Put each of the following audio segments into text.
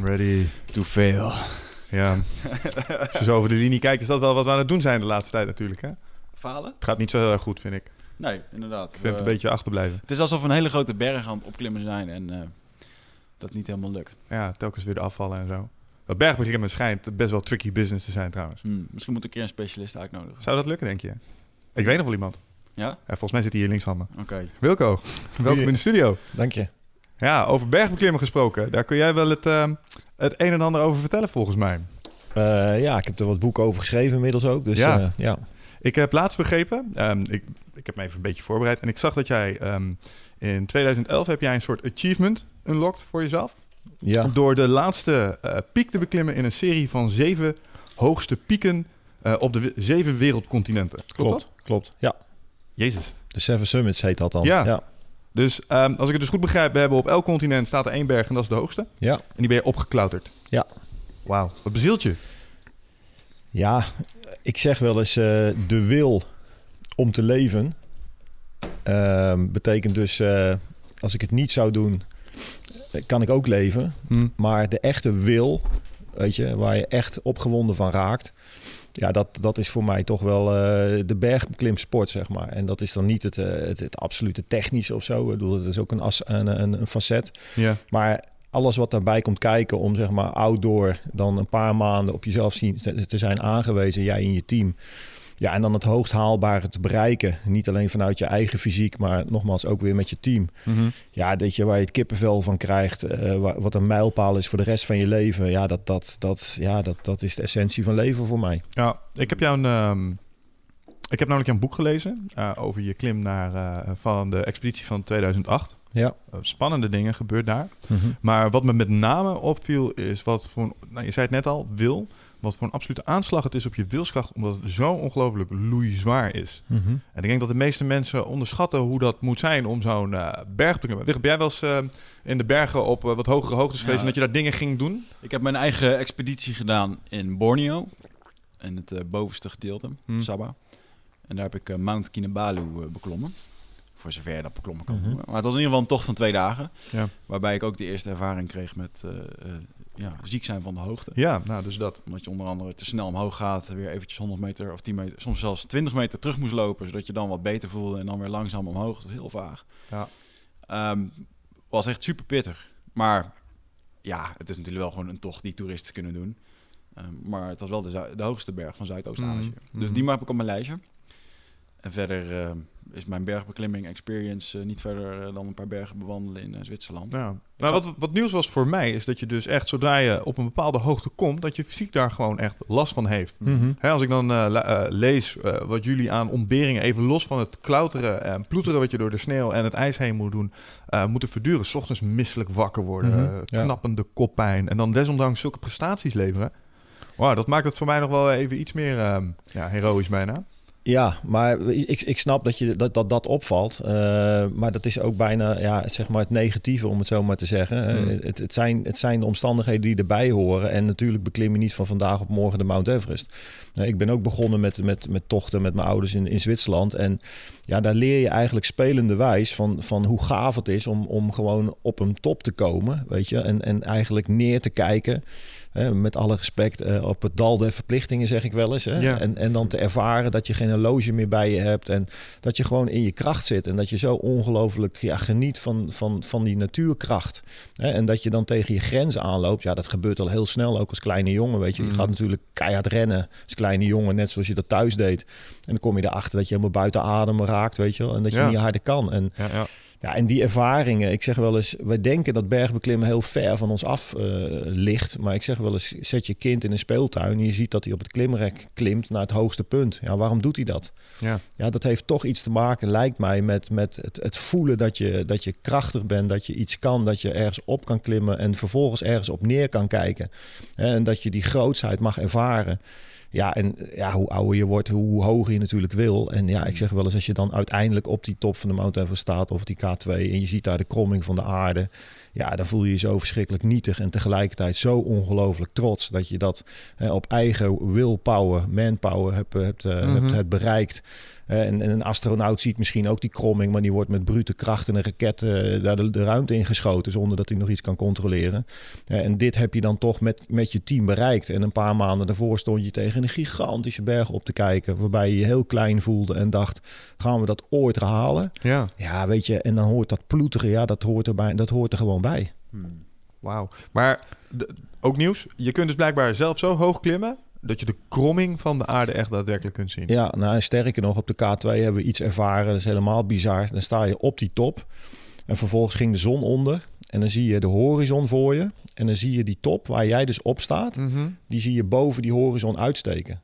Born ready. to fail. Ja. Als je zo over de linie kijkt, is dat wel wat we aan het doen zijn de laatste tijd natuurlijk. Hè? Falen? Het gaat niet zo heel erg goed, vind ik. Nee, inderdaad. Ik vind het een We- beetje achterblijven. Het is alsof we een hele grote berg aan het opklimmen zijn en eh, dat niet helemaal lukt. Ja, telkens weer de afvallen en zo. Dat bergbeklimmen schijnt best wel tricky business te zijn trouwens. Hmm, misschien moet ik een keer een specialist uitnodigen. Zou dat lukken, denk je? Ik weet nog wel iemand. Ja? Ja, volgens mij zit hij hier links van me. Oké. Wilco, welkom in de studio. Dank je. Ja, over bergbeklimmen gesproken. Daar kun jij wel het, eh, het een en ander over vertellen volgens mij. Eh, ja, ik heb er wat boeken over geschreven inmiddels ook. Dus Ja. ja, ja. Ik heb laatst begrepen, ehm, ik, ik heb me even een beetje voorbereid. En ik zag dat jij ehm, in 2011 heb jij een soort achievement unlocked voor jezelf. ja. Door de laatste eh, piek te beklimmen in een serie van zeven hoogste pieken eh, op de zeven wereldcontinenten. Klopt, klopt. Klopt. Ja, Jezus. de Seven Summits heet dat dan. Ja. ja. Dus ehm, als ik het dus goed begrijp, we hebben op elk continent staat er één berg en dat is de hoogste. Ja. En die ben je opgeklauterd. Ja. Wauw. Wat bezielt je? Ja, ik zeg wel eens eh, de wil om te leven. ehm, betekent dus, eh, als ik het niet zou doen, eh, kan ik ook leven. Hm. Maar de echte wil, weet je, waar je echt opgewonden van raakt. Ja, dat, dat is voor mij toch wel eh, de bergbeklimsport, zeg maar. En dat is dan niet het, eh, het, het absolute technische of zo. Ik bedoel, het is ook een, as, een, een, een facet. Ja. Maar alles wat daarbij komt kijken om zeg maar outdoor dan een paar maanden op jezelf zien, te, te zijn aangewezen, jij en je team. Ja, en dan het hoogst haalbare te bereiken. Niet alleen vanuit je eigen fysiek, maar nogmaals ook weer met je team. Mhm. Ja, dat je waar je het kippenvel van krijgt, eh, wa- wat een mijlpaal is voor de rest van je leven. Ja, dat, dat, dat, ja dat, dat is de essentie van leven voor mij. Ja, ik heb jou een. ehm, ik heb namelijk een boek gelezen eh, over je klim naar, eh, van de expeditie van 2008. Ja. Spannende dingen gebeurt daar. Maar wat me met name opviel is wat voor, nou, je zei het net al, wil. Wat voor een absolute aanslag het is op je wilskracht, omdat het zo ongelooflijk loeizwaar is. Mhm. En ik denk dat de meeste mensen onderschatten hoe dat moet zijn om zo'n eh, berg te klimmen. Ben jij wel eens eh, in de bergen op eh, wat hogere hoogtes geweest Ja. en dat je daar dingen ging doen? Ik heb mijn eigen expeditie gedaan in Borneo. In het bovenste gedeelte, Hmm. Sabah. En daar heb ik Mount Kinabalu beklommen. Voor zover je dat beklommen kan Mhm. Maar het was in ieder geval een tocht van twee dagen. Ja. Waarbij ik ook de eerste ervaring kreeg met ja, ziek zijn van de hoogte. Ja, nou dus dat. Omdat je onder andere te snel omhoog gaat, weer eventjes 100 meter of 10 meter, soms zelfs 20 meter terug moest lopen, zodat je dan wat beter voelde en dan weer langzaam omhoog. Dat is heel vaag. Ja. Ehm, was echt super pittig. Maar ja, het is natuurlijk wel gewoon een tocht die toeristen kunnen doen. Ehm, maar het was wel de, de hoogste berg van Zuidoost-Azië. Mhm. Dus die heb ik op mijn lijstje. En verder ehm, is mijn bergbeklimming experience eh, niet verder eh, dan een paar bergen bewandelen in eh, Zwitserland. Ja. Nou, wat, wat nieuws was voor mij is dat je dus echt zodra je op een bepaalde hoogte komt, dat je fysiek daar gewoon echt last van heeft. Mhm. Hè, als ik dan lees eh, wat jullie aan ontberingen, even los van het klauteren en ploeteren wat je door de sneeuw en het ijs heen moet doen, eh, moeten verduren. 's ochtends misselijk wakker worden, Mhm, ja. knappende koppijn en dan desondanks zulke prestaties leveren. Wauw, dat maakt het voor mij nog wel even iets meer eh, ja, heroïs bijna. Ja, maar ik, ik snap dat, je, dat, dat dat opvalt. Eh, maar dat is ook bijna ja, zeg maar het negatieve, om het zo maar te zeggen. Eh, Hmm. Het, het, zijn, het zijn de omstandigheden die erbij horen. En natuurlijk beklim je niet van vandaag op morgen de Mount Everest. Nou, ik ben ook begonnen met, met, met tochten met mijn ouders in, in Zwitserland. En ja, daar leer je eigenlijk spelende wijs van, van hoe gaaf het is om, om gewoon op een top te komen. Weet je, en, en eigenlijk neer te kijken hè, met alle respect, eh, op het dal der verplichtingen zeg ik wel eens. Hè? Ja. En, en dan te ervaren dat je geen horloge meer bij je hebt en dat je gewoon in je kracht zit. En dat je zo ongelooflijk ja, geniet van, van, van die natuurkracht. Hè? En dat je dan tegen je grenzen aanloopt. Ja, dat gebeurt al heel snel, ook als kleine jongen. Weet je, je Mhm. gaat natuurlijk keihard rennen als kleine jongen, net zoals je dat thuis deed. En dan kom je erachter dat je helemaal buiten adem raakt, weet je wel. En dat je Ja. niet harder kan. En Ja, ja. ja, en die ervaringen, ik zeg wel eens, wij denken dat bergbeklimmen heel ver van ons af eh, ligt. Maar ik zeg wel eens, zet je kind in een speeltuin en je ziet dat hij op het klimrek klimt naar het hoogste punt. Ja, waarom doet hij dat? Ja. Ja, dat heeft toch iets te maken, lijkt mij, met, met het, het voelen dat je, dat je krachtig bent, dat je iets kan, dat je ergens op kan klimmen en vervolgens ergens op neer kan kijken. En dat je die grootsheid mag ervaren. Ja, en ja, hoe ouder je wordt, hoe hoger je natuurlijk wil. En ja, ik zeg wel eens, als je dan uiteindelijk op die top van de Mount Everest staat of die K2 en je ziet daar de kromming van de aarde, ja, dan voel je je zo verschrikkelijk nietig en tegelijkertijd zo ongelooflijk trots dat je dat hè, op eigen willpower, manpower hebt, hebt, eh, Mhm. hebt, hebt bereikt. En, en een astronaut ziet misschien ook die kromming, maar die wordt met brute kracht en een raket eh, daar de, de ruimte in geschoten zonder dat hij nog iets kan controleren. En dit heb je dan toch met, met je team bereikt. En een paar maanden daarvoor stond je tegen een gigantische berg op te kijken, waarbij je je heel klein voelde en dacht: gaan we dat ooit halen? ja. Ja, weet je, en dan hoort dat ploeteren, ja, dat hoort, erbij, dat hoort er gewoon bij. Wauw. Maar ook nieuws. Je kunt dus blijkbaar zelf zo hoog klimmen dat je de kromming van de aarde echt daadwerkelijk kunt zien. Ja, nou, en sterker nog, op de K2 hebben we iets ervaren. Dat is helemaal bizar. Dan sta je op die top. En vervolgens ging de zon onder. En dan zie je de horizon voor je. En dan zie je die top waar jij dus op staat. Mhm. Die zie je boven die horizon uitsteken.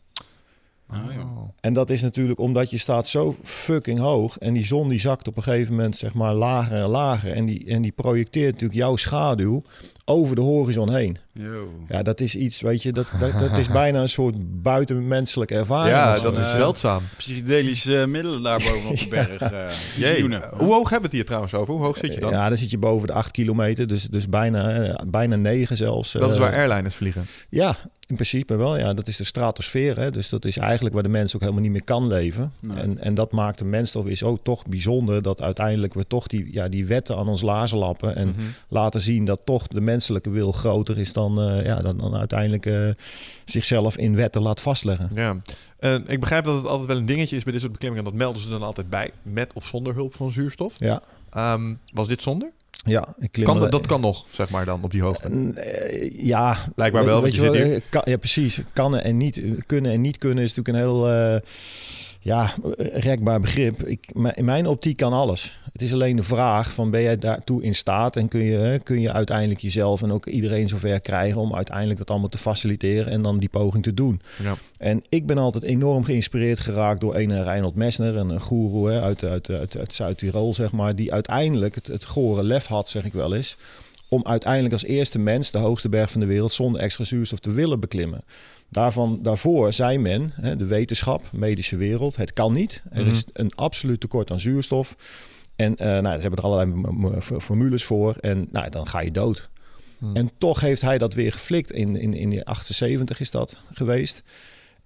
Ah, ja. Oh. En dat is natuurlijk omdat je staat zo fucking hoog. En die zon die zakt op een gegeven moment zeg maar lager en lager. En die, en die projecteert natuurlijk jouw schaduw over de horizon heen. Yo. Ja, dat is iets, weet je, dat, dat, dat is bijna een soort buitenmenselijke ervaring. Ja, dat is zeldzaam. Psychedelische middelen daar bovenop de berg. eh, hoe hoog hebben we het hier trouwens over? Hoe hoog zit je dan? Ja, dan zit je boven de 8 kilometer, dus, dus bijna, eh, bijna 9 zelfs. dat is Eh, waar airliners vliegen. Ja, in principe wel. Ja, dat is de stratosfeer. Hè? Dus dat is eigenlijk waar de mens ook helemaal niet meer kan leven. Nee. En, en dat maakt de mens toch is ook toch bijzonder dat uiteindelijk we toch die, ja, die wetten aan ons lazen lappen en Mhm. laten zien dat toch de menselijke wil groter is dan, eh, ja, dan, dan uiteindelijk eh, zichzelf in wetten laat vastleggen. Ja. Eh, ik begrijp dat het altijd wel een dingetje is bij dit soort beklimmingen. Dat melden ze dan altijd bij, met of zonder hulp van zuurstof. Ja, Ehm, was dit zonder? ja ik klim Kan, dat, dat kan nog, zeg maar dan, op die hoogte. Ja, Blijkbaar wel, Weet je zit kan, ja, precies. Kan en niet kunnen en niet kunnen is natuurlijk een heel ja, rekbaar begrip. Ik, in mijn optiek kan alles. Het is alleen de vraag van ben jij daartoe in staat en kun je, kun je uiteindelijk jezelf en ook iedereen zover krijgen om uiteindelijk dat allemaal te faciliteren en dan die poging te doen. Ja. En ik ben altijd enorm geïnspireerd geraakt door een Reinhold Messner, een, goeroe uit, uit, uit, uit Zuid-Tirol, zeg maar, die uiteindelijk het, het gore lef had, zeg ik wel eens, om uiteindelijk als eerste mens de hoogste berg van de wereld zonder extra zuurstof te willen beklimmen. Daarvan, daarvoor zei men, hè, de wetenschap, medische wereld, het kan niet. Er is een absoluut tekort aan zuurstof. En eh, nou, ze hebben er allerlei formules voor. En nou, dan ga je dood. Hmm. En toch heeft hij dat weer geflikt. In, in, in de 78 is dat geweest.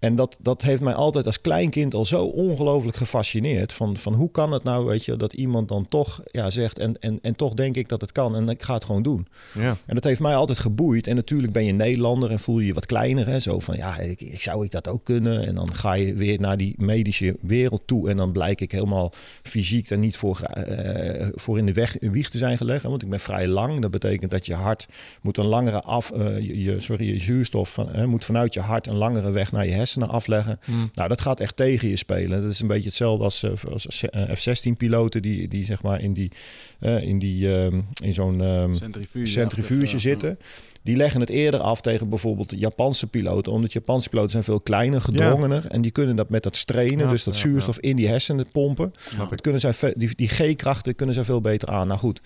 En dat, dat heeft mij altijd als kleinkind al zo ongelooflijk gefascineerd. Van, van hoe kan het nou, weet je, dat iemand dan toch ja, zegt... En, en, en toch denk ik dat het kan en ik ga het gewoon doen. Ja. En dat heeft mij altijd geboeid. En natuurlijk ben je Nederlander en voel je je wat kleiner. Hè? Zo van, ja, ik, ik, zou ik dat ook kunnen? En dan ga je weer naar die medische wereld toe. En dan blijk ik helemaal fysiek daar niet voor, eh, voor in de weg, in wieg te zijn gelegd. hè. Want ik ben vrij lang. Dat betekent dat je hart moet een langere af... eh, je, je- sorry, je zuurstof van, hè, moet vanuit je hart een langere weg naar je hersenen afleggen. Hmm. Nou, dat gaat echt tegen je spelen. Dat is een beetje hetzelfde als, eh, als F-16-piloten... Die, die zeg maar in, die, eh, in, die, ehm, in zo'n... ehm, Centrifuge. centrifuge zitten. Die leggen het eerder af tegen bijvoorbeeld de Japanse piloten. Omdat Japanse piloten zijn veel kleiner, gedrongener. En die kunnen dat met dat strainen, dus dat zuurstof in die hersenen pompen. Dat kunnen zij, die, die G-krachten kunnen zij veel beter aan. Nou goed.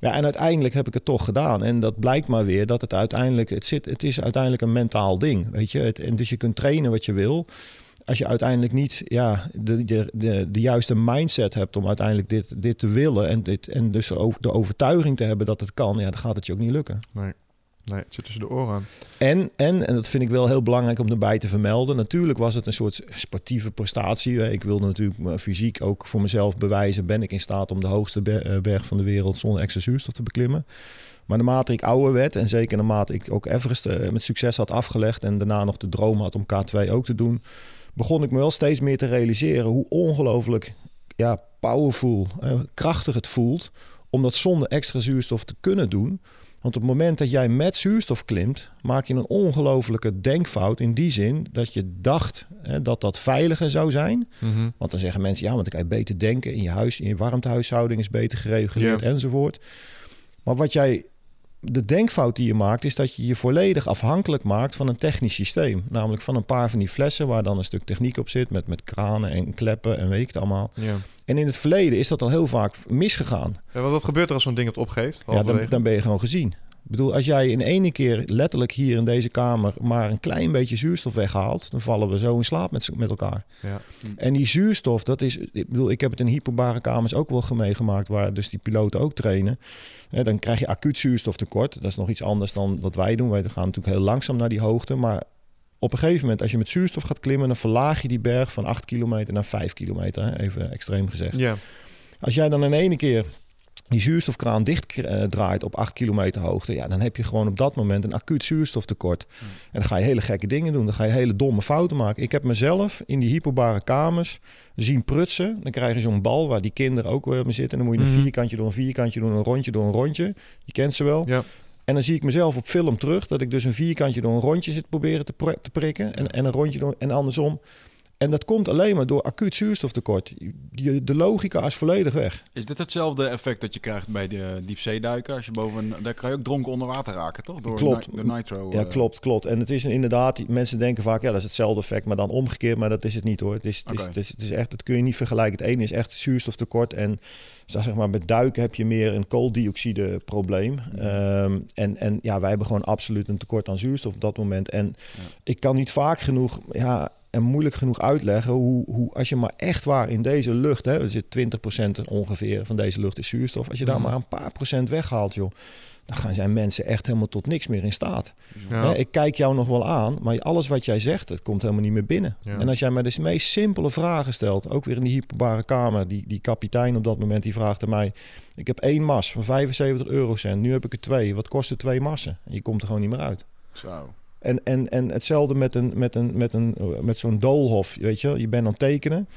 Ja, en uiteindelijk heb ik het toch gedaan. En dat blijkt maar weer dat het uiteindelijk... Het, zit, het is uiteindelijk een mentaal ding, weet je. Het, en dus je kunt trainen wat je wil. Als je uiteindelijk niet ja, de, de, de, de juiste mindset hebt om uiteindelijk dit, dit te willen... En, dit, en dus ook de overtuiging te hebben dat het kan... Ja, dan gaat het je ook niet lukken. Nee. Nee, het zit tussen de oren. En, en, en dat vind ik wel heel belangrijk om erbij te vermelden. Natuurlijk was het een soort sportieve prestatie. Ik wilde natuurlijk mijn fysiek ook voor mezelf bewijzen. Ben ik in staat om de hoogste ber- berg van de wereld zonder extra zuurstof te beklimmen? Maar naarmate ik ouder werd en zeker naarmate ik ook Everest eh, met succes had afgelegd en daarna nog de droom had om K2 ook te doen, begon ik me wel steeds meer te realiseren hoe ongelooflijk ja, powerful, eh, krachtig het voelt om dat zonder extra zuurstof te kunnen doen. Want op het moment dat jij met zuurstof klimt, maak je een ongelofelijke denkfout in die zin dat je dacht hè, dat dat veiliger zou zijn. Mhm. Want dan zeggen mensen, ja, want dan kan je beter denken in je huis, in je warmtehuishouding is beter gereguleerd enzovoort. Maar wat jij, de denkfout die je maakt, is dat je je volledig afhankelijk maakt van een technisch systeem. Namelijk van een paar van die flessen waar dan een stuk techniek op zit, met, met kranen en kleppen en weet ik het allemaal. Ja. En in het verleden is dat al heel vaak misgegaan. Ja, wat, gebeurt er als zo'n ding het opgeeft? Ja, dan, dan ben je gewoon gezien. Ik bedoel, als jij in ene keer letterlijk hier in deze kamer maar een klein beetje zuurstof weghaalt, dan vallen we zo in slaap met, met elkaar. Ja. En die zuurstof, dat is, ik bedoel, ik heb het in hyperbare kamers ook wel meegemaakt, waar dus die piloten ook trainen. Dan krijg je acuut zuurstoftekort. Dat is nog iets anders dan wat wij doen. Wij gaan natuurlijk heel langzaam naar die hoogte, maar op een gegeven moment, als je met zuurstof gaat klimmen, dan verlaag je die berg van 8 kilometer naar 5 kilometer, hè, even extreem gezegd. ja. Als jij dan in ene keer die zuurstofkraan dicht eh, draait op 8 kilometer hoogte, ja, dan heb je gewoon op dat moment een acuut zuurstoftekort. En dan ga je hele gekke dingen doen. Dan ga je hele domme fouten maken. Ik heb mezelf in die hyperbare kamers zien prutsen. Dan krijg je zo'n bal waar die kinderen ook weer mee zitten. En dan moet je een Mhm. vierkantje door een vierkantje doen, een rondje door een rondje. Je kent ze wel. Ja. En dan zie ik mezelf op film terug dat ik dus een vierkantje door een rondje zit proberen te, te prikken. En, en een rondje door en andersom. En dat komt alleen maar door acuut zuurstoftekort. Je, de logica is volledig weg. Is dit hetzelfde effect dat je krijgt bij de diepzeeduiken? Als je boven, daar kan je ook dronken onder water raken, toch? Door, Klopt. door nitro. Ja, eh, klopt, klopt. En het is inderdaad, mensen denken vaak, ja, dat is hetzelfde effect, maar dan omgekeerd. Maar dat is het niet hoor. Het is, het is, het is, het is echt, dat kun je niet vergelijken. Het ene is echt zuurstoftekort en zeg maar, met duiken heb je meer een kooldioxide probleem. Ehm, en, en ja, wij hebben gewoon absoluut een tekort aan zuurstof op dat moment. En ik kan niet vaak genoeg, ja, en moeilijk genoeg uitleggen hoe, hoe als je maar echt waar in deze lucht, hè, er zit 20% ongeveer van deze lucht is zuurstof, als je daar Mhm. maar een paar procent weghaalt, joh, dan gaan zijn mensen echt helemaal tot niks meer in staat. Ja. Hè, ik kijk jou nog wel aan, maar alles wat jij zegt, het komt helemaal niet meer binnen. Ja. En als jij mij de meest simpele vragen stelt, ook weer in die hyperbare kamer, die, die kapitein op dat moment, die vraagt aan mij, ik heb één mas van 75 eurocent, nu heb ik er twee, wat kosten twee massen? En je komt er gewoon niet meer uit. Zo. En, en, en hetzelfde met, een, met, een, met, een, met zo'n doolhof, weet je. Je bent aan het tekenen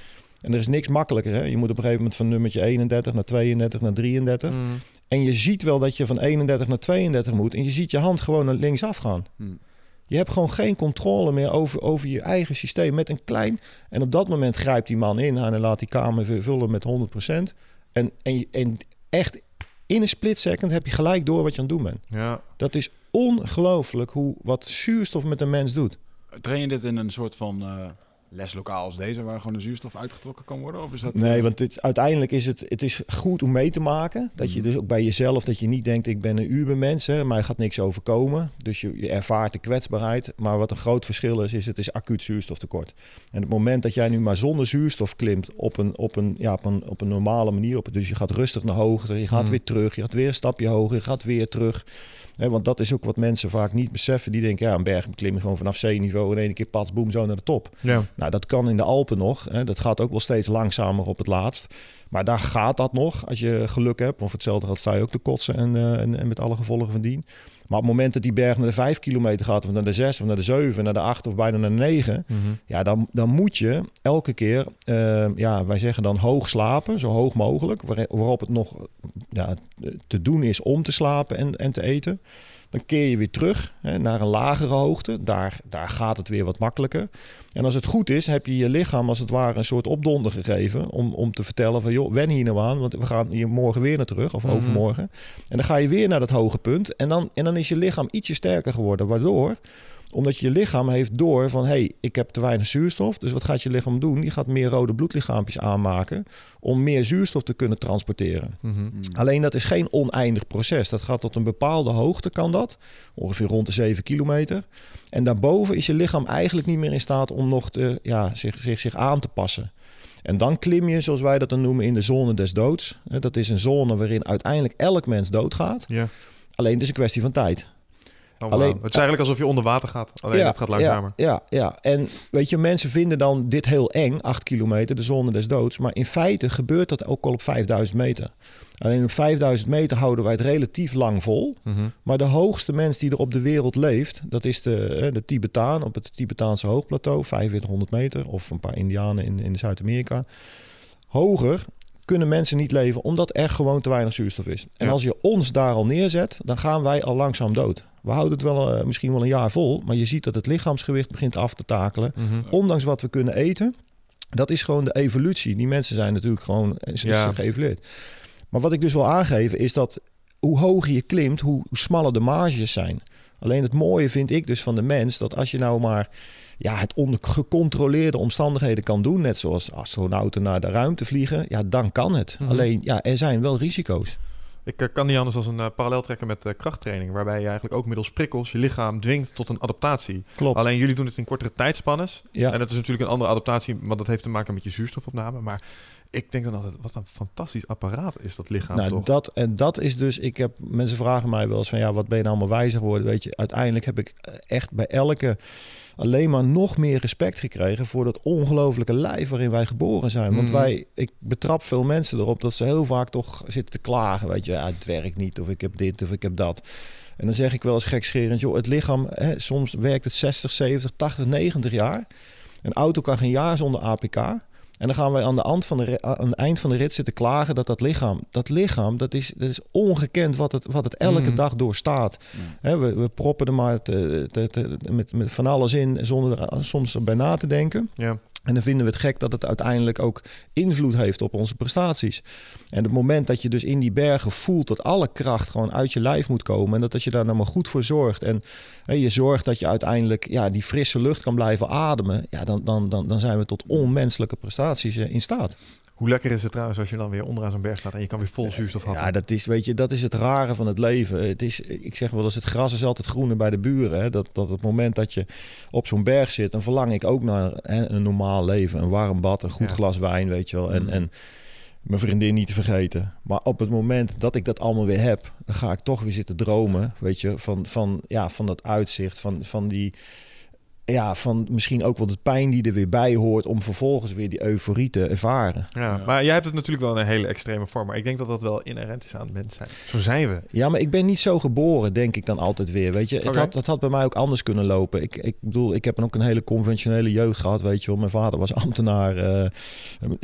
en er is niks makkelijker. Hè? Je moet op een gegeven moment van nummertje 31 naar 32 naar 33. Mm. En je ziet wel dat je van 31 naar 32 moet. En je ziet je hand gewoon naar links afgaan. Hmm. Je hebt gewoon geen controle meer over, over je eigen systeem met een klein... En op dat moment grijpt die man in en laat die kamer vullen met 100%. En, en, en echt in een split second heb je gelijk door wat je aan het doen bent. Ja. Dat is ongelooflijk hoe wat zuurstof met een mens doet. Train je dit in een soort van eh, leslokaal als deze, waar gewoon de zuurstof uitgetrokken kan worden? Of is dat... Nee, want dit, uiteindelijk is het, het is goed om mee te maken. Dat je Mhm. dus ook bij jezelf, dat je niet denkt, ik ben een ubermens, hè, mij gaat niks overkomen. Dus je, je ervaart de kwetsbaarheid. Maar wat een groot verschil is, is het is acuut zuurstoftekort. En het moment dat jij nu maar zonder zuurstof klimt op een, op een, ja, op een, op een normale manier, op, dus je gaat rustig naar hoogte, je gaat Mhm. weer terug, je gaat weer een stapje hoger, je gaat weer terug. Want dat is ook wat mensen vaak niet beseffen. Die denken, ja, een berg beklimmen gewoon vanaf zeeniveau in één keer pats, boem, zo naar de top. Ja. Nou, dat kan in de Alpen nog. Dat gaat ook wel steeds langzamer op het laatst. Maar daar gaat dat nog, als je geluk hebt. Of hetzelfde gaat, sta je ook te kotsen en, eh, en, en met alle gevolgen van dien. Maar op het moment dat die berg naar de 5 kilometer gaat... of naar de 6, of naar de 7, naar de 8 of bijna naar de 9... Mhm. ja, dan, dan moet je elke keer, eh, ja, wij zeggen dan hoog slapen, zo hoog mogelijk. waar- waarop het nog ja, te doen is om te slapen en, en te eten. Dan keer je weer terug hè, naar een lagere hoogte. Daar, daar gaat het weer wat makkelijker. En als het goed is, heb je je lichaam als het ware een soort opdonder gegeven. Om, om te vertellen van, joh, wen hier nou aan. Want we gaan hier morgen weer naar terug, of Mhm. overmorgen. En dan ga je weer naar dat hoge punt. En dan, en dan is je lichaam ietsje sterker geworden. Waardoor omdat je lichaam heeft door van... hé, hey, ik heb te weinig zuurstof. Dus wat gaat je lichaam doen? Die gaat meer rode bloedlichaampjes aanmaken... om meer zuurstof te kunnen transporteren. Mhm. Hmm. Alleen dat is geen oneindig proces. Dat gaat tot een bepaalde hoogte kan dat. Ongeveer rond de 7 kilometer. En daarboven is je lichaam eigenlijk niet meer in staat... om nog te, ja, zich, zich, zich aan te passen. En dan klim je, zoals wij dat dan noemen, in de zone des doods. Hè, Dat is een zone waarin uiteindelijk elk mens doodgaat. Ja. Alleen het is een kwestie van tijd. Oh, Alleen- Alleen, het is eigenlijk alsof je onder water gaat. Alleen het gaat langzamer. Ja, ja, ja, en weet je, mensen vinden dan dit heel eng, 8 kilometer, de zone des doods. Maar in feite gebeurt dat ook al op 5000 meter. Alleen op 5000 meter houden wij het relatief lang vol. Mhm. Maar de hoogste mens die er op de wereld leeft, dat is de, eh, de Tibetaan op het Tibetaanse hoogplateau, 4500 meter. Of een paar Indianen in, in Zuid-Amerika. Hoger kunnen mensen niet leven omdat er gewoon te weinig zuurstof is. En Ja. als je ons daar al neerzet, dan gaan wij al langzaam dood. We houden het wel eh, misschien wel een jaar vol, maar je ziet dat het lichaamsgewicht begint af te takelen. Mhm. Ondanks wat we kunnen eten, dat is gewoon de evolutie. Die mensen zijn natuurlijk gewoon is, is Ja. geëvolueerd. Maar wat ik dus wil aangeven is dat hoe hoger je klimt, hoe, hoe smaller de marges zijn. Alleen het mooie vind ik dus van de mens dat als je nou maar ja, het onder gecontroleerde omstandigheden kan doen, net zoals astronauten naar de ruimte vliegen, ja, dan kan het. Mhm. Alleen ja, er zijn wel risico's. Ik eh, kan niet anders als een eh, parallel trekken met eh, krachttraining, waarbij je eigenlijk ook middels prikkels je lichaam dwingt tot een adaptatie. Klopt. Alleen jullie doen het in kortere tijdspannes. ja. En dat is natuurlijk een andere adaptatie, want dat heeft te maken met je zuurstofopname. Maar ik denk dan altijd, wat een fantastisch apparaat is dat lichaam Nou, toch? dat, en dat is dus, ik heb, mensen vragen mij wel eens van, ja, wat ben je nou allemaal wijzer geworden? Weet je, uiteindelijk heb ik eh, echt bij elke alleen maar nog meer respect gekregen voor dat ongelofelijke lijf waarin wij geboren zijn. Want Mhm. wij, ik betrap veel mensen erop dat ze heel vaak toch zitten te klagen, weet je, ja, het werkt niet, of ik heb dit, of ik heb dat. En dan zeg ik wel eens gekscherend, joh, het lichaam, hè, soms werkt het 60, 70, 80, 90 jaar. Een auto kan geen jaar zonder APK. En dan gaan wij aan, de eind van de, aan het eind van de rit zitten klagen dat dat lichaam, dat lichaam, dat is, dat is ongekend wat het, wat het elke Mhm. dag doorstaat. Hè, we, we proppen er maar te, te- te- met, met van alles in zonder er soms bij na te denken. Ja. En dan vinden we het gek dat het uiteindelijk ook invloed heeft op onze prestaties. En het moment dat je dus in die bergen voelt dat alle kracht gewoon uit je lijf moet komen. En dat als je daar nou maar goed voor zorgt. En hè, je zorgt dat je uiteindelijk ja, die frisse lucht kan blijven ademen. Ja, dan, dan, dan, dan zijn we tot onmenselijke prestaties eh, in staat. Hoe lekker is het trouwens als je dan weer onderaan zo'n berg staat en je kan weer vol zuurstof happen? Ja, dat is, weet je, dat is het rare van het leven. Het is, ik zeg wel eens, het gras is altijd groener bij de buren. Hè? Dat, dat het moment dat je op zo'n berg zit, dan verlang ik ook naar hè, een normaal leven. Een warm bad, een goed Ja. glas wijn, weet je wel. En, Mm. en mijn vriendin niet te vergeten. Maar op het moment dat ik dat allemaal weer heb, dan ga ik toch weer zitten dromen, weet je, van, van, ja, van dat uitzicht, van, van die... Ja, van misschien ook wel de pijn die er weer bij hoort om vervolgens weer die euforie te ervaren. Ja, Ja. maar jij hebt het natuurlijk wel in een hele extreme vorm. Maar ik denk dat dat wel inherent is aan het mens zijn. Zo zijn we. Ja, maar ik ben niet zo geboren, denk ik dan altijd weer. Weet je, het, had, het had bij mij ook anders kunnen lopen. Ik, ik bedoel, ik heb ook een hele conventionele jeugd gehad, weet je wel. Mijn vader was ambtenaar, eh,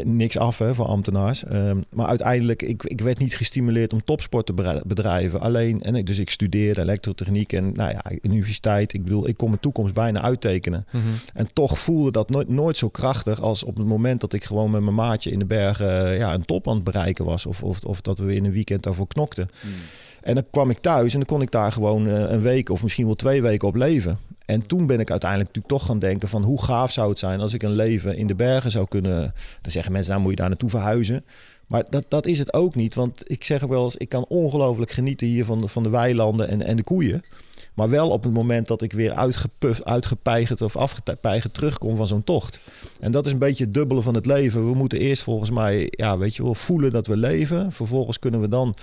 niks af hè, voor ambtenaars. Ehm, maar uiteindelijk, ik, ik werd niet gestimuleerd om topsport te bedri- bedrijven. Alleen, en ik, dus ik studeerde elektrotechniek en nou ja, universiteit. Ik bedoel, ik kon mijn toekomst bijna uittekenen. En toch voelde dat nooit, nooit zo krachtig als op het moment dat ik gewoon met mijn maatje in de bergen eh, ja, een top aan het bereiken was. Of, of, of dat we in een weekend daarvoor knokten. En dan kwam ik thuis en dan kon ik daar gewoon eh, een week of misschien wel twee weken op leven. En toen ben ik uiteindelijk natuurlijk toch gaan denken van hoe gaaf zou het zijn als ik een leven in de bergen zou kunnen. Dan zeggen mensen, nou moet je daar naartoe verhuizen. Maar dat, dat is het ook niet. Want ik zeg ook wel eens, ik kan ongelooflijk genieten hier van de, van de weilanden en, en de koeien. Maar wel op het moment dat ik weer uitgepuft, uitgepeigerd of afgepeigerd terugkom van zo'n tocht. En dat is een beetje het dubbele van het leven. We moeten eerst volgens mij, ja, weet je wel, voelen dat we leven. Vervolgens kunnen we dan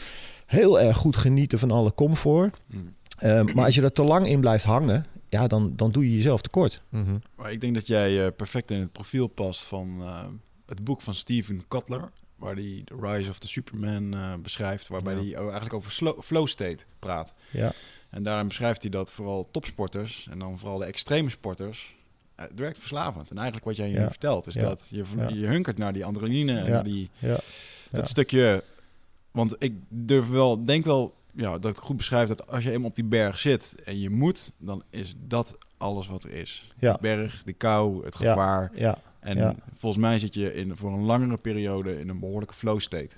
heel erg goed genieten van alle comfort. Mm. Eh, maar als je er te lang in blijft hangen, ja, dan, dan doe je jezelf tekort. Mhm. Maar ik denk dat jij eh, perfect in het profiel past van eh, het boek van Steven Kotler. Waar hij The Rise of the Superman eh, beschrijft. Waarbij Ja. hij eigenlijk over slow, flow state praat. Ja, En daarin beschrijft hij dat vooral topsporters en dan vooral de extreme sporters. eh, Het werkt verslavend. En eigenlijk wat jij hier Ja. nu vertelt, is Ja. dat je, Ja. je hunkert naar die adrenaline en Ja. naar die, ja, Ja. dat stukje. Want ik durf wel, denk wel ja, dat ik het goed beschrijf dat als je eenmaal op die berg zit en je moet, dan is dat alles wat er is. Ja. De berg, de kou, het Ja. gevaar. ja. En Ja. volgens mij zit je in, voor een langere periode in een behoorlijke flow state.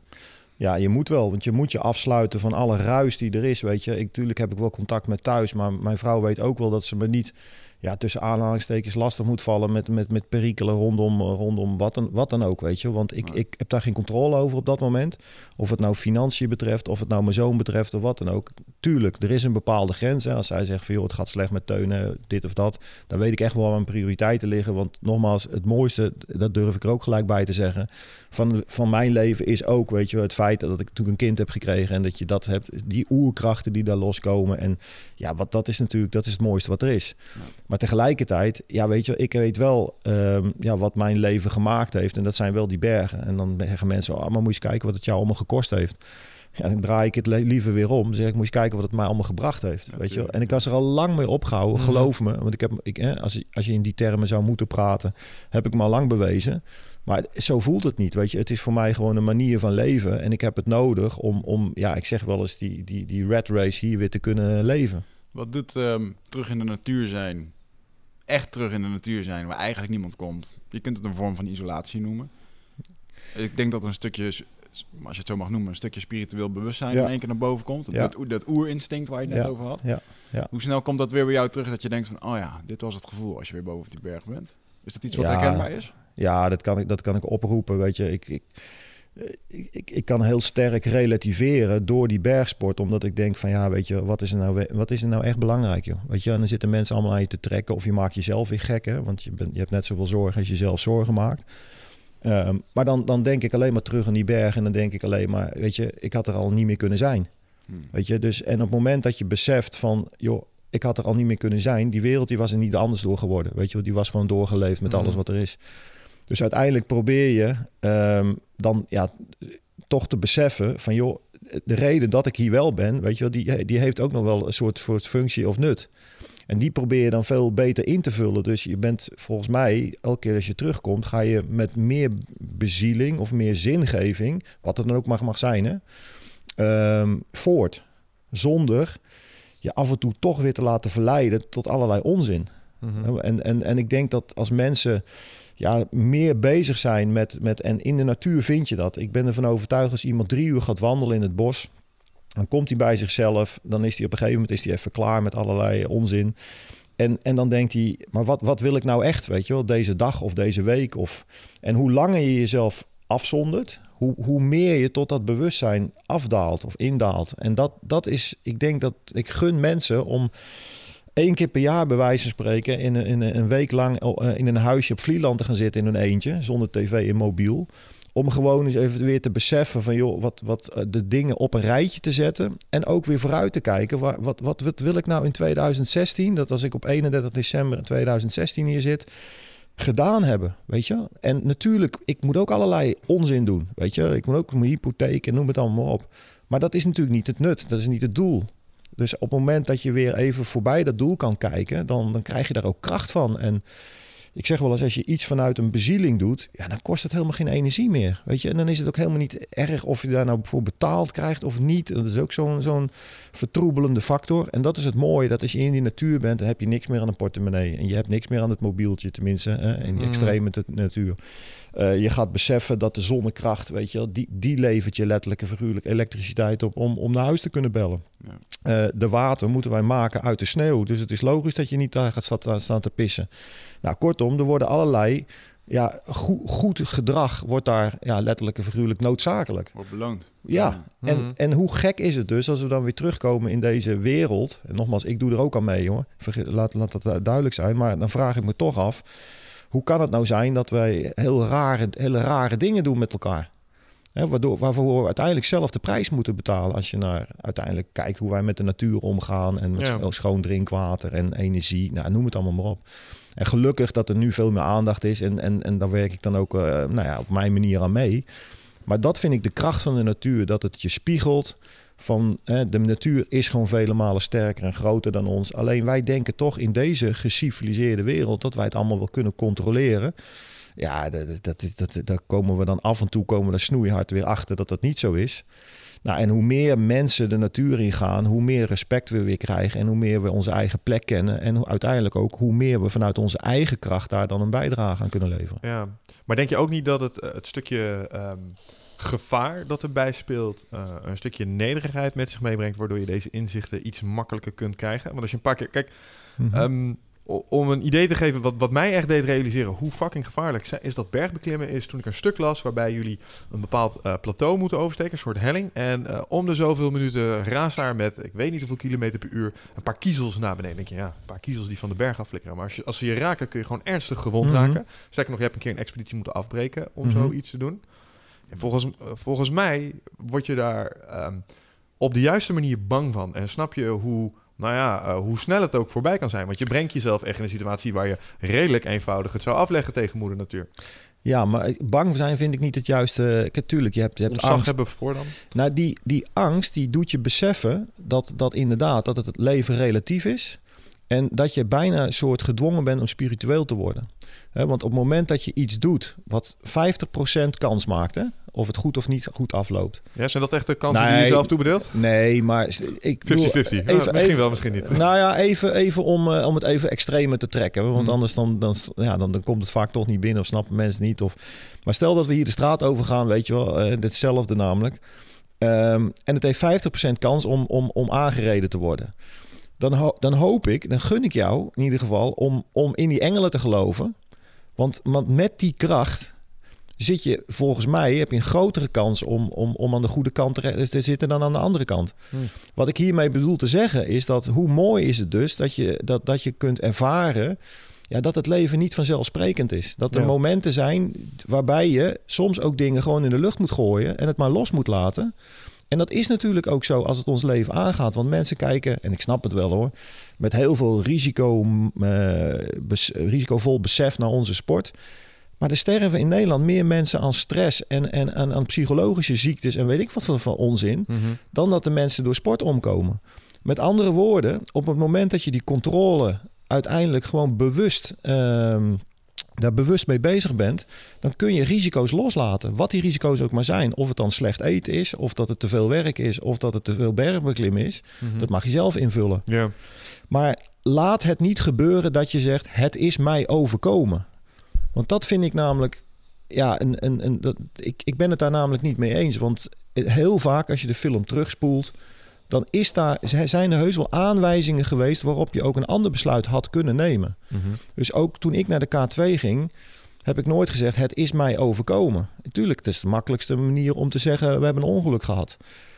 Ja, je moet wel, want je moet je afsluiten van alle ruis die er is, weet je. Ik, tuurlijk heb ik wel contact met thuis, maar mijn vrouw weet ook wel dat ze me niet ja, tussen aanhalingstekens lastig moet vallen met, met, met perikelen rondom, rondom wat, dan, wat dan ook, weet je. Want ik, ik heb daar geen controle over op dat moment. Of het nou financiën betreft, of het nou mijn zoon betreft of wat dan ook. Tuurlijk, er is een bepaalde grens. Hè. Als zij zegt van joh, het gaat slecht met Teunen, dit of dat. Dan weet ik echt wel waar mijn prioriteiten liggen. Want nogmaals, het mooiste, dat durf ik er ook gelijk bij te zeggen. Van, van mijn leven is ook, weet je, het feit dat ik natuurlijk een kind heb gekregen. En dat je dat hebt, die oerkrachten die daar loskomen. En ja, wat dat is natuurlijk, dat is het mooiste wat er is. Maar tegelijkertijd, ja, weet je, ik weet wel um, ja, wat mijn leven gemaakt heeft. En dat zijn wel die bergen. En dan zeggen mensen, oh, maar moet je eens kijken wat het jou allemaal gekost heeft. Ja, dan draai ik het liever weer om. Dan zeg ik, moet je kijken wat het mij allemaal gebracht heeft. weet je? En ik was er al lang mee opgehouden, mhm. geloof me. Want ik heb, ik, hè, als, als je in die termen zou moeten praten, heb ik me al lang bewezen. Maar zo voelt het niet, weet je. Het is voor mij gewoon een manier van leven. En ik heb het nodig om, om ja, ik zeg wel eens, die, die, die red race hier weer te kunnen leven. Wat doet um, terug in de natuur zijn, echt terug in de natuur zijn, waar eigenlijk niemand komt? Je kunt het een vorm van isolatie noemen. Ik denk dat een stukje, als je het zo mag noemen, een stukje spiritueel bewustzijn in één keer naar boven komt. Dat, dat oerinstinct waar je het net over had. Hoe snel komt dat weer bij jou terug dat je denkt van, oh ja, dit was het gevoel als je weer boven die berg bent? Is dat iets wat herkenbaar is? Ja, dat kan ik, dat kan ik oproepen, weet je. Ik, ik, ik, ik, ik, kan heel sterk relativeren door die bergsport. Omdat ik denk van ja, weet je, wat is er nou, wat is er nou echt belangrijk? Joh? Weet je, en dan zitten mensen allemaal aan je te trekken. Of je maakt jezelf weer gek, hè? Want je, bent, je hebt net zoveel zorgen als je zelf zorgen maakt. Ehm, maar dan, dan denk ik alleen maar terug aan die berg. En dan denk ik alleen maar, weet je, ik had er al niet meer kunnen zijn. Hmm. Weet je, dus en op het moment dat je beseft van, joh, ik had er al niet meer kunnen zijn. Die wereld die was er niet anders door geworden. Weet je, die was gewoon doorgeleefd met hmm. alles wat er is. Dus uiteindelijk probeer je um, dan ja, toch te beseffen van joh, de reden dat ik hier wel ben, weet je wel, die, die heeft ook nog wel een soort, soort functie of nut. En die probeer je dan veel beter in te vullen. Dus je bent volgens mij, elke keer als je terugkomt, ga je met meer bezieling of meer zingeving, wat het dan ook mag, mag zijn, hè, um, voort. Zonder je af en toe toch weer te laten verleiden tot allerlei onzin. Mhm. en, en, en ik denk dat als mensen ja, meer bezig zijn met, met... En in de natuur vind je dat. Ik ben ervan overtuigd als iemand drie uur gaat wandelen in het bos... dan komt hij bij zichzelf. Dan is hij op een gegeven moment is hij even klaar met allerlei onzin. En, en dan denkt hij, maar wat, wat wil ik nou echt, weet je wel? Deze dag of deze week? Of... En hoe langer je jezelf afzondert... Hoe, hoe meer je tot dat bewustzijn afdaalt of indaalt. En dat, dat is, ik denk dat ik gun mensen om één keer per jaar bij wijze van spreken in, in een week lang eh, in een huisje op Vlieland te gaan zitten in hun eentje, zonder tv en mobiel. Om gewoon eens even weer te beseffen van joh, wat, wat eh, de dingen op een rijtje te zetten. En ook weer vooruit te kijken. Wat, wat, wat, wat wil ik nou in 2016? Dat als ik op 31 december 2016 hier zit, gedaan hebben. Weet je? En natuurlijk, ik moet ook allerlei onzin doen. Weet je, ik moet ook mijn hypotheek en noem het allemaal op. Maar dat is natuurlijk niet het nut. Dat is niet het doel. Dus op het moment dat je weer even voorbij dat doel kan kijken, dan, dan krijg je daar ook kracht van. En ik zeg wel eens, als je iets vanuit een bezieling doet, ja, dan kost het helemaal geen energie meer. Weet je, en dan is het ook helemaal niet erg of je daar nou voor betaald krijgt of niet. Dat is ook zo'n zo'n vertroebelende factor. En dat is het mooie, dat als je in die natuur bent, dan heb je niks meer aan een portemonnee. En je hebt niks meer aan het mobieltje, tenminste, hè, in die mm. extreme natuur. Uh, je gaat beseffen dat de zonnekracht, weet je, die, die levert je letterlijk en figuurlijk elektriciteit op om, om naar huis te kunnen bellen. Ja. Uh, de water moeten wij maken uit de sneeuw. Dus het is logisch dat je niet daar gaat staan, staan te pissen. Nou, kortom, er worden allerlei ja, goed, goed gedrag wordt daar ja, letterlijk en figuurlijk noodzakelijk. Wordt beloond. Ja, En, mhm. en hoe gek is het dus als we dan weer terugkomen in deze wereld. En nogmaals, ik doe er ook aan mee, hoor. Laat, laat dat duidelijk zijn. Maar dan vraag ik me toch af hoe kan het nou zijn dat wij heel rare, hele rare dingen doen met elkaar? waardoor, waarvoor we uiteindelijk zelf de prijs moeten betalen als je naar uiteindelijk kijkt hoe wij met de natuur omgaan en met schoon drinkwater en energie, nou, noem het allemaal maar op. En gelukkig dat er nu veel meer aandacht is en, en, en daar werk ik dan ook uh, nou ja, op mijn manier aan mee. Maar dat vind ik de kracht van de natuur, dat het je spiegelt van hè, de natuur is gewoon vele malen sterker en groter dan ons. Alleen wij denken toch in deze geciviliseerde wereld dat wij het allemaal wel kunnen controleren. Ja, dat, dat, dat, daar komen we dan af en toe komen we snoeihard weer achter dat dat niet zo is. Nou, en hoe meer mensen de natuur ingaan, hoe meer respect we weer krijgen en hoe meer we onze eigen plek kennen. En uiteindelijk ook hoe meer we vanuit onze eigen kracht daar dan een bijdrage aan kunnen leveren. Ja, maar denk je ook niet dat het, het stukje ehm, gevaar dat erbij speelt, uh, een stukje nederigheid met zich meebrengt, waardoor je deze inzichten iets makkelijker kunt krijgen. Want als je een paar keer, kijk, mhm. ehm, om een idee te geven, wat, wat mij echt deed realiseren hoe fucking gevaarlijk is dat bergbeklimmen is toen ik een stuk las waarbij jullie een bepaald uh, plateau moeten oversteken, een soort helling. En uh, om de zoveel minuten raast daar met, ik weet niet hoeveel kilometer per uur, een paar kiezels naar beneden. denk je, ja, een paar kiezels die van de berg afflikkeren. Maar als, je, als ze je raken, kun je gewoon ernstig gewond Mhm. raken. Zeker nog, je hebt een keer een expeditie moeten afbreken om Mhm. zoiets te doen. En volgens, volgens mij word je daar ehm, op de juiste manier bang van. En snap je hoe nou ja, uh, hoe snel het ook voorbij kan zijn. Want je brengt jezelf echt in een situatie waar je redelijk eenvoudig het zou afleggen tegen moeder natuur. Ja, maar bang zijn vind ik niet het juiste. Tuurlijk, je hebt, je hebt Ontzag angst. hebben voor dan? Nou, die, die angst die doet je beseffen dat, dat inderdaad dat het leven relatief is. En dat je bijna een soort gedwongen bent om spiritueel te worden. Want op het moment dat je iets doet wat 50% kans maakt, hè, of het goed of niet goed afloopt. Ja, zijn dat echt de kansen Nee, die je zelf toebedeelt? Nee, maar ik 50-50. bedoel, Ja, even- misschien even- wel, misschien niet. Nou ja, even, even om, uh, om het even extremer te trekken. Want Hmm. anders dan, dan, ja, dan, dan komt het vaak toch niet binnen of snappen mensen niet. Of, maar stel dat we hier de straat over gaan, weet je wel, uh, hetzelfde namelijk. Um, en het heeft 50% kans om, om, om aangereden te worden. Dan, ho dan hoop ik, dan gun ik jou in ieder geval om, om in die engelen te geloven. Want, want met die kracht zit je, volgens mij, heb je een grotere kans om, om, om aan de goede kant te, te zitten dan aan de andere kant. Hmm. Wat ik hiermee bedoel te zeggen is dat hoe mooi is het dus dat je, dat, dat je kunt ervaren ja, dat het leven niet vanzelfsprekend is. Dat er Ja. momenten zijn waarbij je soms ook dingen gewoon in de lucht moet gooien en het maar los moet laten. En dat is natuurlijk ook zo als het ons leven aangaat. Want mensen kijken, en ik snap het wel hoor, met heel veel risico, uh, bes risicovol besef naar onze sport. Maar er sterven in Nederland meer mensen aan stress en, en, en aan psychologische ziektes en weet ik wat voor, van onzin, Mm -hmm. dan dat de mensen door sport omkomen. Met andere woorden, op het moment dat je die controle uiteindelijk gewoon bewust, um, daar bewust mee bezig bent, dan kun je risico's loslaten. Wat die risico's ook maar zijn. Of het dan slecht eten is, of dat het te veel werk is, of dat het te veel bergbeklimmen is. Mm -hmm. Dat mag je zelf invullen. Ja. Maar laat het niet gebeuren dat je zegt: het is mij overkomen. Want dat vind ik namelijk. Ja, een, een, een, dat, ik, ik ben het daar namelijk niet mee eens. Want heel vaak als je de film terugspoelt. Dan is daar, zijn er heus wel aanwijzingen geweest. waarop je ook een ander besluit had kunnen nemen. Mm -hmm. Dus ook toen ik naar de K2 ging. heb ik nooit gezegd: het is mij overkomen. Natuurlijk, het is de makkelijkste manier om te zeggen: we hebben een ongeluk gehad.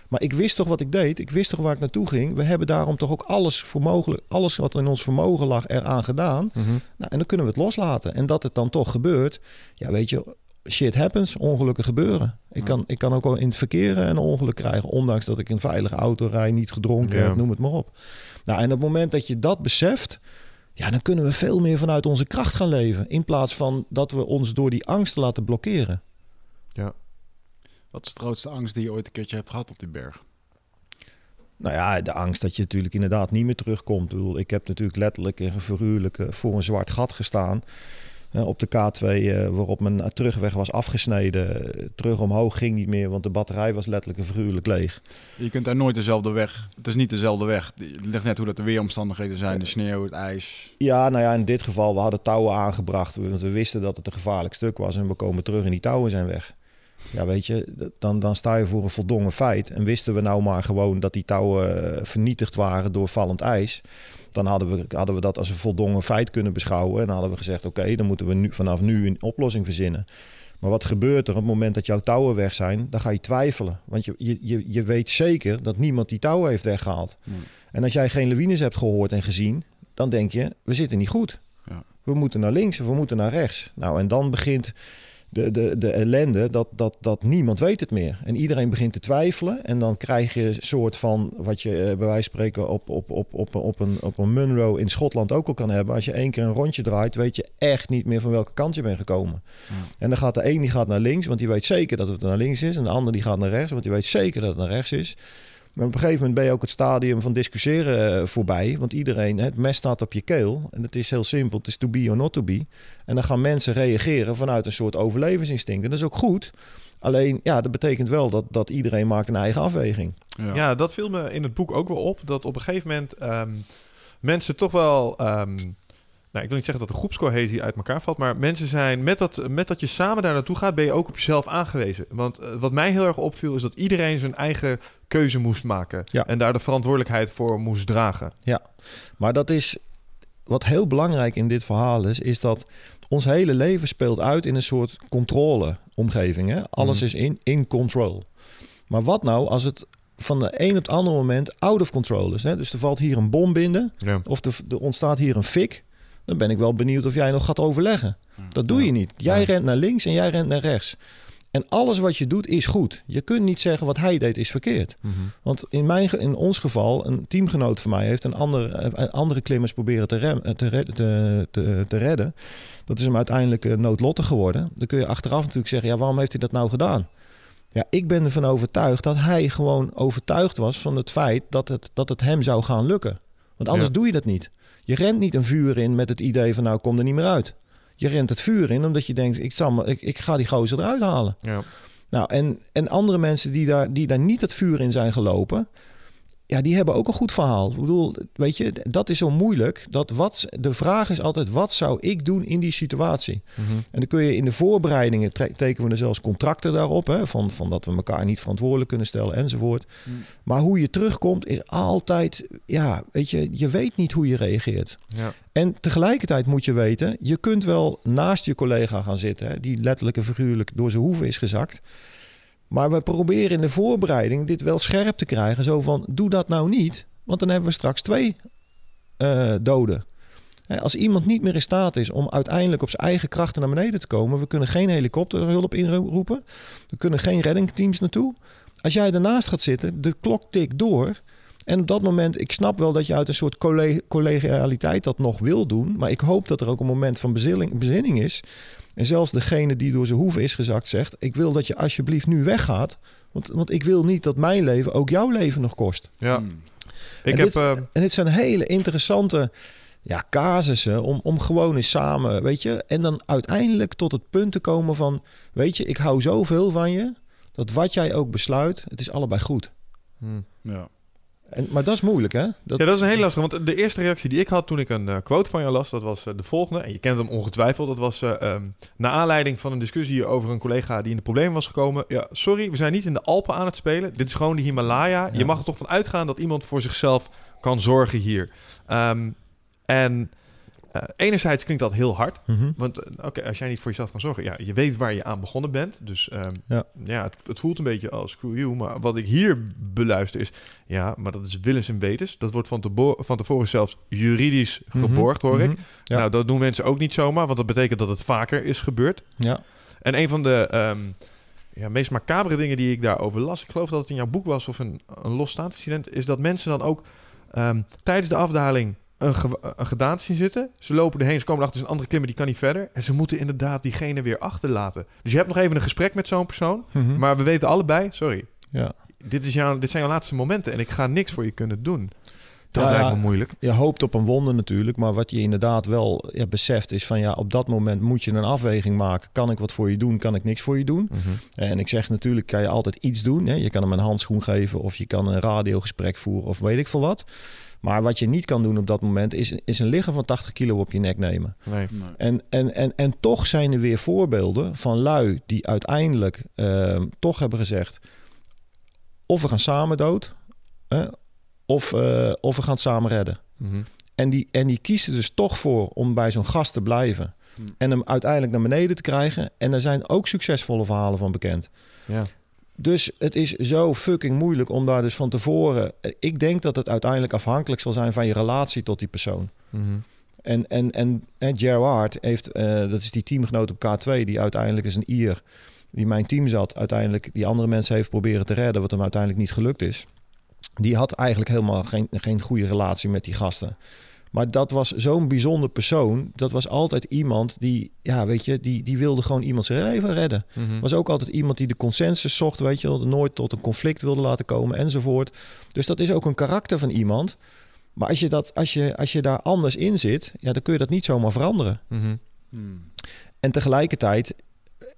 Maar ik wist toch wat ik deed. Ik wist toch waar ik naartoe ging. We hebben daarom toch ook alles, voor mogelijk, alles wat in ons vermogen lag eraan gedaan. Mm -hmm. nou, en dan kunnen we het loslaten. En dat het dan toch gebeurt. Ja, weet je, shit happens. Ongelukken gebeuren. Ik, Ja. kan, ik kan ook al in het verkeer een ongeluk krijgen. Ondanks dat ik een veilige auto rijd, niet gedronken Ja. heb, noem het maar op. Nou, en op het moment dat je dat beseft. Ja, dan kunnen we veel meer vanuit onze kracht gaan leven. In plaats van dat we ons door die angst laten blokkeren. Wat is de grootste angst die je ooit een keertje hebt gehad op die berg? Nou ja, de angst dat je natuurlijk inderdaad niet meer terugkomt. Ik, bedoel, ik heb natuurlijk letterlijk en figuurlijk eh, voor een zwart gat gestaan. Op de K2, eh, waarop mijn terugweg was afgesneden. Terug omhoog ging niet meer, want de batterij was letterlijk en figuurlijk leeg. Je kunt daar nooit dezelfde weg. Het is niet dezelfde weg. Het ligt net hoe dat de weeromstandigheden zijn. De sneeuw, het ijs. Ja, nou ja, in dit geval, we hadden touwen aangebracht. Want we wisten dat het een gevaarlijk stuk was. En we komen terug en die touwen zijn weg. Ja, weet je, dan, dan sta je voor een voldongen feit. En wisten we nou maar gewoon dat die touwen eh, vernietigd waren door vallend ijs. Dan hadden we, hadden we dat als een voldongen feit kunnen beschouwen. En dan hadden we gezegd, oké, dan moeten we nu, vanaf nu een oplossing verzinnen. Maar wat gebeurt er op het moment dat jouw touwen weg zijn? Dan ga je twijfelen. Want je, je, je, je weet zeker dat niemand die touwen heeft weggehaald. En als jij geen lawines hebt gehoord en gezien, dan denk je, we zitten niet goed. Ja. We moeten naar links of we moeten naar rechts. Nou, en dan begint de, de, de ellende dat, dat, dat niemand weet het meer. En iedereen begint te twijfelen. En dan krijg je een soort van, wat je eh, bij wijze van spreken op, op, op, op, op, een, op een Munro in Schotland ook al kan hebben. Als je één keer een rondje draait, weet je echt niet meer van welke kant je bent gekomen. Ja. En dan gaat de een die gaat naar links, want die weet zeker dat het naar links is. En de ander die gaat naar rechts, want die weet zeker dat het naar rechts is. Maar op een gegeven moment ben je ook het stadium van discussiëren eh, voorbij. Want iedereen, het mes staat op je keel. En het is heel simpel. Het is to be or not to be. En dan gaan mensen reageren vanuit een soort overlevingsinstinct. En dat is ook goed. Alleen, ja, dat betekent wel dat, dat iedereen maakt een eigen afweging. Ja. Ja. dat viel me in het boek ook wel op. Dat op een gegeven moment ehm, mensen toch wel... ehm, nou, ik wil niet zeggen dat de groepscohesie uit elkaar valt, maar mensen zijn, met dat, met dat je samen daar naartoe gaat, ben je ook op jezelf aangewezen. Want eh, wat mij heel erg opviel, is dat iedereen zijn eigen keuze moest maken. Ja. En daar de verantwoordelijkheid voor moest dragen. Maar dat is wat heel belangrijk in dit verhaal is, is dat ons hele leven speelt uit in een soort controle-omgeving. Hè? Alles Mhm. is in, in control. Maar wat nou als het van de een op het andere moment out of control is? Hè? Dus er valt hier een bom binnen, Ja. of er, er ontstaat hier een fik. Dan ben ik wel benieuwd of jij nog gaat overleggen. Dat doe je niet. Jij Ja. rent naar links en jij rent naar rechts. En alles wat je doet is goed. Je kunt niet zeggen wat hij deed is verkeerd. Mhm. Want in, mijn, in ons geval, een teamgenoot van mij heeft een andere, eh, andere klimmers proberen te, rem, te, red- te, te, te redden. Dat is hem uiteindelijk eh, noodlottig geworden. Dan kun je achteraf natuurlijk zeggen, ja, waarom heeft hij dat nou gedaan? Ja, ik ben ervan overtuigd dat hij gewoon overtuigd was van het feit dat het, dat het hem zou gaan lukken. Want anders Ja. doe je dat niet. Je rent niet een vuur in met het idee van nou, kom er niet meer uit. Je rent het vuur in omdat je denkt, ik, zal me, ik, ik ga die gozer eruit halen. Ja. Nou, en, en andere mensen die daar, die daar niet het vuur in zijn gelopen, ja, die hebben ook een goed verhaal. Ik bedoel, weet je, dat is zo moeilijk. Dat wat, de vraag is altijd, wat zou ik doen in die situatie? Mhm. En dan kun je in de voorbereidingen, tekenen we er zelfs contracten daarop, hè, van, van dat we elkaar niet verantwoordelijk kunnen stellen enzovoort. Mm. Maar hoe je terugkomt is altijd, ja, weet je, je weet niet hoe je reageert. Ja. En tegelijkertijd moet je weten, je kunt wel naast je collega gaan zitten, hè, die letterlijk en figuurlijk door zijn hoeven is gezakt. Maar we proberen in de voorbereiding dit wel scherp te krijgen. Zo van, doe dat nou niet, want dan hebben we straks twee eh, doden. Als iemand niet meer in staat is om uiteindelijk op zijn eigen krachten naar beneden te komen, we kunnen geen helikopterhulp inroepen, we kunnen geen reddingteams naartoe. Als jij ernaast gaat zitten, de klok tikt door. En op dat moment, ik snap wel dat je uit een soort colle- collegialiteit dat nog wil doen. Maar ik hoop dat er ook een moment van bezinning is. En zelfs degene die door zijn hoeven is gezakt zegt: Ik wil dat je alsjeblieft nu weggaat. Want, want ik wil niet dat mijn leven ook jouw leven nog kost. ja. Mm. Ik en, heb... dit, eh, en dit zijn hele interessante ja, casussen om, om gewoon eens samen, weet je. En dan uiteindelijk tot het punt te komen van: Weet je, ik hou zoveel van je. Dat wat jij ook besluit, het is allebei goed. hmm. Ja. En, maar dat is moeilijk, hè? Dat, Ja, dat is een heel lastig. Want de eerste reactie die ik had toen ik een eh, quote van jou las, dat was eh, de volgende. En je kent hem ongetwijfeld. Dat was eh ehm, naar aanleiding van een discussie over een collega die in de problemen was gekomen. Ja, sorry, we zijn niet in de Alpen aan het spelen. Dit is gewoon de Himalaya. Je mag er toch van uitgaan dat iemand voor zichzelf kan zorgen hier. Ehm, en eh, enerzijds klinkt dat heel hard. Mhm. Want eh, oké, als jij niet voor jezelf kan zorgen, ja, je weet waar je aan begonnen bent. Dus ehm, Ja. ja, het, het voelt een beetje als screw you. Maar wat ik hier beluister is, ja, maar dat is willens en wetens. Dat wordt van, van tevoren zelfs juridisch Mhm. geborgd, hoor ik. Mhm. Ja. Nou, dat doen mensen ook niet zomaar, want dat betekent dat het vaker is gebeurd. Ja. En een van de ehm, ja, meest macabere dingen die ik daarover las, ik geloof dat het in jouw boek was of een, een losstaand incident, is dat mensen dan ook ehm, tijdens de afdaling een, ge een gedaante zien zitten. Ze lopen erheen, ze komen achter een andere klimmer, die kan niet verder. En ze moeten inderdaad diegene weer achterlaten. Dus je hebt nog even een gesprek met zo'n persoon, Mhm. maar we weten allebei, sorry, ja. dit, is jouw, dit zijn jouw laatste momenten en ik ga niks voor je kunnen doen. Dat Ja, lijkt me moeilijk. je hoopt op een wonder natuurlijk, maar wat je inderdaad wel ja, beseft is van ja, op dat moment moet je een afweging maken. Kan ik wat voor je doen? Kan ik niks voor je doen? En ik zeg natuurlijk kan je altijd iets doen. Hè? Je kan hem een handschoen geven of je kan een radiogesprek voeren of weet ik veel wat. Maar wat je niet kan doen op dat moment is, is een liggen van 80 kilo op je nek nemen. Nee. Nee. En, en, en, en toch zijn er weer voorbeelden van lui die uiteindelijk ehm, toch hebben gezegd... of we gaan samen dood, hè, of, eh, of we gaan het samen redden. Mhm. En die, en die kiest er dus toch voor om bij zo'n gast te blijven. Hmm. En hem uiteindelijk naar beneden te krijgen. En er zijn ook succesvolle verhalen van bekend. Ja. Dus het is zo fucking moeilijk om daar dus van tevoren... Ik denk dat het uiteindelijk afhankelijk zal zijn van je relatie tot die persoon. Mhm. En, en, en, en Gerard heeft, eh, dat is die teamgenoot op K2, die uiteindelijk is een Ier, die mijn team zat, uiteindelijk die andere mensen heeft proberen te redden, wat hem uiteindelijk niet gelukt is. Die had eigenlijk helemaal geen, geen goede relatie met die gasten. Maar dat was zo'n bijzonder persoon. Dat was altijd iemand die, ja, weet je, die, die wilde gewoon iemand zijn leven redden. Mhm. Was ook altijd iemand die de consensus zocht, weet je wel, nooit tot een conflict wilde laten komen enzovoort. Dus dat is ook een karakter van iemand. Maar als je, dat, als je, als je daar anders in zit, ja, dan kun je dat niet zomaar veranderen. Mhm. Mm. En tegelijkertijd,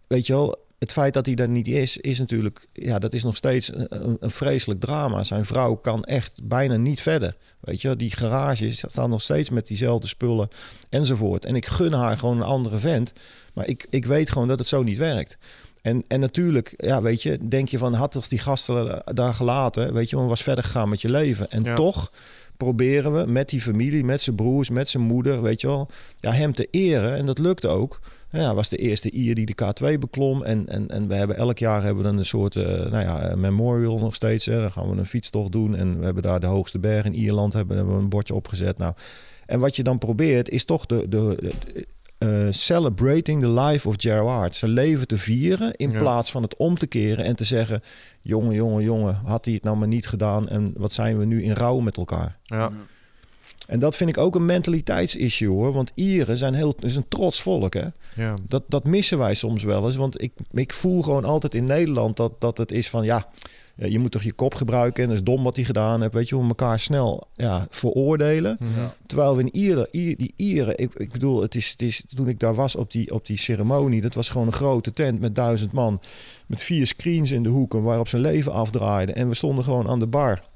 weet je wel, het feit dat hij daar niet is, is natuurlijk, ja, dat is nog steeds een, een vreselijk drama. Zijn vrouw kan echt bijna niet verder. Weet je, die garage staat nog steeds met diezelfde spullen enzovoort. En ik gun haar gewoon een andere vent, maar ik, ik weet gewoon dat het zo niet werkt. En, en natuurlijk, ja, weet je, denk je van, had toch die gasten daar gelaten, weet je, maar was verder gegaan met je leven. En Ja. toch proberen we met die familie, met zijn broers, met zijn moeder, weet je wel, ja, hem te eren. En dat lukte ook. Ja, hij was de eerste Ier die de K2 beklom. En, en, en we hebben elk jaar hebben we dan een soort uh, nou ja, memorial nog steeds. Hè. Dan gaan we een fietstocht doen. En we hebben daar de hoogste berg in Ierland hebben, hebben we een bordje opgezet. Nou, en wat je dan probeert is toch de, de, de uh, celebrating the life of Gerard. Zijn leven te vieren in Ja. plaats van het om te keren en te zeggen... jongen, jongen, jongen, had hij het nou maar niet gedaan... en wat zijn we nu in rouw met elkaar. Ja. En dat vind ik ook een mentaliteitsissue hoor. Want Ieren zijn heel, is een trots volk hè. Ja. Dat, dat missen wij soms wel eens. Want ik, ik voel gewoon altijd in Nederland dat, dat het is van ja, je moet toch je kop gebruiken en dat is dom wat hij gedaan heeft. Weet je, we elkaar snel ja, veroordelen. Mhm. Terwijl we in Ieren, Ier, die Ieren, ik, ik bedoel, het is, het is, toen ik daar was op die, op die ceremonie, dat was gewoon een grote tent met duizend man. Met vier screens in de hoeken waarop zijn leven afdraaide. En we stonden gewoon aan de bar.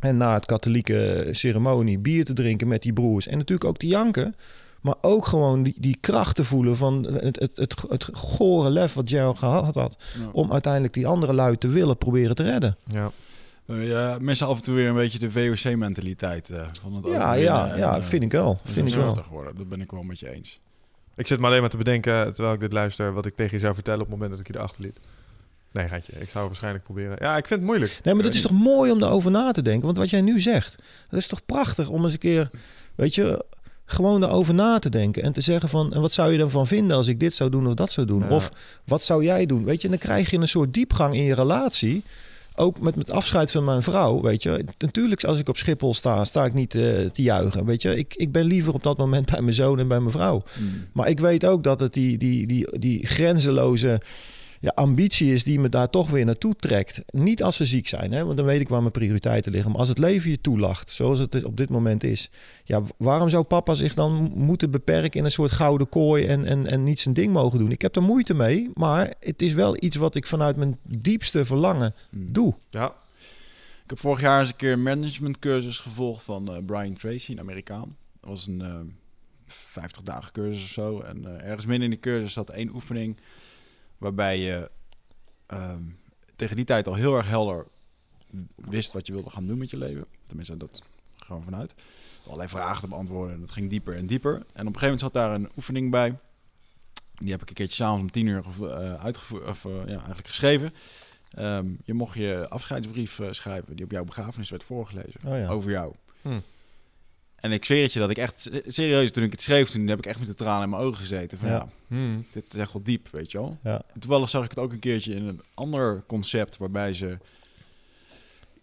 En na het katholieke ceremonie bier te drinken met die broers. En natuurlijk ook te janken. Maar ook gewoon die, die kracht te voelen van het, het, het, het gore lef wat Gerald gehad had. Ja. Om uiteindelijk die andere lui te willen proberen te redden. Ja. Uh, ja, missen af en toe weer een beetje de VOC-mentaliteit eh, van het Ja, ja, en, ja, eh, vind ik wel. Vind ik wel. worden. Dat ben ik wel met je eens. Ik zit me alleen maar te bedenken, terwijl ik dit luister, wat ik tegen je zou vertellen op het moment dat ik je erachter liet. Nee, gaatje. Ik zou waarschijnlijk proberen. Ja, ik vind het moeilijk. Nee, maar dat is toch mooi om daarover na te denken? Want wat jij nu zegt, dat is toch prachtig om eens een keer, weet je, gewoon daarover na te denken. En te zeggen van, en wat zou je dan van vinden als ik dit zou doen of dat zou doen? Ja. Of wat zou jij doen? Weet je, en dan krijg je een soort diepgang in je relatie. Ook met, met afscheid van mijn vrouw, weet je. Natuurlijk, als ik op Schiphol sta, sta ik niet eh, te juichen, weet je. Ik, ik ben liever op dat moment bij mijn zoon en bij mijn vrouw. Maar ik weet ook dat het die, die, die, die grenzeloze ja, ambitie is die me daar toch weer naartoe trekt. Niet als ze ziek zijn, hè, want dan weet ik waar mijn prioriteiten liggen. Maar als het leven je toelacht, zoals het op dit moment is. Ja, waarom zou papa zich dan moeten beperken in een soort gouden kooi en, en, en niet zijn ding mogen doen? Ik heb er moeite mee, maar het is wel iets wat ik vanuit mijn diepste verlangen Mm. doe. Ja. Ik heb vorig jaar eens een keer een managementcursus gevolgd van eh, Brian Tracy, een Amerikaan. Dat was een eh 50 dagen cursus of zo. En eh, ergens midden in de cursus zat één oefening waarbij je ehm, tegen die tijd al heel erg helder wist wat je wilde gaan doen met je leven. Tenminste, dat gewoon vanuit. Allerlei vragen te beantwoorden en dat ging dieper en dieper. En op een gegeven moment zat daar een oefening bij. Die heb ik een keertje s'avonds om tien uur eh, uitgevoerd, of eh, ja, eigenlijk geschreven. Ehm, je mocht je afscheidsbrief eh, schrijven die op jouw begrafenis werd voorgelezen. Oh ja. Over jou. Hm. En ik zweer het je dat ik echt, se- serieus, toen ik het schreef, toen heb ik echt met de tranen in mijn ogen gezeten. Van, Ja. ja. Hm. dit is echt wel diep, weet je wel. Ja. En toevallig zag ik het ook een keertje in een ander concept waarbij ze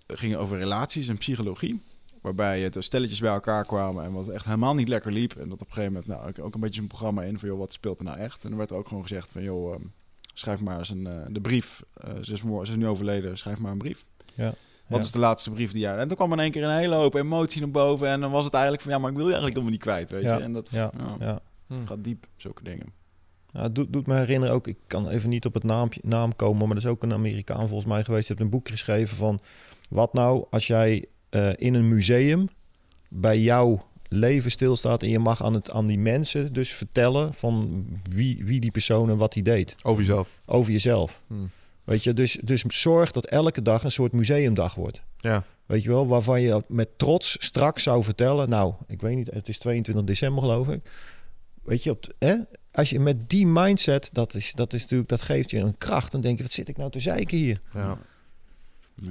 gingen over relaties en psychologie. Waarbij het stelletjes bij elkaar kwamen en wat echt helemaal niet lekker liep. En dat op een gegeven moment nou, ook- ook een beetje een programma in van joh, wat speelt er nou echt? En er werd er ook gewoon gezegd van joh, ehm, schrijf maar eens een, eh, de brief. Eh, ze, is mooi, ze is nu overleden, schrijf maar een brief. Ja. Wat Ja. is de laatste brief die jij... En toen kwam in één keer een hele hoop emotie naar boven. En dan was het eigenlijk van ja, maar ik wil je eigenlijk helemaal niet kwijt, weet Ja. je. En dat Ja. ja, Ja. Hm. gaat diep, zulke dingen. Ja, het doet, doet me herinneren ook, ik kan even niet op het naampje, naam komen, maar er is ook een Amerikaan volgens mij geweest, die heeft een boek geschreven van wat nou als jij eh, in een museum bij jouw leven stilstaat en je mag aan, het, aan die mensen dus vertellen van wie, wie die persoon en wat die deed Over jezelf. over jezelf. Hm. Weet je, dus, dus zorg dat elke dag een soort museumdag wordt. Ja. Weet je wel, waarvan je met trots straks zou vertellen. Nou, ik weet niet, het is 22 december geloof ik. Weet je, op hè? als je met die mindset, dat is, dat is natuurlijk, dat geeft je een kracht. Dan denk je, wat zit ik nou te zeiken hier? Ja.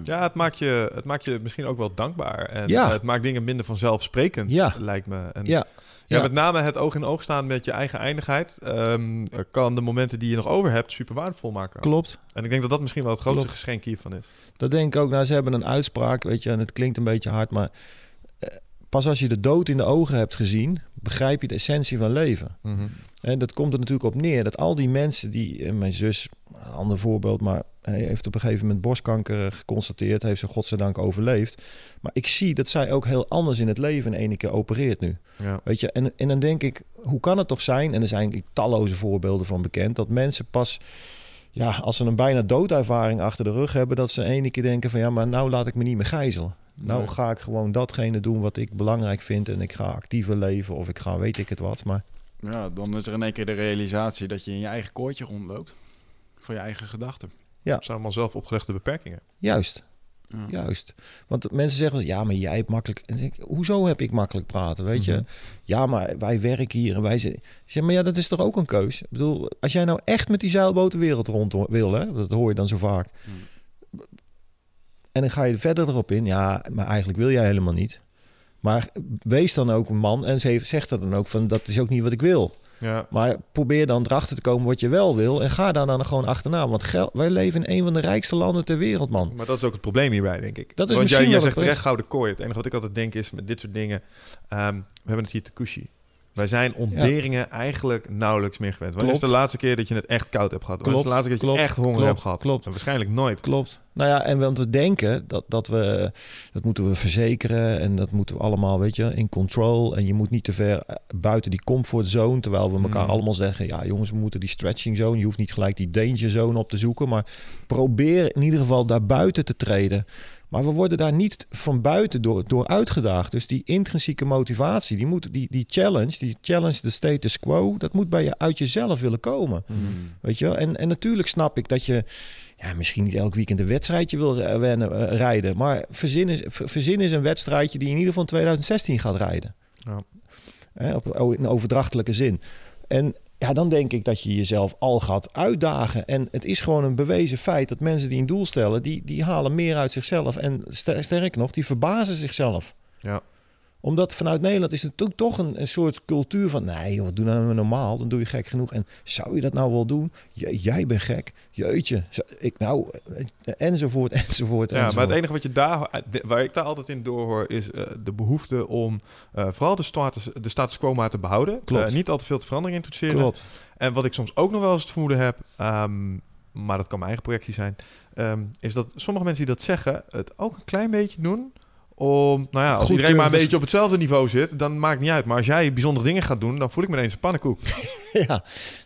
Ja, het maakt, je, het maakt je misschien ook wel dankbaar. En Ja. eh, het maakt dingen minder vanzelfsprekend, Ja. lijkt me. En ja. Ja, met name het oog in oog staan met je eigen eindigheid... ehm, kan de momenten die je nog over hebt super waardevol maken. klopt. En ik denk dat dat misschien wel het grootste Klopt. geschenk hiervan is. Dat denk ik ook. Nou, ze hebben een uitspraak, weet je, en het klinkt een beetje hard, maar pas als je de dood in de ogen hebt gezien, begrijp je de essentie van leven. En dat komt er natuurlijk op neer dat al die mensen die, eh, mijn zus, een ander voorbeeld, maar hij heeft op een gegeven moment borstkanker geconstateerd, heeft ze godzijdank overleefd. Maar ik zie dat zij ook heel anders in het leven in ene keer opereert nu. Ja. Weet je, en, en dan denk ik, hoe kan het toch zijn, en er zijn eigenlijk talloze voorbeelden van bekend, dat mensen pas, ja, als ze een bijna doodervaring achter de rug hebben, dat ze ene keer denken van ja, maar nou laat ik me niet meer gijzelen. Nou Nee. ga ik gewoon datgene doen wat ik belangrijk vind en ik ga actiever leven of ik ga weet ik het wat. Maar Ja, dan is er in één keer de realisatie dat je in je eigen koortje rondloopt. Voor je eigen gedachten. Dat zijn allemaal zelf opgelegde beperkingen. juist, Juist. Want mensen zeggen, ja, maar jij hebt makkelijk... En ik, hoezo heb ik makkelijk praten, weet je? Mhm. Ja, maar wij werken hier en wij... zitten- zeg, maar ja, dat is toch ook een keus? Ik bedoel, als jij nou echt met die zeilboot de wereld rond wil, hè? Dat hoor je dan zo vaak. En dan ga je verder erop in. Ja, maar eigenlijk wil jij helemaal niet. Maar wees dan ook een man en ze zegt dat dan ook van, dat is ook niet wat ik wil. Ja. Maar probeer dan erachter te komen wat je wel wil en ga daar dan gewoon achterna. Want geld, wij leven in een van de rijkste landen ter wereld, man. Maar dat is ook het probleem hierbij, denk ik. Dat is Want jij, jij zegt terecht gouden kooi. Het enige wat ik altijd denk is met dit soort dingen... ehm, we hebben het hier te cushy. Wij zijn ontberingen eigenlijk nauwelijks meer gewend. Wanneer is de laatste keer dat je het echt koud hebt gehad? Wanneer is de laatste keer dat je klopt, echt honger klopt, hebt gehad? klopt. En waarschijnlijk nooit. Klopt. Nou ja, en want we denken dat, dat we dat moeten we verzekeren en dat moeten we allemaal, weet je, in control. En je moet niet te ver eh, buiten die comfortzone, terwijl we elkaar Mm. allemaal zeggen, ja jongens, we moeten die stretching zone. Je hoeft niet gelijk die danger zone op te zoeken, maar probeer in ieder geval daar buiten te treden. Maar we worden daar niet van buiten door, door uitgedaagd. Dus die intrinsieke motivatie, die, moet, die, die challenge, die challenge de status quo, dat moet bij je uit jezelf willen komen. Weet je? En, en natuurlijk snap ik dat je ja, misschien niet elk weekend een wedstrijdje wil eh, eh, rijden. Maar verzin is, ver- verzin is een wedstrijdje die in ieder geval in 2016 gaat rijden. Ja. Hè, op, o- in overdrachtelijke zin. En ja, dan denk ik dat je jezelf al gaat uitdagen. En het is gewoon een bewezen feit dat mensen die een doel stellen, die, die halen meer uit zichzelf. En ster- sterker nog, die verbazen zichzelf Ja. Omdat vanuit Nederland is het ook toch een, een soort cultuur van... nee joh, doe nou maar normaal, dan doe je gek genoeg. En zou je dat nou wel doen? Jij bent gek. Jeetje. Ik nou, eh, enzovoort, enzovoort, Ja, maar het enige wat je daar, de- waar ik daar altijd in doorhoor, is eh, de behoefte om eh, vooral de status, de status quo maar te behouden. Klopt. Eh, niet al te veel te verandering introduceren. Klopt. En wat ik soms ook nog wel eens het vermoeden heb, ehm, maar dat kan mijn eigen projectie zijn, ehm, is dat sommige mensen die dat zeggen, het ook een klein beetje doen om, nou ja, als Goed iedereen maar een beetje op hetzelfde niveau zit, dan maakt het niet uit. Maar als jij bijzondere dingen gaat doen, dan voel ik me ineens een pannenkoek. Ja,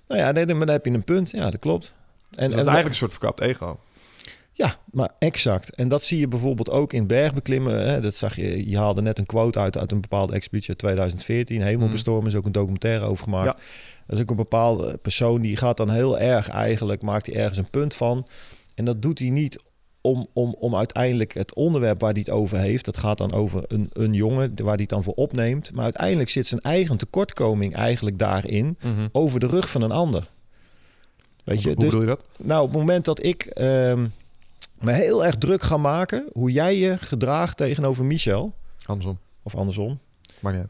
nou ja, nee, dan heb je een punt. Ja, dat klopt. En, dat is eigenlijk een soort verkapt ego. Ja, maar exact. En dat zie je bijvoorbeeld ook in bergbeklimmen. Hè. Dat zag je, je haalde net een quote uit uit een bepaalde expeditie uit 2014. Hemelbestormen is ook een documentaire over gemaakt. Ja. Dat is ook een bepaalde persoon die gaat dan heel erg eigenlijk, maakt hij ergens een punt van. En dat doet hij niet om, om, om uiteindelijk het onderwerp waar hij het over heeft. Dat gaat dan over een, een jongen waar hij het dan voor opneemt. Maar uiteindelijk zit zijn eigen tekortkoming eigenlijk daarin over de rug van een ander. Weet je, Hoe dus, bedoel je dat? nou, op het moment dat ik ehm, me heel erg druk ga maken hoe jij je gedraagt tegenover Michel, Andersom. of andersom. Maar niet.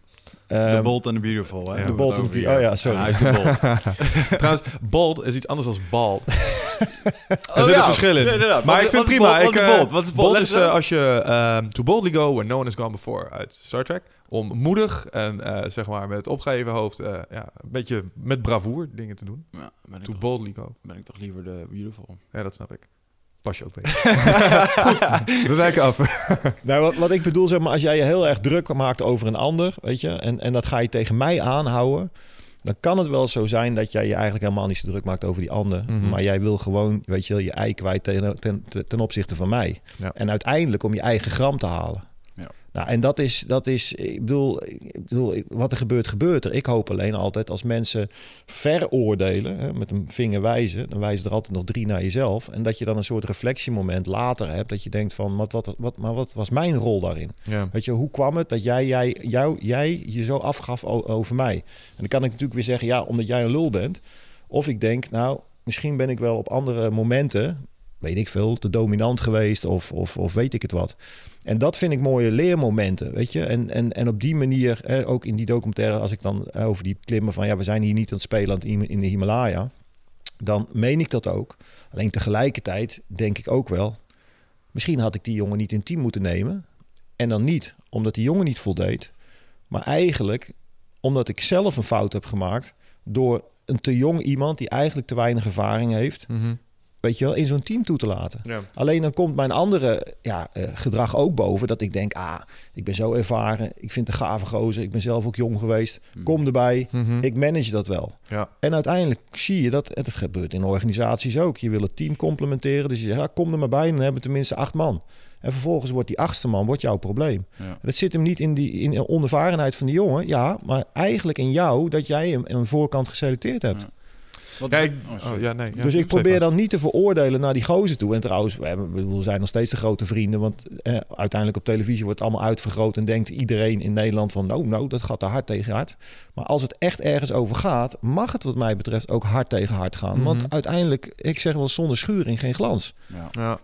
De ehm, Bold and the Beautiful. Hè? De Bold and over the- hier. oh ja, sorry. En hij is de Bold. Trouwens, bald is iets anders dan bald. Er Oh, zit ja. een verschil in. Maar Wat- ik vind prima. bold? Wat Ik, is eh, bold? Wat is bold? bold is eh, als je ehm to boldly go where no one has gone before uit Star Trek. Om moedig en eh, zeg maar met opgeheven hoofd, eh, ja, een beetje met bravoer dingen te doen. Ja, ben ik, To toch, boldly go. ben ik toch liever de Beautiful. Ja, dat snap ik. Pas je ook beter. We wijken af. Nou, wat, wat ik bedoel, zeg maar, als jij je heel erg druk maakt over een ander, weet je, en, en dat ga je tegen mij aanhouden, dan kan het wel zo zijn dat jij je eigenlijk helemaal niet zo druk maakt over die ander. Mhm. Maar jij wil gewoon, weet je je ei kwijt ten, ten, ten opzichte van mij. Ja. En uiteindelijk om je eigen gram te halen. Nou, en dat is, dat is ik, bedoel, ik bedoel, wat er gebeurt, gebeurt er. Ik hoop alleen altijd als mensen veroordelen, hè, met een vinger wijzen, dan wijzen er altijd nog drie naar jezelf. En dat je dan een soort reflectiemoment later hebt, dat je denkt van, wat, wat, wat, maar wat was mijn rol daarin? Ja. Weet je, hoe kwam het dat jij, jij, jou, jij je zo afgaf over mij? En dan kan ik natuurlijk weer zeggen, ja, omdat jij een lul bent. Of ik denk, nou, misschien ben ik wel op andere momenten, weet ik veel, te dominant geweest of, of, of weet ik het wat. En dat vind ik mooie leermomenten, weet je. En, en, en op die manier, ook in die documentaire, als ik dan over die klimmen van, ja, we zijn hier niet aan het spelen in de Himalaya. Dan meen ik dat ook. Alleen tegelijkertijd denk ik ook wel, misschien had ik die jongen niet in team moeten nemen. En dan niet omdat die jongen niet voldeed, maar eigenlijk omdat ik zelf een fout heb gemaakt door een te jong iemand die eigenlijk te weinig ervaring heeft, Mhm. Weet je wel, in zo'n team toe te laten. ja. Alleen dan komt mijn andere ja, eh, gedrag ook boven. Dat ik denk, ah, ik ben zo ervaren. Ik vind het een gave gozer. Ik ben zelf ook jong geweest. Kom erbij. Mhm. Ik manage dat wel. ja. En uiteindelijk zie je dat, dat gebeurt in organisaties ook. Je wil het team complementeren. Dus je zegt, ja, kom er maar bij. Dan hebben we tenminste acht man. En vervolgens wordt die achtste man wordt jouw probleem. Ja. Dat zit hem niet in, die, in de onervarenheid van die jongen. Ja, maar eigenlijk in jou dat jij hem aan de voorkant geselecteerd hebt. Ja. Wat Ja, is- ik- oh, oh, sorry. ja, nee, ja, dus ik probeer dan niet te veroordelen naar die gozer toe. En trouwens, we, hebben, we zijn nog steeds de grote vrienden. Want eh, uiteindelijk op televisie wordt het allemaal uitvergroot. En denkt iedereen in Nederland van... nou, nou, dat gaat te hard tegen hard. Maar als het echt ergens over gaat... mag het wat mij betreft ook hard tegen hard gaan. Mhm. Want uiteindelijk, ik zeg wel zonder schuring geen glans. Ja.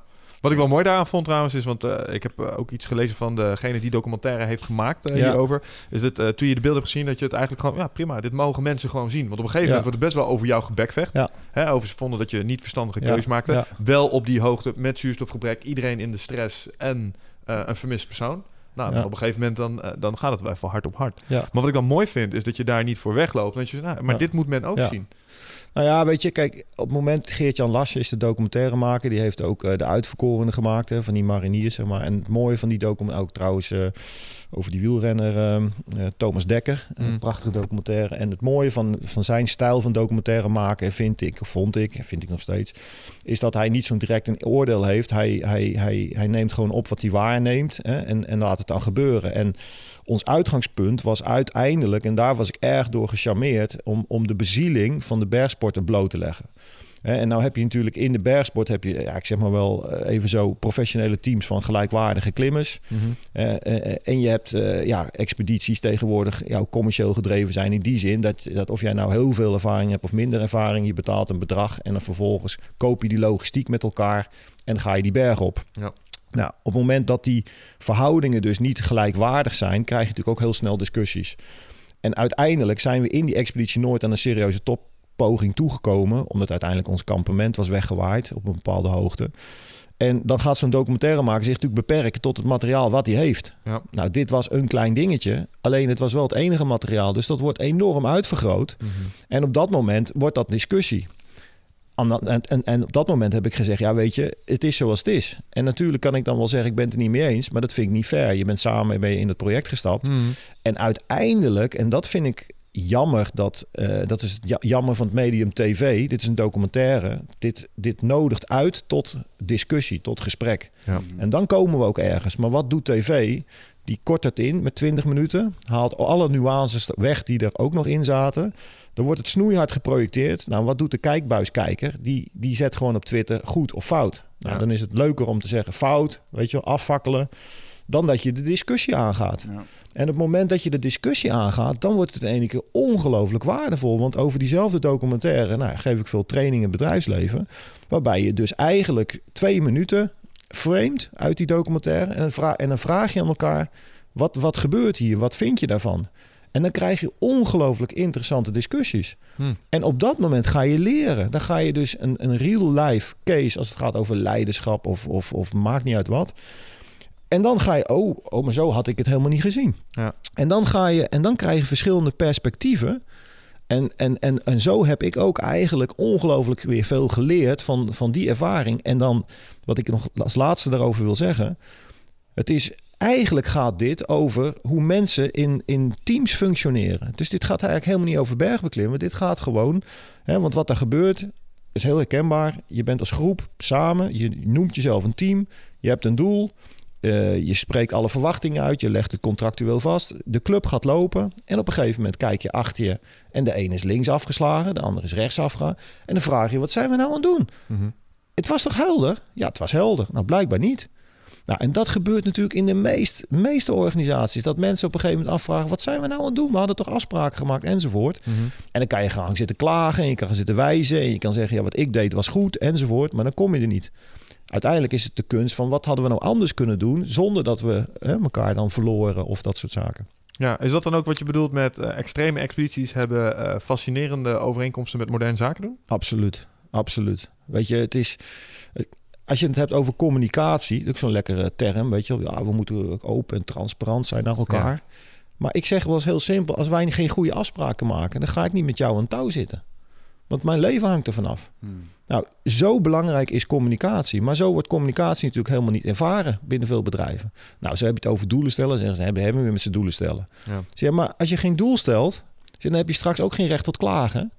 Wat ik wel mooi daaraan vond trouwens is, want eh, ik heb eh, ook iets gelezen van degene die documentaire heeft gemaakt eh, Ja. hierover. Is dat toen je de beelden hebt gezien, dat je het eigenlijk gewoon, ja prima, dit mogen mensen gewoon zien. Want op een gegeven moment wordt er best wel over jou gebekvecht. Ja. Hè, over ze vonden dat je niet verstandige Ja. keuzes maakte. Ja. Wel op die hoogte met zuurstofgebrek, iedereen in de stress en een vermist persoon. Nou, Ja. op een gegeven moment dan, dan gaat het wel even hard op hard. Ja. Maar wat ik dan mooi vind, is dat je daar niet voor wegloopt. Dat je, nou, maar Ja. dit moet men ook zien. Nou ja, weet je, kijk, op het moment Geert-Jan Lassen is de documentairemaker. Die heeft ook eh, de uitverkorenen gemaakt hè, van die mariniers, zeg maar. En het mooie van die documentaire, ook trouwens eh, over die wielrenner eh, eh, Thomas Dekker. Een Mm. prachtige documentaire. En het mooie van, van zijn stijl van documentaire maken, vind ik, of vond ik, vind ik nog steeds, is dat hij niet zo'n direct een oordeel heeft. Hij, hij, hij, hij neemt gewoon op wat hij waarneemt hè, en, en laat het dan gebeuren. En ons uitgangspunt was uiteindelijk, en daar was ik erg door gecharmeerd, om, om de bezieling van de bergsporten bloot te leggen. En nou heb je natuurlijk in de bergsport, heb je, ja, ik zeg maar wel eh, even zo, professionele teams van gelijkwaardige klimmers. Eh, eh, en je hebt ja, expedities tegenwoordig ja, commercieel gedreven zijn in die zin dat, dat of jij nou heel veel ervaring hebt of minder ervaring, je betaalt een bedrag en dan vervolgens koop je die logistiek met elkaar en ga je die berg op. Ja. Nou, op het moment dat die verhoudingen dus niet gelijkwaardig zijn, krijg je natuurlijk ook heel snel discussies. En uiteindelijk zijn we in die expeditie nooit aan een serieuze toppoging toegekomen, omdat uiteindelijk ons kampement was weggewaaid op een bepaalde hoogte. En dan gaat zo'n documentairemaker zich natuurlijk beperken tot het materiaal wat hij heeft. Ja. Nou, dit was een klein dingetje, alleen het was wel het enige materiaal, dus dat wordt enorm uitvergroot. Mhm. En op dat moment wordt dat discussie. En, en, en op dat moment heb ik gezegd, ja weet je, het is zoals het is. En natuurlijk kan ik dan wel zeggen, ik ben het er niet mee eens, maar dat vind ik niet fair. Je bent samen ben je in het project gestapt. Mhm. En uiteindelijk, en dat vind ik jammer, dat, eh, dat is het jammer van het medium tv. Dit is een documentaire. Dit, dit nodigt uit tot discussie, tot gesprek. Ja. En dan komen we ook ergens. Maar wat doet tv? Die kort het in met 20 minuten. Haalt alle nuances weg die er ook nog in zaten. Dan wordt het snoeihard geprojecteerd. Nou, wat doet de kijkbuiskijker? Die, die zet gewoon op Twitter goed of fout. Nou, Ja. dan is het leuker om te zeggen fout, weet je wel, afvakkelen. Dan dat je de discussie aangaat. Ja. En op het moment dat je de discussie aangaat, dan wordt het in ene keer ongelooflijk waardevol. Want over diezelfde documentaire nou, geef ik veel training in het bedrijfsleven. Waarbij je dus eigenlijk twee minuten framed uit die documentaire. En en dan vraag je aan elkaar, wat, wat gebeurt hier? Wat vind je daarvan? En dan krijg je ongelooflijk interessante discussies. Hm. En op dat moment ga je leren. Dan ga je dus een, een real-life case, als het gaat over leiderschap of, of, of maakt niet uit wat. En dan ga je, oh, oh, maar zo had ik het helemaal niet gezien. Ja. En dan ga je, en dan krijg je verschillende perspectieven. En, en, en, en zo heb ik ook eigenlijk ongelooflijk weer veel geleerd van, van die ervaring. En dan, wat ik nog als laatste daarover wil zeggen. Het is eigenlijk gaat dit over hoe mensen in, in teams functioneren. Dus dit gaat eigenlijk helemaal niet over bergbeklimmen. Dit gaat gewoon, hè, want wat er gebeurt is heel herkenbaar. Je bent als groep samen, je noemt jezelf een team, je hebt een doel. Eh, je spreekt alle verwachtingen uit, je legt het contractueel vast. De club gaat lopen en op een gegeven moment kijk je achter je en de een is links afgeslagen, de ander is rechts afgegaan. En dan vraag je, wat zijn we nou aan het doen? Mhm. Het was toch helder? Ja, het was helder. Nou, blijkbaar niet. Nou, en dat gebeurt natuurlijk in de meest, meeste organisaties. Dat mensen op een gegeven moment afvragen: wat zijn we nou aan het doen? We hadden toch afspraken gemaakt enzovoort. Mhm. En dan kan je gaan zitten klagen en je kan gaan zitten wijzen. En je kan zeggen: ja, wat ik deed was goed enzovoort. Maar dan kom je er niet. Uiteindelijk is het de kunst van wat hadden we nou anders kunnen doen zonder dat we hè, elkaar dan verloren of dat soort zaken. Ja, is dat dan ook wat je bedoelt met eh, extreme expedities hebben eh, fascinerende overeenkomsten met moderne zaken doen? Absoluut, absoluut. Weet je, het is. Als je het hebt over communicatie, dat is ook zo'n lekkere term, weet je wel. Ja, we moeten ook open en transparant zijn naar elkaar. Maar ik zeg wel eens heel simpel: als wij geen goede afspraken maken, dan ga ik niet met jou aan touw zitten. Want mijn leven hangt er vanaf. Hmm. Nou, zo belangrijk is communicatie. Maar zo wordt communicatie natuurlijk helemaal niet ervaren binnen veel bedrijven. Nou, zo heb je het over doelen stellen. Zeggen ze, hebben hebben we weer met z'n doelen stellen. Ja. Zeg, maar als je geen doel stelt, dan heb je straks ook geen recht tot klagen.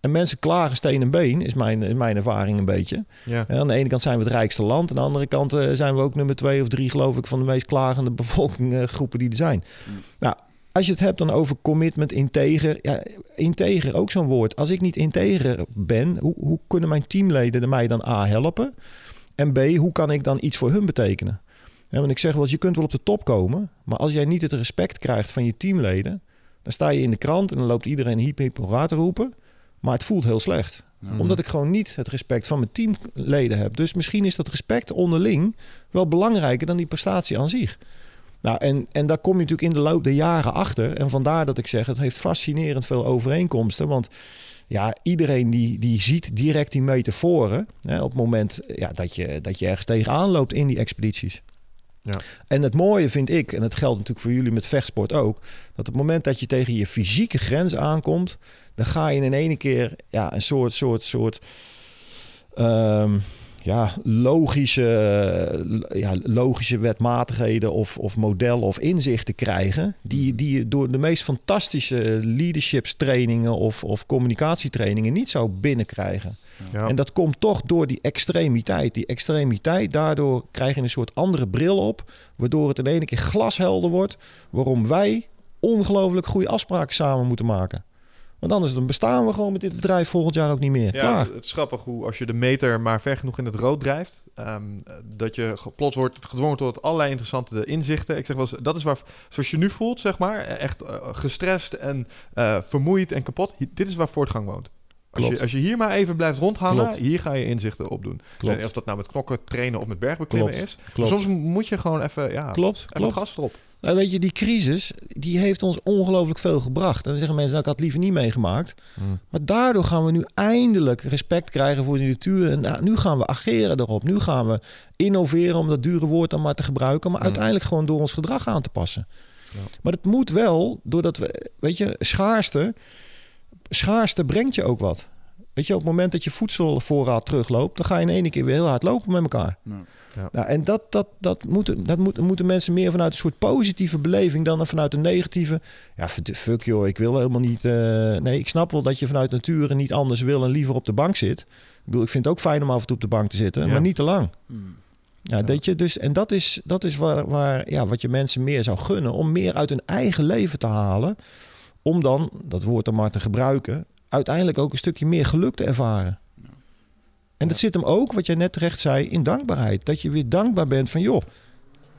En mensen klagen steen en been, is mijn, is mijn ervaring een beetje. Ja. En aan de ene kant zijn we het rijkste land. Aan de andere kant eh, zijn we ook nummer twee of drie, geloof ik, van de meest klagende bevolkinggroepen die er zijn. Mm. Nou, als je het hebt dan over commitment, integer. Ja, integer, ook zo'n woord. Als ik niet integer ben, hoe, hoe kunnen mijn teamleden mij dan A helpen? En B, hoe kan ik dan iets voor hun betekenen? Ja, want ik zeg wel eens, je kunt wel op de top komen, maar als jij niet het respect krijgt van je teamleden, dan sta je in de krant en dan loopt iedereen te roepen, maar het voelt heel slecht. Omdat ik gewoon niet het respect van mijn teamleden heb. Dus misschien is dat respect onderling wel belangrijker dan die prestatie aan zich. Nou, en, en daar kom je natuurlijk in de loop der jaren achter. En vandaar dat ik zeg, het heeft fascinerend veel overeenkomsten. Want ja, iedereen die, die ziet direct die metaforen hè, op het moment ja, dat, je, dat je ergens tegenaan loopt in die expedities. Ja. En het mooie vind ik, en dat geldt natuurlijk voor jullie met vechtsport ook, dat op het moment dat je tegen je fysieke grens aankomt, dan ga je in ene keer ja, een soort, soort, soort ehm, ja, logische, ja, logische wetmatigheden of, of modellen of inzichten krijgen. Die, die je door de meest fantastische leadershipstrainingen of, of communicatietrainingen niet zou binnenkrijgen. Ja. En dat komt toch door die extremiteit. Die extremiteit, daardoor krijg je een soort andere bril op. Waardoor het in één keer glashelder wordt. Waarom wij ongelooflijk goede afspraken samen moeten maken. Want anders dan bestaan we gewoon met dit bedrijf volgend jaar ook niet meer. Ja, Klaar. het, het is grappig hoe als je de meter maar ver genoeg in het rood drijft, ehm, dat je plots wordt gedwongen tot allerlei interessante inzichten. Ik zeg wel eens, dat is waar, zoals je nu voelt, zeg maar, echt eh, gestrest en eh, vermoeid en kapot. Dit is waar voortgang woont. Als je, als je hier maar even blijft rondhangen, Klopt. hier ga je inzichten opdoen. Klopt. En of dat nou met knokken trainen of met bergbeklimmen Klopt. is. Klopt. Soms moet je gewoon even, ja, Klopt, even klopt. gas erop. Nou, weet je, die crisis, die heeft ons ongelooflijk veel gebracht. En dan zeggen mensen, nou, ik had het liever niet meegemaakt. Maar daardoor gaan we nu eindelijk respect krijgen voor de natuur. En nou, nu gaan we ageren erop. Nu gaan we innoveren, om dat dure woord dan maar te gebruiken. Maar Mm. uiteindelijk gewoon door ons gedrag aan te passen. Ja. Maar het moet wel, doordat we, weet je, schaarste, schaarste brengt je ook wat. Weet je, op het moment dat je voedselvoorraad terugloopt, dan ga je in één keer weer heel hard lopen met elkaar. Ja. Ja. Nou, en dat, dat, dat, moeten, dat moeten, moeten mensen meer vanuit een soort positieve beleving dan vanuit een negatieve. Ja, fuck joh, ik wil helemaal niet. eh, nee, ik snap wel dat je vanuit nature niet anders wil en liever op de bank zit. Ik bedoel, ik vind het ook fijn om af en toe op de bank te zitten, Ja. maar niet te lang. Hmm. Ja, Dat je dus, en dat is, dat is waar, waar, ja, wat je mensen meer zou gunnen. Om meer uit hun eigen leven te halen. Om dan, dat woord dan maar te gebruiken, uiteindelijk ook een stukje meer geluk te ervaren. En dat zit hem ook, wat jij net terecht zei, in dankbaarheid. Dat je weer dankbaar bent van, joh,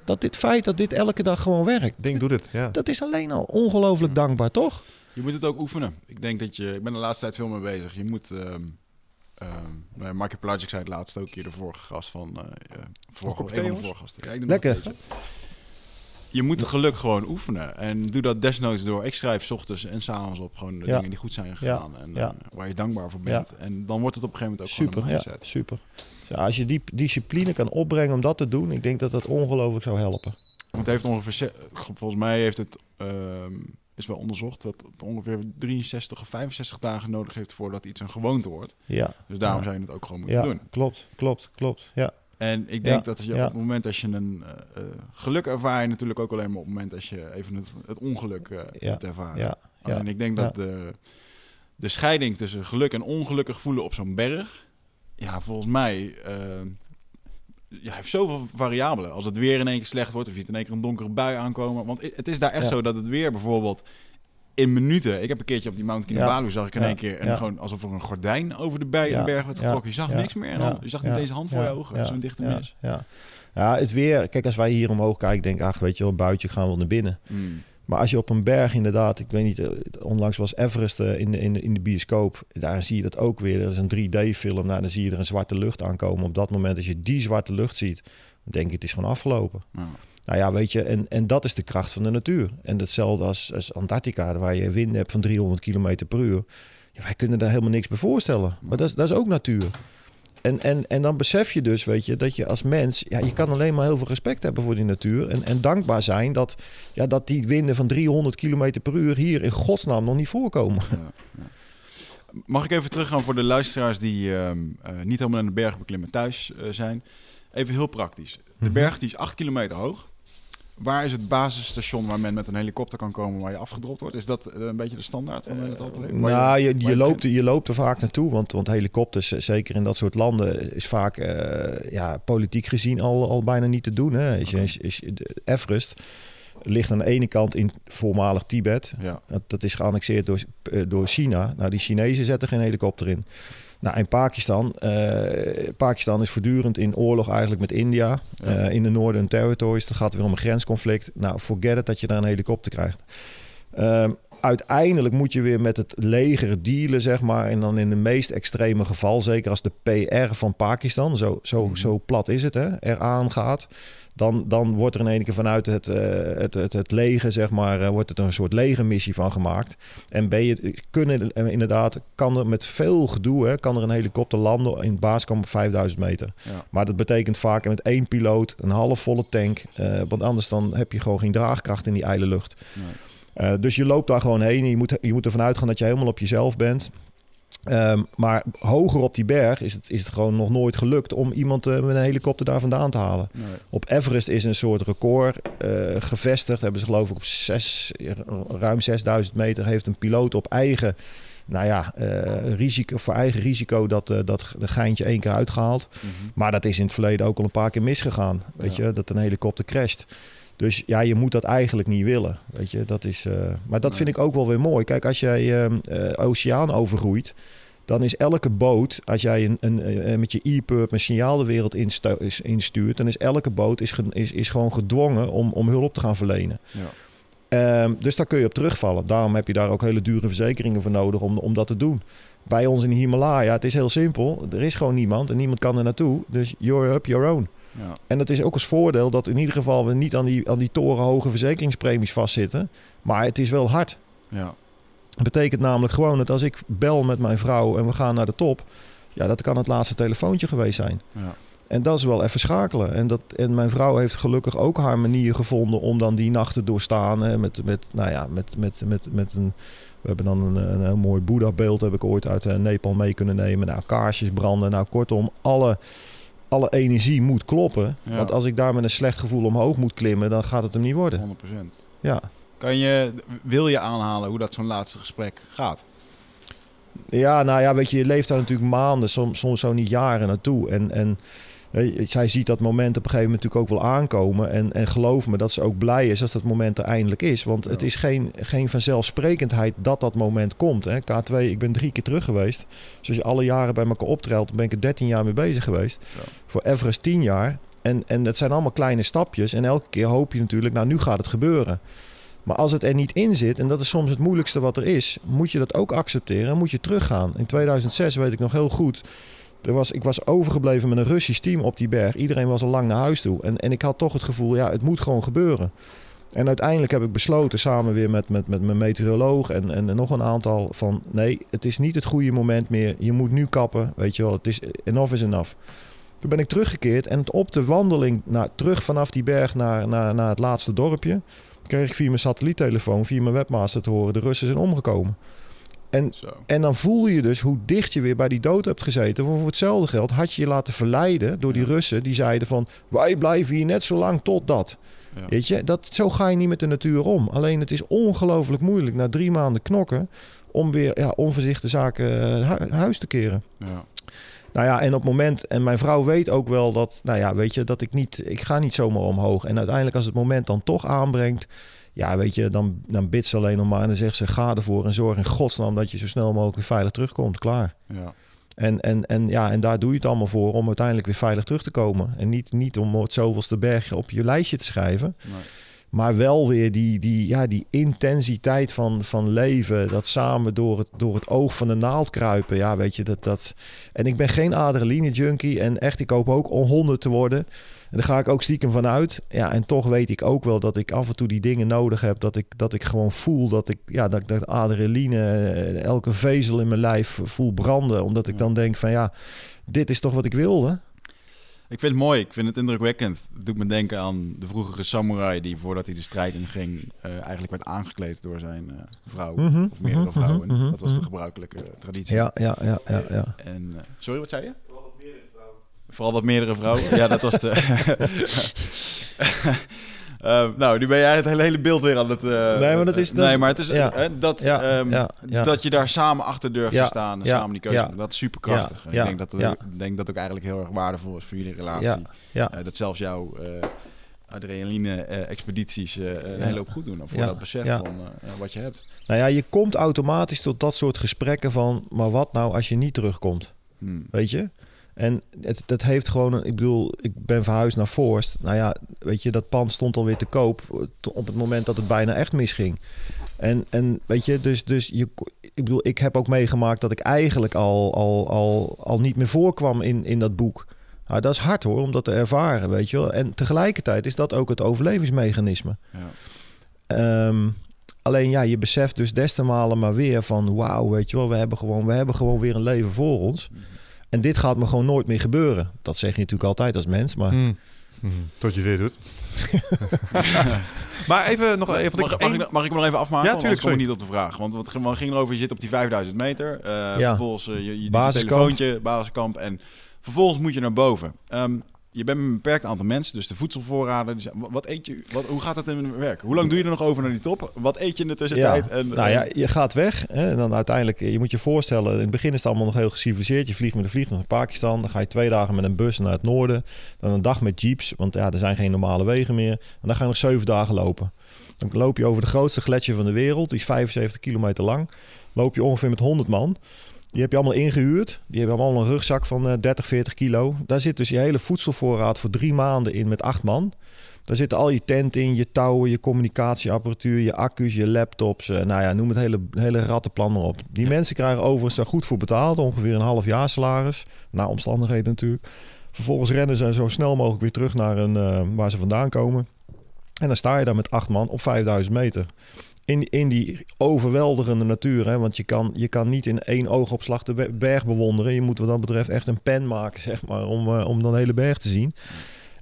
dat dit feit dat dit elke dag gewoon werkt. Ding doet het, ja. Dat is alleen al ongelooflijk dankbaar, toch? Je moet het ook oefenen. Ik denk dat je... Ik ben de laatste tijd veel mee bezig. Je moet... ehm um, uh, Markie Pelagic zei het laatst ook hier de vorige gast van... Uh, vorige, een van de vorige gasten. Ja, Lekker. Je moet het geluk gewoon oefenen. En doe dat desnoods door. Ik schrijf 's ochtends en 's avonds op gewoon de Ja. dingen die goed zijn gegaan. En Ja. eh, waar je dankbaar voor bent. En dan wordt het op een gegeven moment ook Super, gewoon een super. Ja, als je die discipline kan opbrengen om dat te doen, ik denk dat dat ongelooflijk zou helpen. Want het heeft ongeveer, volgens mij heeft het, ehm, is wel onderzocht dat het ongeveer 63 of 65 dagen nodig heeft voordat iets een gewoonte wordt. Ja, Dus daarom Ja. zou je het ook gewoon moeten ja doen. klopt, klopt, klopt. Ja, En ik denk Ja, dat je op het moment als je een eh, eh, geluk ervaar je natuurlijk ook alleen maar op het moment als je even het, het ongeluk eh Ja, moet ervaren. Alleen ik denk dat de, de scheiding tussen geluk en ongelukkig voelen op zo'n berg, ja, volgens mij, eh, ja, heeft zoveel variabelen. Als het weer in één keer slecht wordt, of je ziet in één keer een donkere bui aankomen. Want het is daar echt Ja. zo dat het weer bijvoorbeeld in minuten. Ik heb een keertje op die Mount Kinabalu zag ik in Ja. één keer en Ja. gewoon alsof er een gordijn over de Ja. berg werd Ja. getrokken. Je zag Ja. niks meer en Ja. dan, je zag niet Ja. eens een hand voor Ja. je ogen. Ja. Zo'n dichte ja, mis. Ja. ja, het weer. Kijk, als wij hier omhoog kijken, denk ik, ach, weet je wel, een buitje gaan we naar binnen. Mm. Maar als je op een berg inderdaad, ik weet niet, eh, onlangs was Everest eh, in, de- in, de- in de bioscoop. Daar zie je dat ook weer. Dat is een 3D-film. Nou, dan zie je er een zwarte lucht aankomen. Op dat moment, als je die zwarte lucht ziet, denk je, het is gewoon afgelopen. Ja. Nou ja, weet je, en, en dat is de kracht van de natuur. En hetzelfde als, als Antarctica, waar je wind hebt van 300 km per uur. Ja, wij kunnen daar helemaal niks bij voorstellen. Maar dat is, dat is ook natuur. En, en, en dan besef je dus, weet je, dat je als mens... Ja, je kan alleen maar heel veel respect hebben voor die natuur. En, en dankbaar zijn dat, ja, dat die winden van 300 km per uur hier in godsnaam nog niet voorkomen. Ja, ja. Mag ik even teruggaan voor de luisteraars die ehm, eh, niet helemaal aan de berg beklimmen thuis eh, zijn? Even heel praktisch. De Mhm. berg die is 8 kilometer hoog. Waar is het basisstation waar men met een helikopter kan komen waar je afgedropt wordt? Is dat eh, een beetje de standaard van het altijd heeft? Waar Nou, je, je, loopt, je loopt er vaak naartoe, want, want helikopters, eh, zeker in dat soort landen, is vaak eh, ja, politiek gezien al, al bijna niet te doen. Hè. Is, is, Everest, ligt aan de ene kant in voormalig Tibet. Ja. Dat, dat is geannexeerd door, eh, door China. Nou, die Chinezen zetten geen helikopter in. Nou, in Pakistan, eh, Pakistan is voortdurend in oorlog eigenlijk met India. Ja. eh, in de Northern Territories. Dat gaat weer om een grensconflict. Nou, forget it dat je daar een helikopter krijgt. Ehm, uiteindelijk moet je weer met het leger dealen, zeg maar. En dan in de meest extreme geval, zeker als de PR van Pakistan, zo, zo, Mhm. zo plat is het, hè, eraan gaat. Dan, dan wordt er in één keer vanuit het, eh, het, het, het leger, zeg maar, eh, wordt het een soort legermissie van gemaakt. En ben je, kunnen eh, inderdaad, kan er met veel gedoe, hè, kan er een helikopter landen in het basiskamp op 5000 meter. Ja. Maar dat betekent vaak met één piloot, een halfvolle tank. want anders dan heb je gewoon geen draagkracht in die ijle lucht. Nee. Eh, dus je loopt daar gewoon heen. en Je moet, je moet ervan uitgaan dat je helemaal op jezelf bent. Ehm, maar hoger op die berg is het, is het gewoon nog nooit gelukt om iemand eh, met een helikopter daar vandaan te halen. Nee. Op Everest is een soort record eh, gevestigd. Hebben ze geloof ik op zes, ruim 6000 meter heeft een piloot op eigen, nou ja, risico, voor eigen risico dat, dat de geintje één keer uitgehaald. Mhm. Maar dat is in het verleden ook al een paar keer misgegaan. Weet Ja. je, dat een helikopter crasht. Dus ja, je moet dat eigenlijk niet willen. Weet je, dat is. eh, maar dat Nee. vind ik ook wel weer mooi. Kijk, als jij eh, oceaan overgroeit. Dan is elke boot, als jij een, een, eh, met je e-pub een signaal de wereld instuurt, dan is elke boot is, is gewoon gedwongen om, om hulp te gaan verlenen. Ja. Ehm, dus daar kun je op terugvallen. Daarom heb je daar ook hele dure verzekeringen voor nodig om, om dat te doen. Bij ons in de Himalaya, het is heel simpel. Er is gewoon niemand en niemand kan er naartoe. Dus you're up your own. Ja. En dat is ook als voordeel dat in ieder geval we niet aan die, aan die torenhoge verzekeringspremies vastzitten. Maar het is wel hard. Ja. Dat betekent namelijk gewoon dat als ik bel met mijn vrouw en we gaan naar de top. Ja, dat kan het laatste telefoontje geweest zijn. Ja. En dat is wel even schakelen. En, dat, en mijn vrouw heeft gelukkig ook haar manier gevonden om dan die nacht te doorstaan. Hè, met, met, nou ja, met, met, met, met een. We hebben dan een, een heel mooi Boeddha-beeld, heb ik ooit uit eh, Nepal mee kunnen nemen. Nou, kaarsjes branden. Nou, kortom, alle, alle energie moet kloppen. Ja. Want als ik daar met een slecht gevoel omhoog moet klimmen, dan gaat het hem niet worden. 100%. Ja. Kan je, wil je aanhalen hoe dat zo'n laatste gesprek gaat? Ja, nou ja, weet je, je leeft daar natuurlijk maanden, soms, soms zo niet jaren naartoe. En, en zij ziet dat moment op een gegeven moment natuurlijk ook wel aankomen. En, en geloof me dat ze ook blij is als dat moment er eindelijk is. Want het is geen, geen vanzelfsprekendheid dat dat moment komt. Hè. K2, ik ben drie keer terug geweest. Dus als je alle jaren bij elkaar optelt, dan ben ik er 13 jaar mee bezig geweest. Ja. Voor Everest 10 jaar. En, en het zijn allemaal kleine stapjes. En elke keer hoop je natuurlijk, nou nu gaat het gebeuren. Maar als het er niet in zit, en dat is soms het moeilijkste wat er is, moet je dat ook accepteren en moet je teruggaan. In 2006 weet ik nog heel goed. Er was, ik was overgebleven met een Russisch team op die berg. Iedereen was al lang naar huis toe. En, en ik had toch het gevoel, ja, het moet gewoon gebeuren. En uiteindelijk heb ik besloten, samen weer met, met, met mijn meteoroloog en, en nog een aantal, van nee, het is niet het goede moment meer. Je moet nu kappen, weet je wel. Het is enough is enough. Toen ben ik teruggekeerd en op de wandeling naar, terug vanaf die berg naar, naar, naar het laatste dorpje kreeg ik via mijn satelliettelefoon, via mijn webmaster te horen, de Russen zijn omgekomen. En, Zo. en dan voel je dus hoe dicht je weer bij die dood hebt gezeten. Want voor hetzelfde geld had je je laten verleiden door die. Russen. Die zeiden van, wij blijven hier net zo lang tot dat. Ja. Weet je, dat, zo ga je niet met de natuur om. Alleen het is ongelooflijk moeilijk na drie maanden knokken... om weer ja, onvoorzichte zaken eh, hu- huis te keren. Ja. Nou ja, en op het moment, en mijn vrouw weet ook wel dat, nou ja, weet je, dat ik niet, ik ga niet zomaar omhoog. En uiteindelijk als het moment dan toch aanbrengt, ja, weet je, dan, dan bidt ze alleen nog maar en dan zegt ze, ga ervoor en zorg in godsnaam dat je zo snel mogelijk veilig terugkomt. Klaar. Ja. En, en, en, ja, en daar doe je het allemaal voor om uiteindelijk weer veilig terug te komen. En niet, niet om het zoveelste bergje op je lijstje te schrijven. Nee. Maar wel weer die, die, ja, die intensiteit van, van leven. Dat samen door het, door het oog van de naald kruipen. Ja, weet je, dat, dat... En ik ben geen adrenaline junkie. En echt, ik hoop ook om 100 te worden. En daar ga ik ook stiekem van uit. Ja, en toch weet ik ook wel dat ik af en toe die dingen nodig heb. Dat ik, dat ik gewoon voel dat ik, ja, dat, dat adrenaline, eh, elke vezel in mijn lijf voel branden. Omdat ik dan denk van ja, dit is toch wat ik wilde. Ik vind het mooi, ik vind het indrukwekkend. Het doet me denken aan de vroegere samurai die voordat hij de strijd inging eh eigenlijk werd aangekleed door zijn eh, vrouw Mhm, of meerdere mhm, vrouwen. mhm, dat was de gebruikelijke traditie. Ja, ja, ja, ja. ja. En, sorry, wat zei je? Vooral wat meerdere vrouwen. ja, dat was de. Eh, nou, nu ben jij het hele, beeld weer aan het. eh, Nee, maar dat is- dat nee, maar het is ja. eh, dat, Ja, ehm, ja, dat je daar samen achter durft te staan en samen die keuze. Dat is super krachtig. Ja, En ja, ik denk dat, ik denk dat ook eigenlijk heel erg waardevol is voor jullie relatie. Eh, dat zelfs jouw adrenaline-expedities een hele hoop goed doen. Voor dat besef van wat je hebt. Nou ja, je komt automatisch tot dat soort gesprekken van... maar wat nou als je niet terugkomt? Hmm. Weet je? En het, dat heeft gewoon... Een, ik bedoel, ik ben verhuisd naar Forst. Nou ja, weet je, dat pand stond alweer te koop... eh, op het moment dat het bijna echt misging. En, en weet je, dus, dus je, ik bedoel, ik heb ook meegemaakt... dat ik eigenlijk al, al, al, al niet meer voorkwam in, in dat boek. Nou, dat is hard hoor, om dat te ervaren, weet je wel. En tegelijkertijd is dat ook het overlevingsmechanisme. Ja. Ehm, alleen ja, je beseft dus des te malen maar weer van... wauw, weet je wel, we hebben, gewoon, we hebben gewoon weer een leven voor ons. Mhm. En dit gaat me gewoon nooit meer gebeuren. Dat zeg je natuurlijk altijd als mens, maar... Hmm. Hmm. Tot je dit doet. maar even nog even... Mag, mag, ik, mag ik hem nog even afmaken? Ja, Want tuurlijk, anders kom ik niet op de vraag. Want wat ging- erover? Je zit op die 5000 meter. eh, Ja. Vervolgens eh, je, je doet je Basiskamp. telefoontje, basiskamp. En vervolgens moet je naar boven. Ehm, je bent met een beperkt aantal mensen. Dus de voedselvoorraden. die zijn- wat eet je? Wat, hoe gaat dat in hun werk? Hoe lang doe je er nog over naar die top? Wat eet je in de tussentijd? Ja, En, nou ja, je gaat weg. Hè, en dan uiteindelijk, je moet je voorstellen, in het begin is het allemaal nog heel geciviliseerd. Je vliegt met een vliegtuig naar Pakistan. Dan ga je twee dagen met een bus naar het noorden. Dan een dag met jeeps, want ja, er zijn geen normale wegen meer. En dan ga je nog zeven dagen lopen. Dan loop je over de grootste gletsjer van de wereld. Die is 75 kilometer lang. Loop je ongeveer met 100 man. Die heb je allemaal ingehuurd. Die hebben allemaal een rugzak van eh, 30, 40 kilo. Daar zit dus je hele voedselvoorraad voor drie maanden in met acht man. Daar zitten al je tent in, je touwen, je communicatieapparatuur, je accu's, je laptops. eh, nou ja, noem het hele, hele rattenplan maar op. Die mensen krijgen overigens daar goed voor betaald. Ongeveer een half jaar salaris. Naar omstandigheden natuurlijk. Vervolgens rennen ze zo snel mogelijk weer terug naar een, eh, waar ze vandaan komen. En dan sta je daar met acht man op 5000 meter. In, in die overweldigende natuur. Hè? Want je kan, je kan niet in één oogopslag de be- berg bewonderen. Je moet wat dat betreft echt een pen maken, zeg maar, om, eh, om dan de hele berg te zien.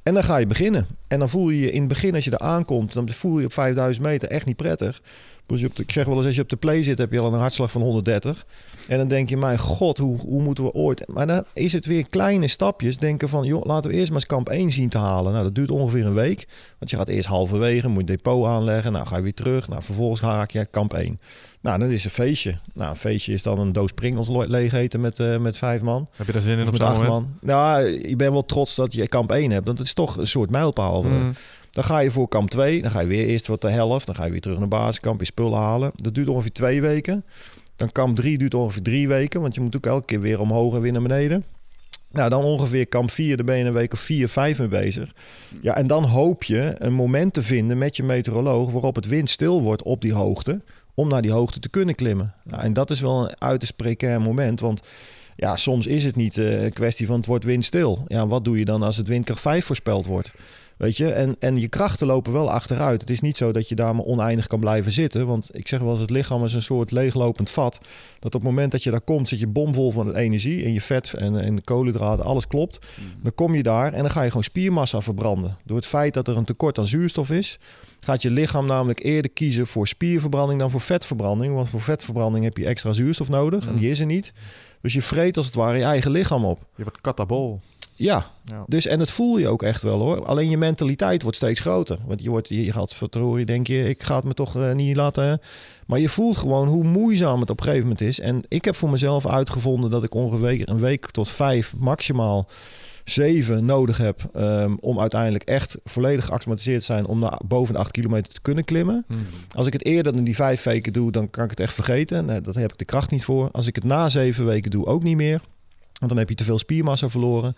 En dan ga je beginnen. En dan voel je je in het begin, als je er aankomt, dan voel je op 5000 meter echt niet prettig. Dus je op de, ik zeg wel eens, als je op de play zit, heb je al een hartslag van 130. En dan denk je, mijn god, hoe, hoe moeten we ooit... Maar dan is het weer kleine stapjes. Denken van, joh, laten we eerst maar eens kamp 1 zien te halen. Nou, dat duurt ongeveer een week. Want je gaat eerst halverwege, moet je depot aanleggen. Nou, ga je weer terug. Nou, vervolgens haak je kamp 1. Nou, dan is een feestje. Nou, een feestje is dan een doos pringels lo- leeg eten met, eh, met vijf man. Heb je daar zin in Of op zo'n moment? man. Nou, ik ben wel trots dat je kamp 1 hebt. Want het is toch een soort mijlpaal. Dan ga je voor kamp 2. Dan ga je weer eerst wat de helft. Dan ga je weer terug naar basiskamp. Je spullen halen. Dat duurt ongeveer twee weken. Dan kamp 3 duurt ongeveer drie weken. Want je moet ook elke keer weer omhoog en weer naar beneden. Nou, dan ongeveer kamp 4. Daar ben je een week of 4, 5 mee bezig. Ja, en dan hoop je een moment te vinden met je meteoroloog... waarop het windstil wordt op die hoogte... om naar die hoogte te kunnen klimmen. Nou, en dat is wel een uiterst precair moment. Want ja, soms is het niet eh, een kwestie van het wordt windstil. Ja, wat doe je dan als het windkracht 5 voorspeld wordt? Weet je, en, en je krachten lopen wel achteruit. Het is niet zo dat je daar maar oneindig kan blijven zitten. Want ik zeg wel eens, het lichaam is een soort leeglopend vat. Dat op het moment dat je daar komt, zit je bomvol van energie. En je vet en, en de koolhydraten, alles klopt. Dan kom je daar en dan ga je gewoon spiermassa verbranden. Door het feit dat er een tekort aan zuurstof is, gaat je lichaam namelijk eerder kiezen voor spierverbranding dan voor vetverbranding. Want voor vetverbranding heb je extra zuurstof nodig. En die is er niet. Dus je vreet als het ware je eigen lichaam op. Je wordt katabol. Ja, Ja. dus en het voel je ook echt wel hoor. Alleen je mentaliteit wordt steeds groter. Want je, wordt, je gaat vertrouwen, denk je, ik ga het me toch eh, niet laten. Maar je voelt gewoon hoe moeizaam het op een gegeven moment is. En ik heb voor mezelf uitgevonden dat ik ongeveer een week tot vijf, maximaal zeven nodig heb. ehm, om uiteindelijk echt volledig geacclimatiseerd te zijn om naar boven de acht kilometer te kunnen klimmen. Hmm. Als ik het eerder dan die vijf weken doe, dan kan ik het echt vergeten. Nee, daar heb ik de kracht niet voor. Als ik het na zeven weken doe, ook niet meer. Want dan heb je te veel spiermassa verloren.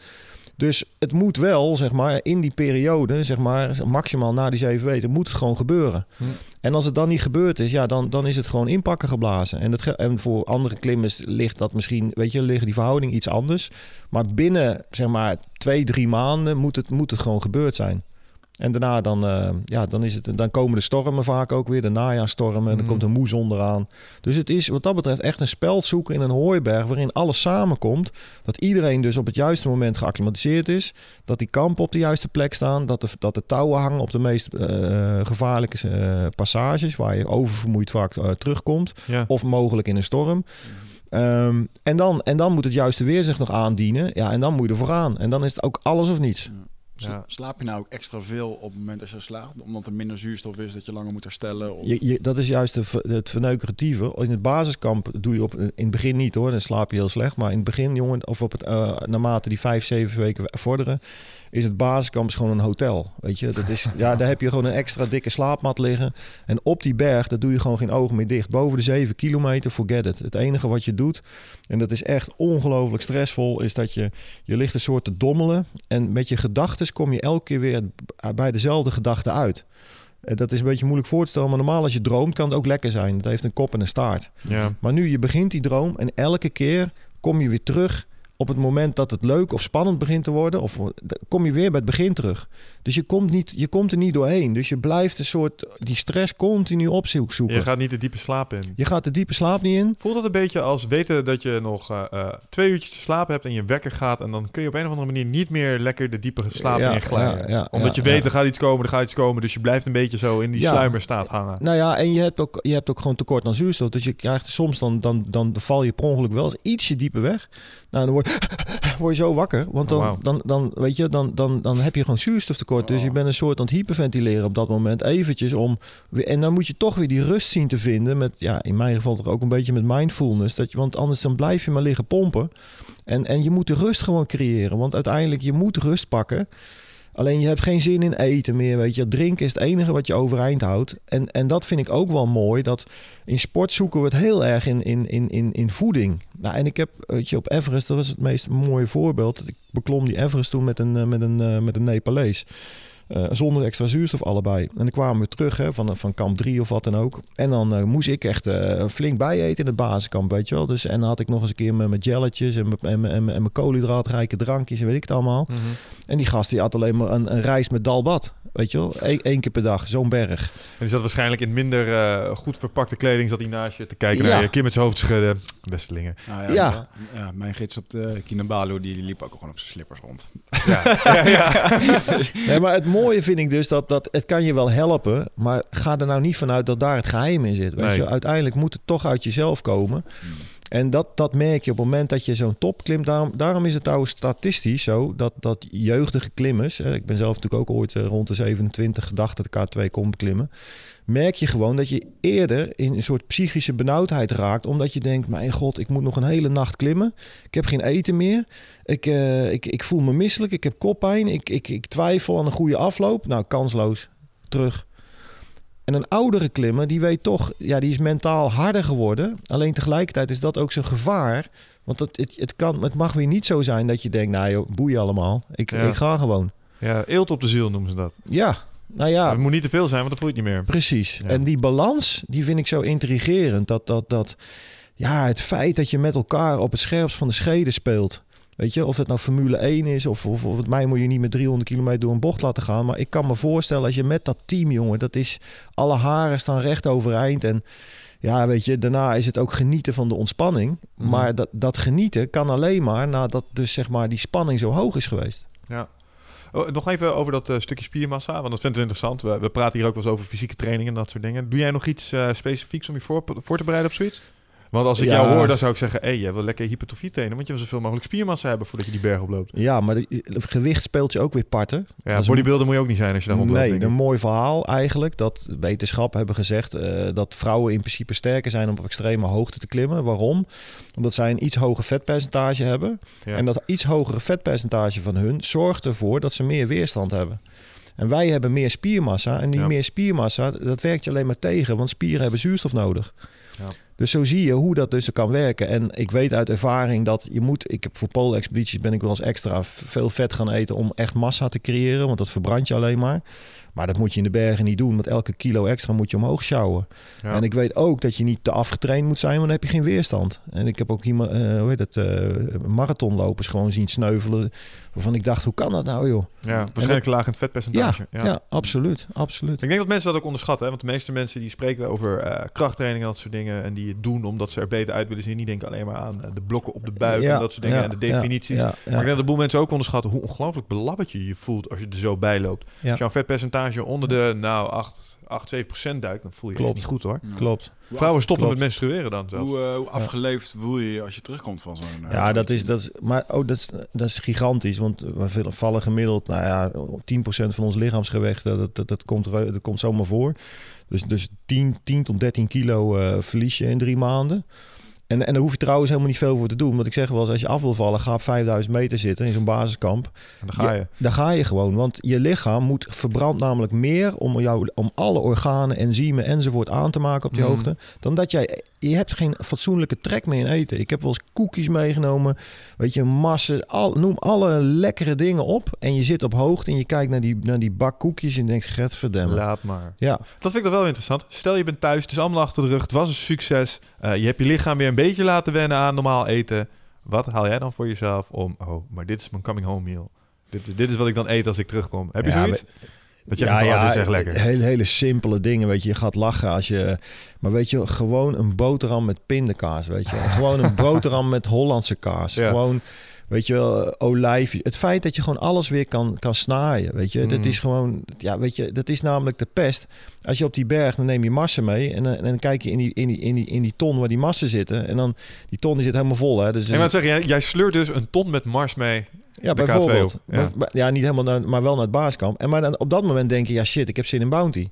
Dus het moet wel, zeg maar, in die periode, zeg maar, maximaal na die zeven weken, moet het gewoon gebeuren. Hm. En als het dan niet gebeurd is, ja, dan, dan is het gewoon inpakken geblazen. En, dat, en voor andere klimmers ligt dat misschien, weet je, liggen die verhouding iets anders. Maar binnen, zeg maar, twee, drie maanden moet het, moet het gewoon gebeurd zijn. En daarna dan, eh, ja, dan, is het, dan komen de stormen vaak ook weer, de najaarstormen. En dan Mhm. komt een moezon eraan. Dus het is wat dat betreft echt een spel zoeken in een hooiberg... waarin alles samenkomt. Dat iedereen dus op het juiste moment geacclimatiseerd is. Dat die kampen op de juiste plek staan. Dat de, dat de touwen hangen op de meest eh, gevaarlijke eh, passages... waar je oververmoeid vaak terugkomt. Ja. Of mogelijk in een storm. Ehm, en, dan, en dan moet het juiste weer zich nog aandienen. Ja, en dan moet je er voor gaan. En dan is het ook alles of niets. Ja. Slaap je nou ook extra veel op het moment dat je slaagt? Omdat er minder zuurstof is, dat je langer moet herstellen? Of... Je, je, dat is juist de, het verneukeratieve. In het basiskamp doe je op, in het begin niet hoor, dan slaap je heel slecht. Maar in het begin, jongen, of op het, eh, naarmate die vijf, zeven weken vorderen, is het basiskamp is gewoon een hotel. Weet je, dat is, ja, daar heb je gewoon een extra dikke slaapmat liggen. En op die berg, daar doe je gewoon geen ogen meer dicht. Boven de zeven kilometer, forget it. Het enige wat je doet, en dat is echt ongelooflijk stressvol, is dat je, je ligt een soort te dommelen. En met je gedachten kom je elke keer weer bij dezelfde gedachte uit. Eh, Dat is een beetje moeilijk voor te stellen, maar normaal als je droomt kan het ook lekker zijn. Het heeft een kop en een staart. Ja. Maar nu, je begint die droom en elke keer kom je weer terug op het moment dat het leuk of spannend begint te worden. Of kom je weer bij het begin terug. Dus je komt, niet, je komt er niet doorheen. Dus je blijft een soort die stress continu opzoeken. zoeken. Je gaat niet de diepe slaap in. Je gaat de diepe slaap niet in. Voelt dat een beetje als weten dat je nog eh, eh, twee uurtjes te slapen hebt en je wekker gaat en dan kun je op een of andere manier niet meer lekker de diepe slaap Ja, ja, ja, Omdat je weet, er gaat iets komen, er gaat iets komen. Dus je blijft een beetje zo in die sluimerstaat hangen. Nou ja, en je hebt ook, je hebt ook gewoon tekort aan zuurstof. Dus je krijgt soms dan, dan, dan val je per ongeluk wel eens ietsje dieper weg. Nou, dan word, word je zo wakker. Want dan, Oh, wauw. dan, dan, weet je, dan, dan, dan heb je gewoon zuurstoftekort. Dus Oh. je bent een soort aan het hyperventileren op dat moment. Eventjes om... En dan moet je toch weer die rust zien te vinden. Met, ja, in mijn geval toch ook een beetje met mindfulness. Dat je, want anders dan blijf je maar liggen pompen. En, en je moet de rust gewoon creëren. Want uiteindelijk, je moet rust pakken. Alleen je hebt geen zin in eten meer, weet je. Drinken is het enige wat je overeind houdt. En, en dat vind ik ook wel mooi. Dat in sport zoeken we het heel erg in, in, in, in, in voeding. Nou, en ik heb, weet je, op Everest, dat was het meest mooie voorbeeld. Ik beklom die Everest toen met een, eh, met een, eh, met een Nepalees. Eh, zonder extra zuurstof allebei. En dan kwamen we terug hè, van, van kamp 3 of wat dan ook. En dan eh, moest ik echt eh, flink bijeten in het basiskamp, weet je wel. Dus, en dan had ik nog eens een keer mijn, mijn jelletjes en mijn, en mijn, en mijn, en mijn koolhydraatrijke drankjes en weet ik het allemaal. Mhm. En die gast die had alleen maar een, een reis met dalbat. Weet je wel, Eén één keer per dag, zo'n berg. En die zat waarschijnlijk in minder eh, goed verpakte kleding, zat hij naast je te kijken Ja. naar je, keer met zijn hoofd schudden. Bestelingen. Nou ja, Ja. ja, mijn gids op de Kinabalu, die liep ook gewoon op zijn slippers rond. Ja. ja, ja. Nee, maar het mooie vind ik dus dat, dat het kan je wel helpen, maar ga er nou niet vanuit dat daar het geheim in zit. Weet Nee. je? Uiteindelijk moet het toch uit jezelf komen. En dat, dat merk je op het moment dat je zo'n top klimt. Daarom, is het trouwens statistisch zo dat, dat jeugdige klimmers... Ik ben zelf natuurlijk ook ooit eh, rond de 27 gedacht dat ik K2 kon beklimmen... merk je gewoon dat je eerder in een soort psychische benauwdheid raakt... omdat je denkt, mijn god, ik moet nog een hele nacht klimmen. Ik heb geen eten meer. Ik, eh, ik, ik voel me misselijk, ik heb koppijn. Ik, ik, ik twijfel aan een goede afloop. Nou, kansloos. Terug. En een oudere klimmer, die weet toch, ja, die is mentaal harder geworden. Alleen tegelijkertijd is dat ook zijn gevaar. Want het, het, het, kan, het mag weer niet zo zijn dat je denkt, nou joh, boeien allemaal. Ik, Ja. ik ga gewoon. ja, eelt op de ziel noemen ze dat. Ja, nou ja, Het moet niet te veel zijn, want dan voel je niet meer. precies. Ja. En die balans, die vind ik zo intrigerend. Dat, dat, dat, ja, het feit dat je met elkaar op het scherpst van de scheden speelt. Weet je, of het nou Formule 1 is of, of, of mij moet je niet met 300 kilometer door een bocht laten gaan. Maar ik kan me voorstellen als je met dat team, jongen, dat is alle haren staan recht overeind. En ja, weet je, daarna is het ook genieten van de ontspanning. Mhm. Maar dat, dat genieten kan alleen maar nadat dus zeg maar die spanning zo hoog is geweest. Ja. Oh, nog even over dat eh, stukje spiermassa, want dat vind ik interessant. We, we praten hier ook wel eens over fysieke training en dat soort dingen. Doe jij nog iets eh, specifieks om je voor, voor te bereiden op zoiets? Want als ik Ja. jou hoor, dan zou ik zeggen... hé, hey, je wil lekker hypertrofie trainen... want je wil zoveel mogelijk spiermassa hebben... voordat je die berg oploopt. Ja, maar de, gewicht speelt je ook weer parten. Ja, bodybuilder moet je ook niet zijn als je daar rondloopt. Nee, een mooi verhaal eigenlijk. Dat wetenschappen hebben gezegd eh, dat vrouwen in principe sterker zijn om op extreme hoogte te klimmen. Waarom? Omdat zij een iets hoger vetpercentage hebben. Ja. En dat iets hogere vetpercentage van hun zorgt ervoor dat ze meer weerstand hebben. En wij hebben meer spiermassa. En die Ja. meer spiermassa, dat werkt je alleen maar tegen. Want spieren hebben zuurstof nodig. Ja. Dus zo zie je hoe dat dus kan werken. En ik weet uit ervaring dat je moet... Ik heb voor poolexpedities ben ik wel eens extra veel vet gaan eten... om echt massa te creëren, want dat verbrandt je alleen maar. Maar dat moet je in de bergen niet doen. Want elke kilo extra moet je omhoog sjouwen. Ja. En ik weet ook dat je niet te afgetraind moet zijn, want dan heb je geen weerstand. En ik heb ook iemand, eh, hoe heet het, eh, marathonlopers gewoon zien sneuvelen. Waarvan ik dacht, hoe kan dat nou, joh? ja, waarschijnlijk laag in het Ja, vetpercentage. ja. absoluut, absoluut. Ik denk dat mensen dat ook onderschatten. Hè? Want de meeste mensen die spreken over eh, krachttraining en dat soort dingen... en die het doen omdat ze er beter uit willen zien... die denken alleen maar aan eh, de blokken op de buik Ja, en dat soort dingen... en de definities. Maar ik denk dat de boel mensen ook onderschatten... hoe ongelooflijk belabberd je je voelt als je er zo bij loopt. Ja. Als jouw vetpercentage percentage onder de, nou, 8, 8 7 procent duikt, dan voel je je Klopt. niet goed hoor. Ja. Klopt. Vrouwen stoppen klopt. met menstrueren dan zelfs. Hoe, eh, hoe afgeleefd voel je je als je terugkomt van zo'n... eh, Ja, dat is, dat is, maar oh, dat, is, dat is gigantisch. Want we veel- vallen gemiddeld, nou ja, 10% van ons lichaamsgewicht, dat, dat, dat, komt, er- dat komt zomaar voor. Dus, dus 10, 10 tot 13 kilo eh, verlies je in drie maanden. En, en daar hoef je trouwens helemaal niet veel voor te doen. Want ik zeg wel eens, als je af wil vallen, ga op 5000 meter zitten in zo'n basiskamp. En dan ga je. Daar ga je gewoon. Want je lichaam moet verbrandt namelijk meer om, jou, om alle organen, enzymen enzovoort aan te maken op die Mhm. hoogte. Dan dat jij. Je hebt geen fatsoenlijke trek meer in eten. Ik heb wel eens koekjes meegenomen. Weet je, massen. Al, noem alle lekkere dingen op. En je zit op hoogte en je kijkt naar die, naar die bak koekjes en denkt, get verdemmen. Laat maar. Ja, Dat vind ik wel interessant. Stel je bent thuis, is allemaal achter de rug, het was een succes. Eh, je hebt je lichaam weer een beetje laten wennen aan normaal eten. Wat haal jij dan voor jezelf om, oh, maar dit is mijn coming home meal. Dit, dit is wat ik dan eet als ik terugkom. Heb je Ja, zoiets? Dat je ja, ja, is echt lekker. Hele, hele simpele dingen, weet je. Je gaat lachen als je... Maar weet je, gewoon een boterham met pindakaas, weet je. Gewoon een boterham met Hollandse kaas. Ja. Gewoon, weet je wel, eh. Het feit dat je gewoon alles weer kan, kan snaaien, weet je. Dat Mm. is gewoon... Ja, weet je, dat is namelijk de pest. Als je op die berg, dan neem je massen mee. En, dan- en dan kijk je in die, in, die, in, die, in die ton waar die massen zitten. En dan, die ton die zit helemaal vol, hè. Dus En wat zeg je, jij sleurt dus een ton met mars mee. ja, de K2 bijvoorbeeld. op, ja. Maar- Ja. niet helemaal, naar, maar wel naar het baaskamp. En maar dan, op dat moment denk je, ja shit, ik heb zin in Bounty.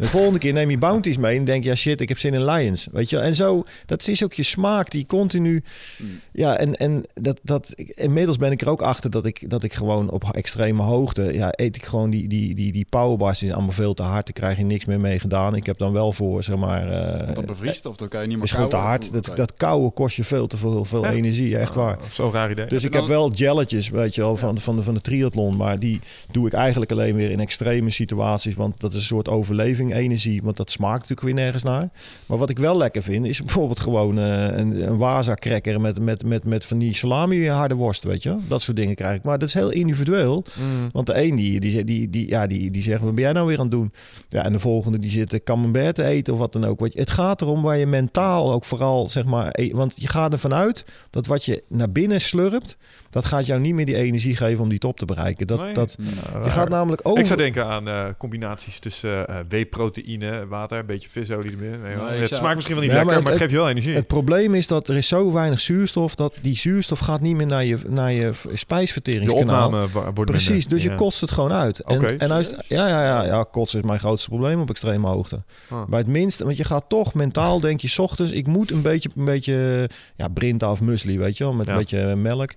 De volgende keer neem je Bounties mee en denk je, ja shit, ik heb zin in Lions. Weet je, en zo, dat is ook je smaak die continu... Mm. Ja, en, en dat, dat, ik- inmiddels ben ik er ook achter dat ik, dat ik gewoon op extreme hoogte... Ja, eet ik gewoon die, die, die, die powerbars, die is allemaal veel te hard. Daar krijg je niks meer mee gedaan. Ik heb dan wel voor, zeg maar... eh, Want dan bevriest of dan kan je niet meer is gewoon te hard. Dat, dat kouwen kost je veel te veel, veel Echt? energie, echt waar. Oh, Zo'n raar idee. Dus Heb ik heb wel jelletjes, weet je wel, van, van, de, van de triathlon. Maar die doe ik eigenlijk alleen weer in extreme situaties. Want dat is een soort overleving, energie. Want dat smaakt natuurlijk weer nergens naar. Maar wat ik wel lekker vind, is bijvoorbeeld gewoon eh, een, een waza cracker met, met, met, met van die salami harde worst, weet je. Dat soort dingen krijg ik. Maar dat is heel individueel. Mm. Want de een die, die, die, die, ja, die, die zegt, wat ben jij nou weer aan het doen? Ja, en de volgende die zit eh, camembert te eten of wat dan ook. Weet je, het gaat erom waar je mentaal ook vooral, zeg maar... e- Want je gaat ervan uit dat wat je naar binnen slurpt... dat gaat jou niet meer die energie geven om die top te bereiken. Dat, Nee. dat, Mm. je gaat namelijk over... Ik zou denken aan eh, combinaties tussen eh whey-proteïne, water, een beetje visolie erin. Nee, het zou- smaakt misschien wel niet Ja, lekker, maar maar het, geeft je wel energie. Het probleem is dat er is zo weinig zuurstof... dat die zuurstof gaat niet meer naar je, naar je je spijsverteringskanaal. opname wa- wordt Precies, minder. dus je Ja. kotst het gewoon uit. En, Oké. en uit, ja, ja, ja, ja, kotsen is mijn grootste probleem op extreme hoogte. Ah. Bij het minste, want je gaat toch mentaal, denk je, 's ochtends, ik moet een beetje, een beetje ja, brinta of muesli, weet je wel, met Ja. een beetje melk.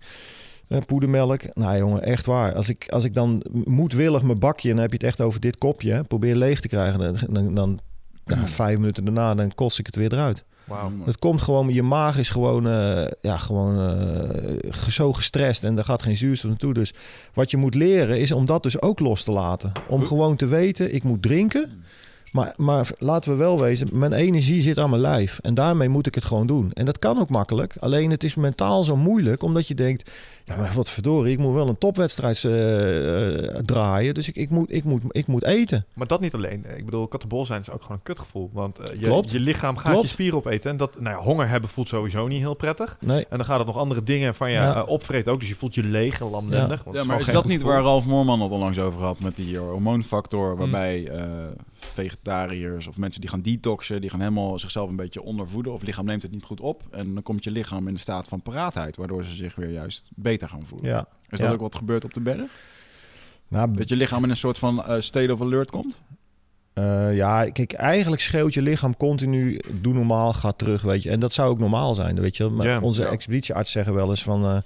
Poedermelk. Nou jongen, echt waar. Als ik, als ik dan moedwillig mijn bakje, en dan heb je het echt over dit kopje, hè, probeer leeg te krijgen, dan, dan, dan ja, vijf minuten daarna, dan kost ik het weer eruit. Wauw. Het komt gewoon, je maag is gewoon, eh, ja, gewoon eh, zo gestrest en er gaat geen zuurstof naartoe. Dus wat je moet leren is om dat dus ook los te laten. Om gewoon te weten, ik moet drinken. Maar, maar laten we wel wezen, mijn energie zit aan mijn lijf. En daarmee moet ik het gewoon doen. En dat kan ook makkelijk. Alleen het is mentaal zo moeilijk, omdat je denkt... Ja, maar wat verdorie, ik moet wel een topwedstrijd eh, eh, draaien. Dus ik, ik, moet, ik, moet, ik moet eten. Maar dat niet alleen. Ik bedoel, kattenbol zijn is ook gewoon een kutgevoel. Want eh, je, Klopt. je lichaam gaat Klopt. je spieren opeten. En dat, nou ja, honger hebben voelt sowieso niet heel prettig. Nee, En dan gaat het nog andere dingen van je Ja. opvreten ook. Dus je voelt je leeg en lamlendig. want het Ja, maar is dat niet gevoel. waar Ralf Moorman het onlangs over had met die hormoonfactor, waarbij eh, vegetariërs of mensen die gaan detoxen, die gaan helemaal zichzelf een beetje ondervoeden of lichaam neemt het niet goed op en dan komt je lichaam in de staat van paraatheid, waardoor ze zich weer juist beter gaan voelen. ja. Is dat Ja. ook wat gebeurt op de berg? Nou, Dat je lichaam in een soort van eh, state of alert komt? Eh, ja, kijk, eigenlijk schreeuwt je lichaam continu, doe normaal, ga terug, weet je. En dat zou ook normaal zijn, weet je. Maar onze expeditiearts zeggen wel eens van... eh,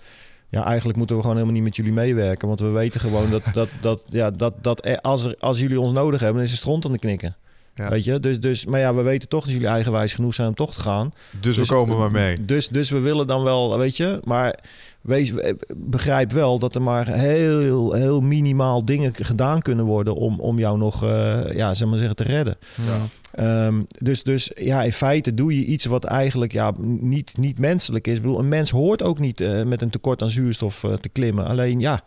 ja, eigenlijk moeten we gewoon helemaal niet met jullie meewerken. Want we weten gewoon dat, dat, dat, ja, dat, dat er- als, er, als jullie ons nodig hebben, dan is het stront aan de knikken. Ja. Weet je? Dus, dus, maar ja, we weten toch dat jullie eigenwijs genoeg zijn om toch te gaan. Dus, we komen maar mee. Dus, dus we willen dan wel, weet je. Maar wees, eh, begrijp wel dat er maar heel, heel minimaal dingen gedaan kunnen worden... om, om jou nog, eh, ja, zeg maar zeggen, te redden. Ja. Ehm, dus, dus ja, in feite doe je iets wat eigenlijk ja, niet, niet menselijk is. Ik bedoel, een mens hoort ook niet eh, met een tekort aan zuurstof eh, te klimmen. Alleen ja,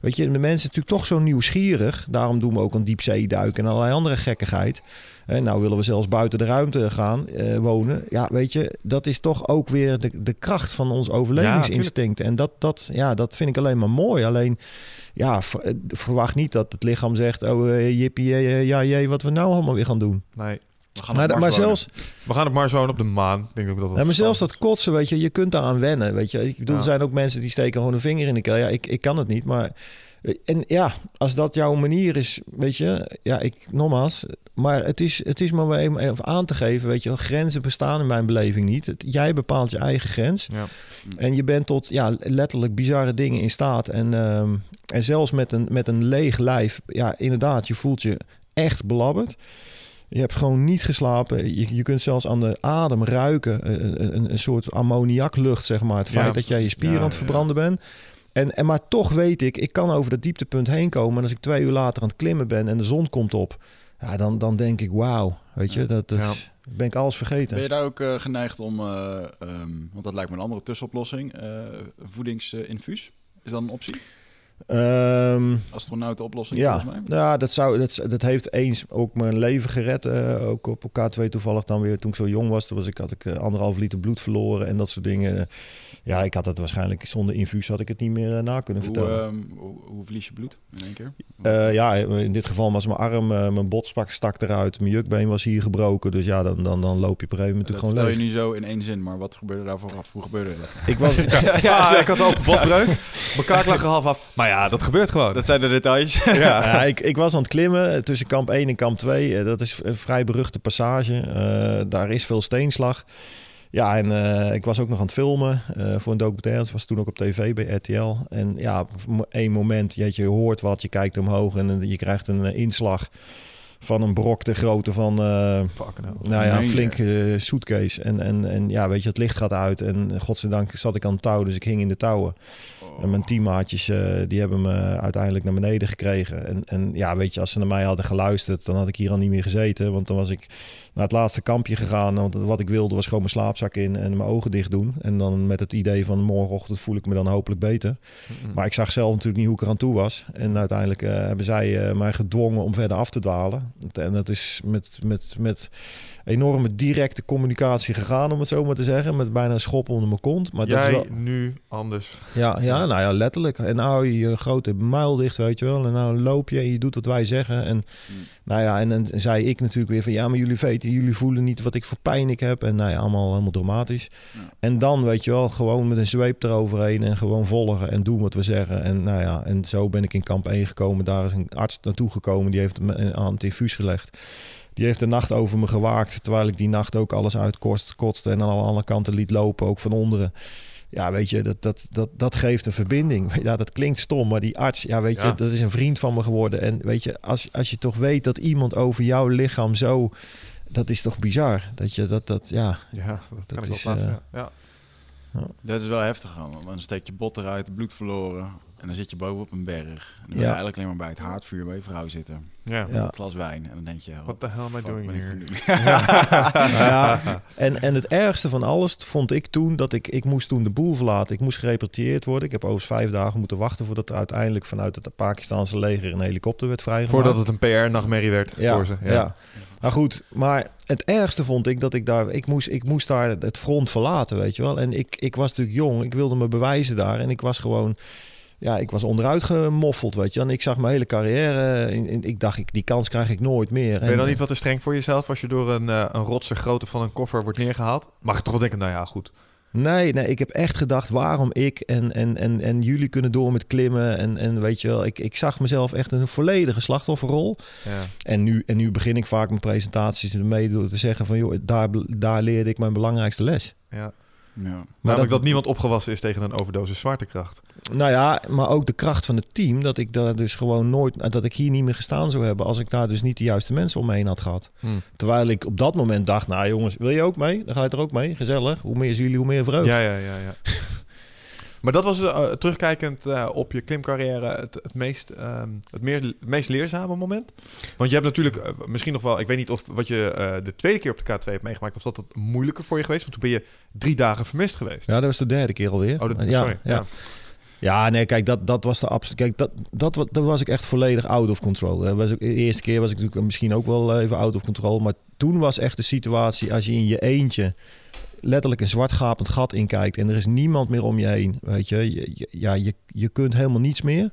weet je, de mens is natuurlijk toch zo nieuwsgierig. Daarom doen we ook een diepzeeduik en allerlei andere gekkigheid. En nou willen we zelfs buiten de ruimte gaan eh, wonen. Ja, weet je, dat is toch ook weer de, de kracht van ons overlevingsinstinct. en dat, dat, ja, dat vind ik alleen maar mooi. Alleen, ja, eh, verwacht niet dat het lichaam zegt... oh, eh, jippie, ja, jee, wat we nou allemaal weer gaan doen. Nee. We gaan Maar, op maar wonen. zelfs, We gaan op Mars wonen op de maan. Ik denk ook dat dat ja, maar zelfs dat kotsen, weet je, je kunt daaraan wennen, weet je. Ik bedoel, Ja. er zijn ook mensen die steken gewoon een vinger in de keel. Ja, ik, ik kan het niet, maar... En ja, als dat jouw manier is, weet je, ja, ik nogmaals, maar het is, het is maar even aan te geven, weet je, grenzen bestaan in mijn beleving niet. Het- jij bepaalt je eigen grens Ja. en je bent tot ja, letterlijk bizarre dingen in staat. En, ehm, en zelfs met een, met een leeg lijf, ja, inderdaad, je voelt je echt belabberd. Je hebt gewoon niet geslapen. Je, je kunt zelfs aan de adem ruiken. eh, Een, een, een soort ammoniaklucht, zeg maar. Het Ja. feit dat jij je spieren Ja, aan het verbranden bent. En, en maar toch weet ik, ik kan over dat dieptepunt heen komen. En als ik twee uur later aan het klimmen ben en de zon komt op, ja, dan, dan denk ik, wauw, weet je, dat, dat Ja. ben ik alles vergeten. Ben je daar ook eh, geneigd om, eh, ehm, want dat lijkt me een andere tussenoplossing, eh voedingsinfuus? Is dat een optie? Ehm, Astronautenoplossing ja, volgens mij? ja dat, zou, dat, dat heeft eens ook mijn leven gered. eh, ook op K2 toevallig dan weer toen ik zo jong was. Toen was ik, had ik eh, anderhalf liter bloed verloren en dat soort dingen. Ja, ik had het waarschijnlijk zonder infuus had ik het niet meer eh, na kunnen Hoe, vertellen. ehm, hoe, hoe verlies je bloed in één keer? Ja, in dit geval was mijn arm, mijn botspak stak eruit. Mijn jukbeen was hier gebroken. Dus ja, dan, dan, dan loop je op een gegeven moment dat je gewoon leeg. nu zo in één zin, maar wat gebeurde daar vooraf? Hoe gebeurde dat? Ik was, Ja, ik had ook botbreuk. Mijn kaak lag er half af. Maar ja, dat gebeurt gewoon. Dat zijn de details. ja, ik, ik was aan het klimmen tussen kamp 1 en kamp 2. Eh, dat is een vrij beruchte passage. Eh, daar is veel steenslag. Ja, en eh, ik was ook nog aan het filmen eh, voor een documentaire. Het was toen ook op tv bij RTL. En ja, op één moment, je, je hoort wat, je kijkt omhoog en je krijgt een inslag van een brok de grootte van, eh, nou ja, een flinke eh, suitcase. En, en, en ja, weet je, het licht gaat uit en godzijdank zat ik aan het touw, dus ik hing in de touwen. En mijn teammaatjes, eh, die hebben me uiteindelijk naar beneden gekregen. En, en ja, weet je, als ze naar mij hadden geluisterd, dan had ik hier al niet meer gezeten. Want dan was ik naar het laatste kampje gegaan. Want wat ik wilde was gewoon mijn slaapzak in en mijn ogen dicht doen. En dan met het idee van morgenochtend voel ik me dan hopelijk beter. Mm. Maar ik zag zelf natuurlijk niet hoe ik eraan toe was. En uiteindelijk eh, hebben zij eh, mij gedwongen om verder af te dwalen. En dat is met, met, met enorme directe communicatie gegaan, om het zo maar te zeggen. Met bijna een schop onder mijn kont. Maar dat is Jij wel... nu anders. Ja, ja, nou ja, letterlijk. En nou je je grote muil dicht, weet je wel. En nou loop je en je doet wat wij zeggen. En nou ja, en dan zei ik natuurlijk weer van... ja, maar jullie weten, jullie voelen niet wat ik voor pijn ik heb. En nou ja, allemaal helemaal dramatisch. Ja. En dan, weet je wel, gewoon met een zweep eroverheen... en gewoon volgen en doen wat we zeggen. En nou ja, en zo ben ik in kamp 1 gekomen. Daar is een arts naartoe gekomen. Die heeft me aan het infuus gelegd. Die heeft de nacht over me gewaakt. Terwijl ik die nacht ook alles uitkotste kotste en aan alle kanten liet lopen, ook van onderen. Ja, weet je, dat, dat, dat, dat geeft een verbinding. Ja, dat klinkt stom, maar die arts, ja, weet je, Ja. dat is een vriend van me geworden. En weet je, als, als je toch weet dat iemand over jouw lichaam zo, dat is toch bizar. Dat je dat, dat ja, Ja, dat, Dat kan ik wel is, plaatsen. eh, ja. Dat is wel heftig. man. Want dan steek je bot eruit, bloed verloren. En dan zit je boven op een berg. En dan ben je Ja. eigenlijk alleen maar bij het haardvuur bij je vrouw zitten. Ja. Met Ja. een glas wijn. En dan denk je... What the hell am I doing here? nu? Nou ja, en, en het ergste van alles vond ik toen dat ik, ik moest toen de boel verlaten. Ik moest gerepatrieerd worden. Ik heb overigens vijf dagen moeten wachten voordat er uiteindelijk vanuit het Pakistanse leger een helikopter werd vrijgemaakt. Voordat het een PR-nachtmerrie werd ja, voor ze. Ja. Nou goed, maar het ergste vond ik dat ik daar... Ik moest, ik moest daar het front verlaten, weet je wel. En ik, ik was natuurlijk jong. Ik wilde me bewijzen daar. En ik was gewoon... Ja, ik was onderuit gemoffeld, weet je. En ik zag mijn hele carrière... In, in- ik dacht, ik, die kans krijg ik nooit meer. Ben je dan niet wat te streng voor jezelf als je door een, eh een rotse grootte van een koffer wordt neergehaald? Mag toch wel denken, nou ja, goed. Nee, nee, ik heb echt gedacht waarom ik en, en, en, en jullie kunnen door met klimmen. En, en weet je wel, ik, ik zag mezelf echt een volledige slachtofferrol. Ja. En nu, en nu begin ik vaak mijn presentaties ermee door te zeggen van... joh, daar, daar leerde ik mijn belangrijkste les. Ja. Ja. Namelijk dat, niemand opgewassen is tegen een overdosis zwaartekracht. Nou ja, maar ook de kracht van het team. Dat ik daar dus gewoon nooit... dat ik hier niet meer gestaan zou hebben... als ik daar dus niet de juiste mensen om me heen had gehad. Hm. Terwijl ik op dat moment dacht... nou jongens, wil je ook mee? Dan ga je er ook mee. Gezellig. Hoe meer jullie, hoe meer vreugde. Ja, ja, ja, ja. Maar dat was eh, terugkijkend eh, op je klimcarrière het, het, meest, ehm, het, meer, meest leerzame moment. Want je hebt natuurlijk eh, misschien nog wel, ik weet niet of wat je de tweede keer op de K2 hebt meegemaakt, of dat het moeilijker voor je geweest, want toen ben je drie dagen vermist geweest. Ja, dat was de derde keer alweer. Oh, dat, ja, sorry. Ja. Ja. Ja, nee, kijk, dat, dat was de absoluut. Kijk, dat, dat, daar was ik echt volledig out of control. Dat de eerste keer was ik natuurlijk misschien ook wel even out of control. Maar toen was echt de situatie als je in je eentje letterlijk een zwart gapend gat inkijkt en er is niemand meer om je heen. Weet je, je, je- ja, je, je kunt helemaal niets meer.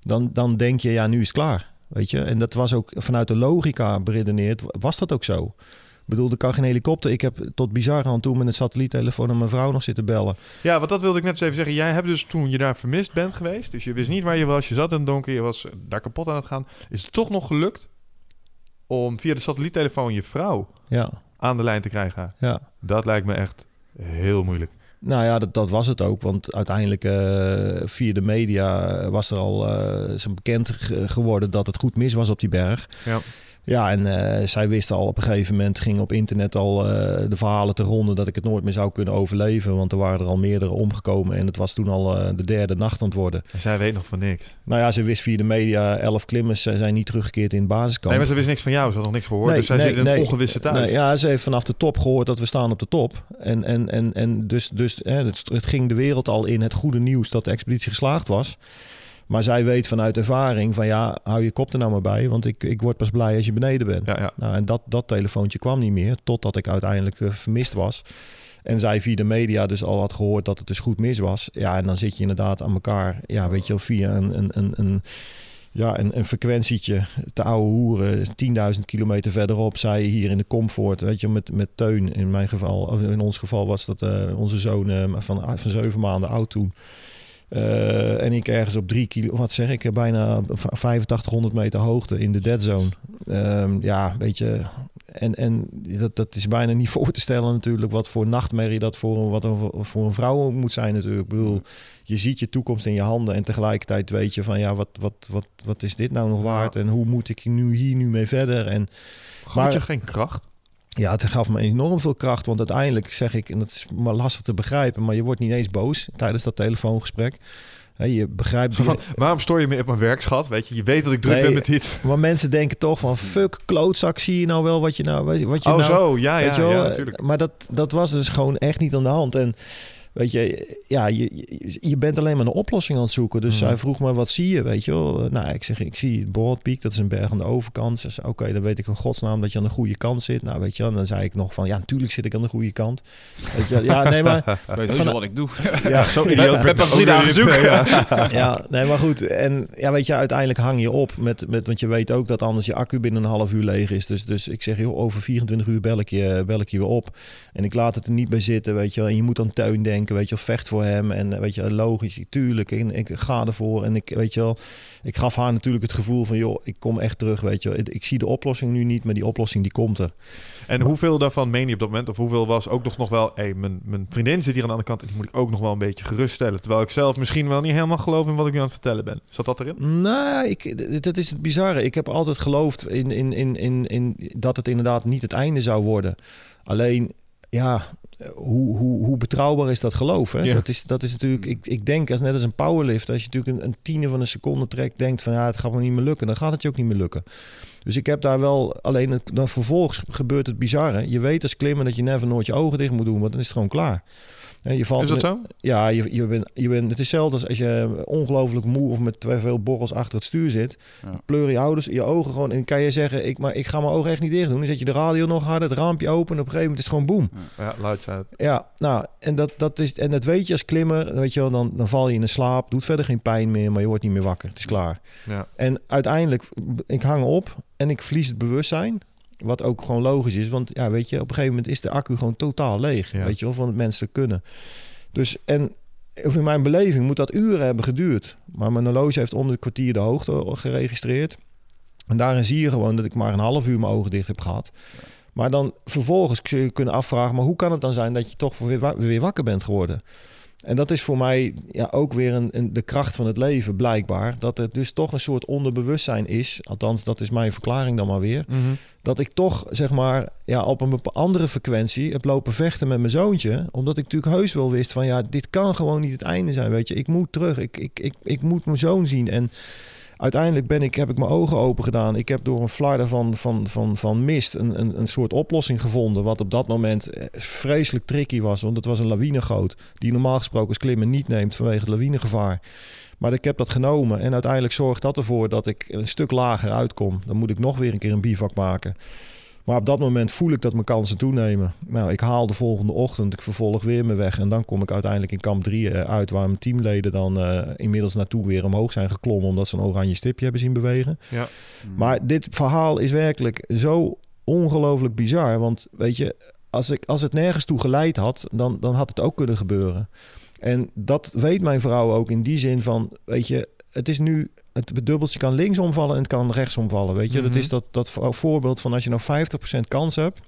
Dan, dan denk je, ja, nu is het klaar. Weet je, en dat was ook vanuit de logica beredeneerd, was dat ook zo. Ik bedoel, er kan geen helikopter. Ik heb tot bizar aan toe met een satelliettelefoon aan mijn vrouw nog zitten bellen. Ja, want dat wilde ik net eens even zeggen. Jij hebt dus toen je daar vermist bent geweest, dus je wist niet waar je was, je zat in het donker, je was daar kapot aan het gaan. Is het toch nog gelukt om via de satelliettelefoon je vrouw Ja, aan de lijn te krijgen? ja. Dat lijkt me echt heel moeilijk. Nou ja, dat, dat was het ook. Want uiteindelijk eh, via de media was er al zo bekend ge- geworden dat het goed mis was op die berg. Ja. Ja, en eh, zij wisten al op een gegeven moment, ging op internet al eh, de verhalen te ronden dat ik het nooit meer zou kunnen overleven. Want er waren er al meerdere omgekomen en het was toen al eh, de derde nacht aan het worden. En zij weet nog van niks. Nou ja, ze wist via de media, elf klimmers zijn niet teruggekeerd in het basiskamp. Nee, maar ze wist niks van jou, ze had nog niks gehoord, Nee, dus zij nee, zit in nee. ongewisse thuis. Nee, ja, ze heeft vanaf de top gehoord dat we staan op de top. En, en, en, en dus, dus hè, het, het ging de wereld al in het goede nieuws dat de expeditie geslaagd was. Maar zij weet vanuit ervaring van ja, hou je kop er nou maar bij. Want ik, ik word pas blij als je beneden bent. Ja, ja. Nou, en dat, dat telefoontje kwam niet meer, totdat ik uiteindelijk eh, vermist was. En zij via de media dus al had gehoord dat het dus goed mis was. Ja, en dan zit je inderdaad aan elkaar, ja, weet je wel, via een, een, een, een, ja, een, een frequentietje te ouwe hoeren. 10.000 kilometer verderop, zij hier in de comfort, weet je, met, met Teun in mijn geval. Of in ons geval was dat eh, onze zoon eh, van, van zeven maanden oud toen. Eh, en ik ergens op drie kilo, wat zeg ik, bijna 8500 meter hoogte in de dead zone. Ehm, ja, weet je, en, en dat, dat is bijna niet voor te stellen natuurlijk wat voor nachtmerrie dat voor, een- wat een, voor een vrouw moet zijn natuurlijk. Ik bedoel, je ziet je toekomst in je handen en tegelijkertijd weet je van ja, wat, wat, wat, wat is dit nou nog waard en hoe moet ik nu hier nu mee verder? En Maar- je geen kracht? Ja, het gaf me enorm veel kracht, want uiteindelijk zeg ik, en dat is maar lastig te begrijpen, maar je wordt niet eens boos tijdens dat telefoongesprek. Je begrijpt... Van, waarom stoor je me op mijn werkschat? Weet je, je weet dat ik druk Nee, ben met iets. Maar mensen denken toch van fuck, klootzak, zie je nou wel wat je nou... Wat je Oh, nou, zo, ja, ja, ja, natuurlijk. Maar dat, dat was dus gewoon echt niet aan de hand. En weet je, ja, je, je, je bent alleen maar een oplossing aan het zoeken. Dus Mhm. hij vroeg me, wat zie je, weet je wel? Nou, ik zeg, ik zie Broadpeak, dat is een berg aan de overkant. Ze zei, oké, dan weet ik in godsnaam dat je aan de goede kant zit. Nou, weet je wel, en dan zei ik nog van, ja, natuurlijk zit ik aan de goede kant. Weet je, wel. ja, nee, maar... Weet wel wat ik doe. Ja, Zo Ik ben pas drie dagen zoeken. ja, nee, maar goed. En ja, weet je, uiteindelijk hang je op met, met, want je weet ook dat anders je accu binnen een half uur leeg is. Dus, dus ik zeg, joh, over 24 uur bel ik, je, bel ik je weer op. En ik laat het er niet bij zitten, weet je wel. En je moet aan Teun denken, weet je wel, vecht voor hem. En eh, weet je, logisch, tuurlijk, en ik ga ervoor. En ik, weet je wel, ik gaf haar natuurlijk het gevoel van, joh, ik kom echt terug, weet je wel. Ik, ik zie de oplossing nu niet, maar die oplossing die komt er. En hoeveel daarvan meen je op dat moment? Of hoeveel was ook nog, nog wel... Hey, mijn, mijn vriendin zit hier aan de andere kant... en die moet ik ook nog wel een beetje geruststellen. Terwijl ik zelf misschien wel niet helemaal geloof in wat ik nu aan het vertellen ben. Zat dat erin? Nou, ik, dat is het bizarre. Ik heb altijd geloofd in, in, in, in, in dat het inderdaad niet het einde zou worden. Alleen, ja, hoe, hoe, hoe betrouwbaar is dat geloof? Hè? Ja. Dat, is, dat is natuurlijk, ik, ik denk, als, net als een powerlift, als je natuurlijk een, een tiende van een seconde trekt, denkt van ja, het gaat me niet meer lukken, dan gaat het je ook niet meer lukken. Dus ik heb daar wel, alleen het, dan vervolgens gebeurt het bizarre. Je weet als klimmer dat je never nooit je ogen dicht moet doen, want dan is het gewoon klaar. Je valt Is dat zo? ja, je, je bent, je bent, het is hetzelfde als als je ongelooflijk moe of met te veel borrels achter het stuur zit. Ja. Pleur je ouders je ogen gewoon en kan je zeggen, ik, maar ik ga mijn ogen echt niet dicht doen. Dan zet je de radio nog harder, het raampje open en op een gegeven moment is het gewoon boem. Ja, uit. Ja, nou, en dat, dat, is, en dat weet je als klimmer, weet je wel, dan, dan val je in een slaap, doet verder geen pijn meer, maar je wordt niet meer wakker. Het is klaar. Ja. En uiteindelijk, ik hang op en ik verlies het bewustzijn. Wat ook gewoon logisch is, want ja, weet je, op een gegeven moment is de accu gewoon totaal leeg. Ja. Weet je wel, van het menselijk kunnen. Dus, en in mijn beleving moet dat uren hebben geduurd. Maar mijn horloge heeft om het kwartier de hoogte geregistreerd. En daarin zie je gewoon dat ik maar een half uur mijn ogen dicht heb gehad. Maar dan vervolgens kun je kunnen afvragen, maar hoe kan het dan zijn dat je toch weer, weer wakker bent geworden? En dat is voor mij ja, ook weer een, een, de kracht van het leven, blijkbaar. Dat er dus toch een soort onderbewustzijn is. Althans, dat is mijn verklaring dan maar weer. Mhm. Dat ik toch, zeg maar, ja, op een andere frequentie heb lopen vechten met mijn zoontje. Omdat ik natuurlijk heus wel wist van, ja, dit kan gewoon niet het einde zijn, weet je. Ik moet terug, ik, ik, ik, ik moet mijn zoon zien. En uiteindelijk ben ik, heb ik mijn ogen open gedaan. Ik heb door een flarden van, van, van, van mist een, een, een soort oplossing gevonden. Wat op dat moment eh, vreselijk tricky was. Want het was een lawinegoot. Die normaal gesproken als klimmen niet neemt vanwege het lawinegevaar. Maar ik heb dat genomen. En uiteindelijk zorgt dat ervoor dat ik een stuk lager uitkom. Dan moet ik nog weer een keer een bivak maken. Maar op dat moment voel ik dat mijn kansen toenemen. Nou, ik haal de volgende ochtend, ik vervolg weer mijn weg. En dan kom ik uiteindelijk in kamp 3 eh, uit, waar mijn teamleden dan uh, inmiddels naartoe weer omhoog zijn geklommen. Omdat ze een oranje stipje hebben zien bewegen. Ja. Maar dit verhaal is werkelijk zo ongelooflijk bizar. Want weet je, als, ik, als het nergens toe geleid had, dan, dan had het ook kunnen gebeuren. En dat weet mijn vrouw ook in die zin van, weet je, het is nu het dubbeltje kan links omvallen en het kan rechts omvallen. Weet je, dat Mhm. is dat, dat voorbeeld van als je nou 50% kans hebt.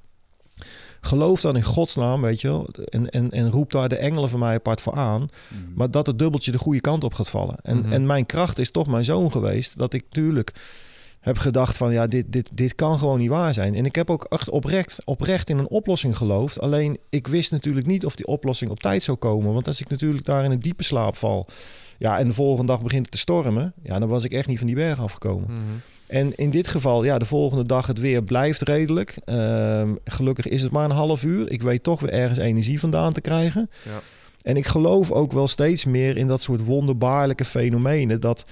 Geloof dan in godsnaam, weet je wel. En, en, en roep daar de engelen van mij apart voor aan. Mhm. Maar dat het dubbeltje de goede kant op gaat vallen. En, Mhm. en mijn kracht is toch mijn zoon geweest. Dat ik natuurlijk heb gedacht van ja, dit, dit, dit kan gewoon niet waar zijn. En ik heb ook echt oprecht, oprecht in een oplossing geloofd. Alleen ik wist natuurlijk niet of die oplossing op tijd zou komen. Want als ik natuurlijk daar in een diepe slaap val. Ja, en de volgende dag begint het te stormen. Ja, dan was ik echt niet van die berg afgekomen. Mhm. En in dit geval, ja, de volgende dag het weer blijft redelijk. Ehm, gelukkig is het maar een half uur. Ik weet toch weer ergens energie vandaan te krijgen. Ja. En ik geloof ook wel steeds meer in dat soort wonderbaarlijke fenomenen. Dat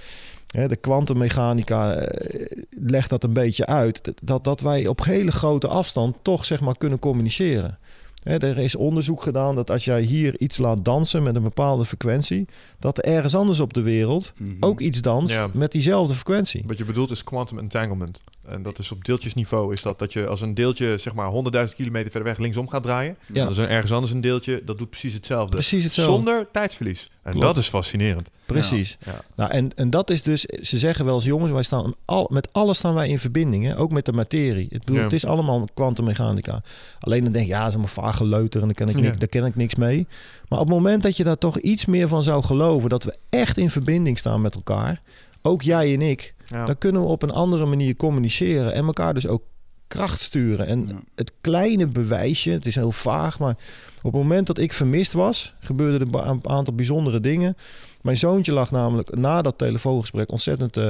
hè, de kwantummechanica eh, legt dat een beetje uit. Dat, dat wij op hele grote afstand toch zeg maar kunnen communiceren. Hè, er is onderzoek gedaan dat als jij hier iets laat dansen met een bepaalde frequentie, dat er ergens anders op de wereld Mhm. ook iets danst Ja. met diezelfde frequentie. Wat je bedoelt is quantum entanglement. En dat is op deeltjesniveau is dat dat je als een deeltje zeg maar 100.000 kilometer verder weg linksom gaat draaien. Ja. Dan is er ergens anders een deeltje dat doet precies hetzelfde. Precies hetzelfde. Zonder tijdsverlies. En Klopt. dat is fascinerend. Precies. Ja. Nou, en, en dat is dus, ze zeggen wel eens, jongens, wij staan al, met alles staan wij in verbinding, hè? ook met de materie. Het, bedoel, Ja. het is allemaal kwantummechanica. Alleen dan denk je, ja, dat is allemaal vage leuter en daar ken, ik niks, daar ken ik niks mee. Maar op het moment dat je daar toch iets meer van zou geloven, dat we echt in verbinding staan met elkaar, ook jij en ik, Ja. dan kunnen we op een andere manier communiceren en elkaar dus ook kracht sturen. En Ja. het kleine bewijsje, het is heel vaag, maar op het moment dat ik vermist was, gebeurden er een aantal bijzondere dingen. Mijn zoontje lag namelijk na dat telefoongesprek ontzettend eh,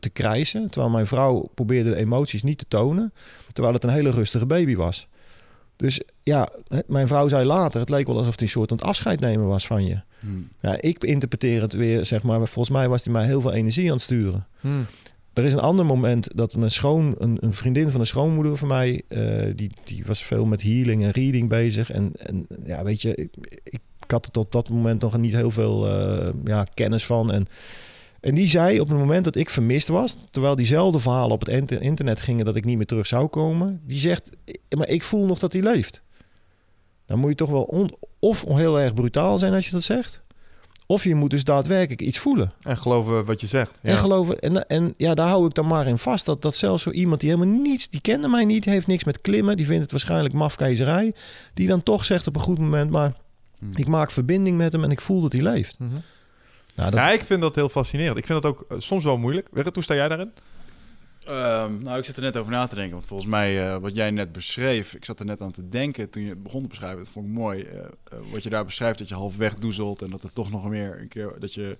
te krijsen. Terwijl mijn vrouw probeerde de emoties niet te tonen. Terwijl het een hele rustige baby was. Dus ja, het- mijn vrouw zei later, het leek wel alsof hij een soort aan het afscheid nemen was van je. Mhm. Ja, ik interpreteer het weer, zeg maar, volgens mij was hij mij heel veel energie aan het sturen. Hm. Er is een ander moment dat mijn schoon, een, een vriendin van een schoonmoeder van mij, eh, die, die was veel met healing en reading bezig. En, en ja, weet je, ik, ik had er tot dat moment nog niet heel veel eh, ja, kennis van. En, en die zei op het moment dat ik vermist was, terwijl diezelfde verhalen op het inter- internet gingen dat ik niet meer terug zou komen, die zegt, maar ik voel nog dat hij leeft. Dan moet je toch wel on- of heel erg brutaal zijn als je dat zegt, of je moet dus daadwerkelijk iets voelen. En geloven wat je zegt. Ja. En geloven. En, en ja, daar hou ik dan maar in vast. Dat, dat zelfs zo iemand die helemaal niets, die kende mij niet, heeft niks met klimmen, die vindt het waarschijnlijk mafkeizerij, die dan toch zegt op een goed moment, maar Hmm. ik maak verbinding met hem en ik voel dat hij leeft. Mhm. Nou, dat, Ja, ik vind dat heel fascinerend. Ik vind dat ook eh, soms wel moeilijk. Hoe sta jij daarin? Ehm, nou, ik zit er net over na te denken. Want volgens mij, eh, wat jij net beschreef, ik zat er net aan te denken toen je het begon te beschrijven. Dat vond ik mooi. eh, wat je daar beschrijft, dat je half wegdoezelt en dat er toch nog meer een keer dat je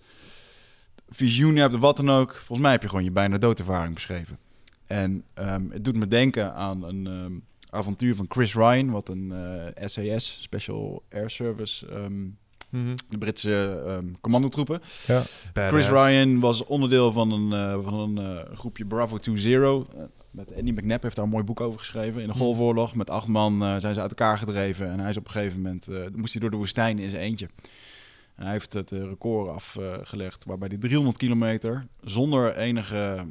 visioenen hebt of wat dan ook. Volgens mij heb je gewoon je bijna doodervaring beschreven. En ehm, het doet me denken aan een ehm, avontuur van Chris Ryan, wat een eh, SAS, Special Air Service, ehm, de Britse ehm, commandotroepen. ja. Chris Ryan was onderdeel van een, eh, van een eh, groepje Bravo 20. Eh, met Andy McNabb heeft daar een mooi boek over geschreven. In de Golfoorlog met acht man eh, zijn ze uit elkaar gedreven. En hij is op een gegeven moment eh, moest hij door de woestijn in zijn eentje. En hij heeft het eh, record afgelegd waarbij hij 300 kilometer zonder enige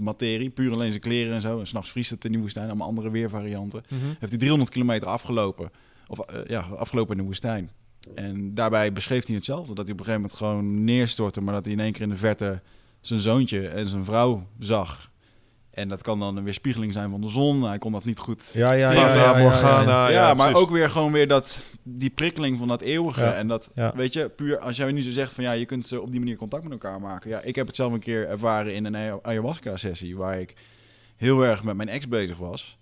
materie, puur alleen zijn kleren en zo. En s'nachts vriest het in die woestijn, allemaal andere weervarianten Mhm. heeft hij 300 kilometer afgelopen. Of ja, afgelopen in de woestijn. En daarbij beschreef hij hetzelfde. Dat hij op een gegeven moment gewoon neerstortte. Maar dat hij in één keer in de verte zijn zoontje en zijn vrouw zag. En dat kan dan een weerspiegeling zijn van de zon. Hij kon dat niet goed. Ja, ja, ja, ja, ja, ja. Morgana. ja, maar ook weer gewoon weer dat, die prikkeling van dat eeuwige. Ja, En dat, ja. weet je, puur als jij nu zo zegt van ja, je kunt ze op die manier contact met elkaar maken. Ja, ik heb het zelf een keer ervaren in een aya- ayahuasca-sessie. Waar ik heel erg met mijn ex bezig was.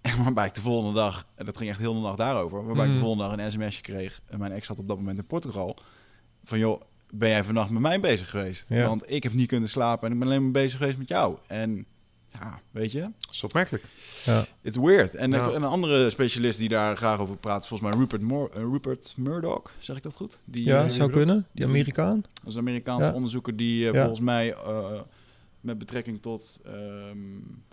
En waarbij ik de volgende dag, en dat ging echt heel de nacht daarover, waarbij ik Mhm. de volgende dag een sms'je kreeg. En mijn ex had op dat moment in Portugal. Van joh, ben jij vannacht met mij bezig geweest? Ja. Want ik heb niet kunnen slapen en ik ben alleen maar bezig geweest met jou. En ja, weet je, Dat is opmerkelijk. Ja. it's weird. En Ja. een andere specialist die daar graag over praat, is volgens mij Rupert, eh, Rupert Murdoch, zeg ik dat goed? Die, Ja, eh, zou kunnen. Die Amerikaan. Dat is een Amerikaanse Ja. onderzoeker die eh, Ja. volgens mij eh, met betrekking tot ehm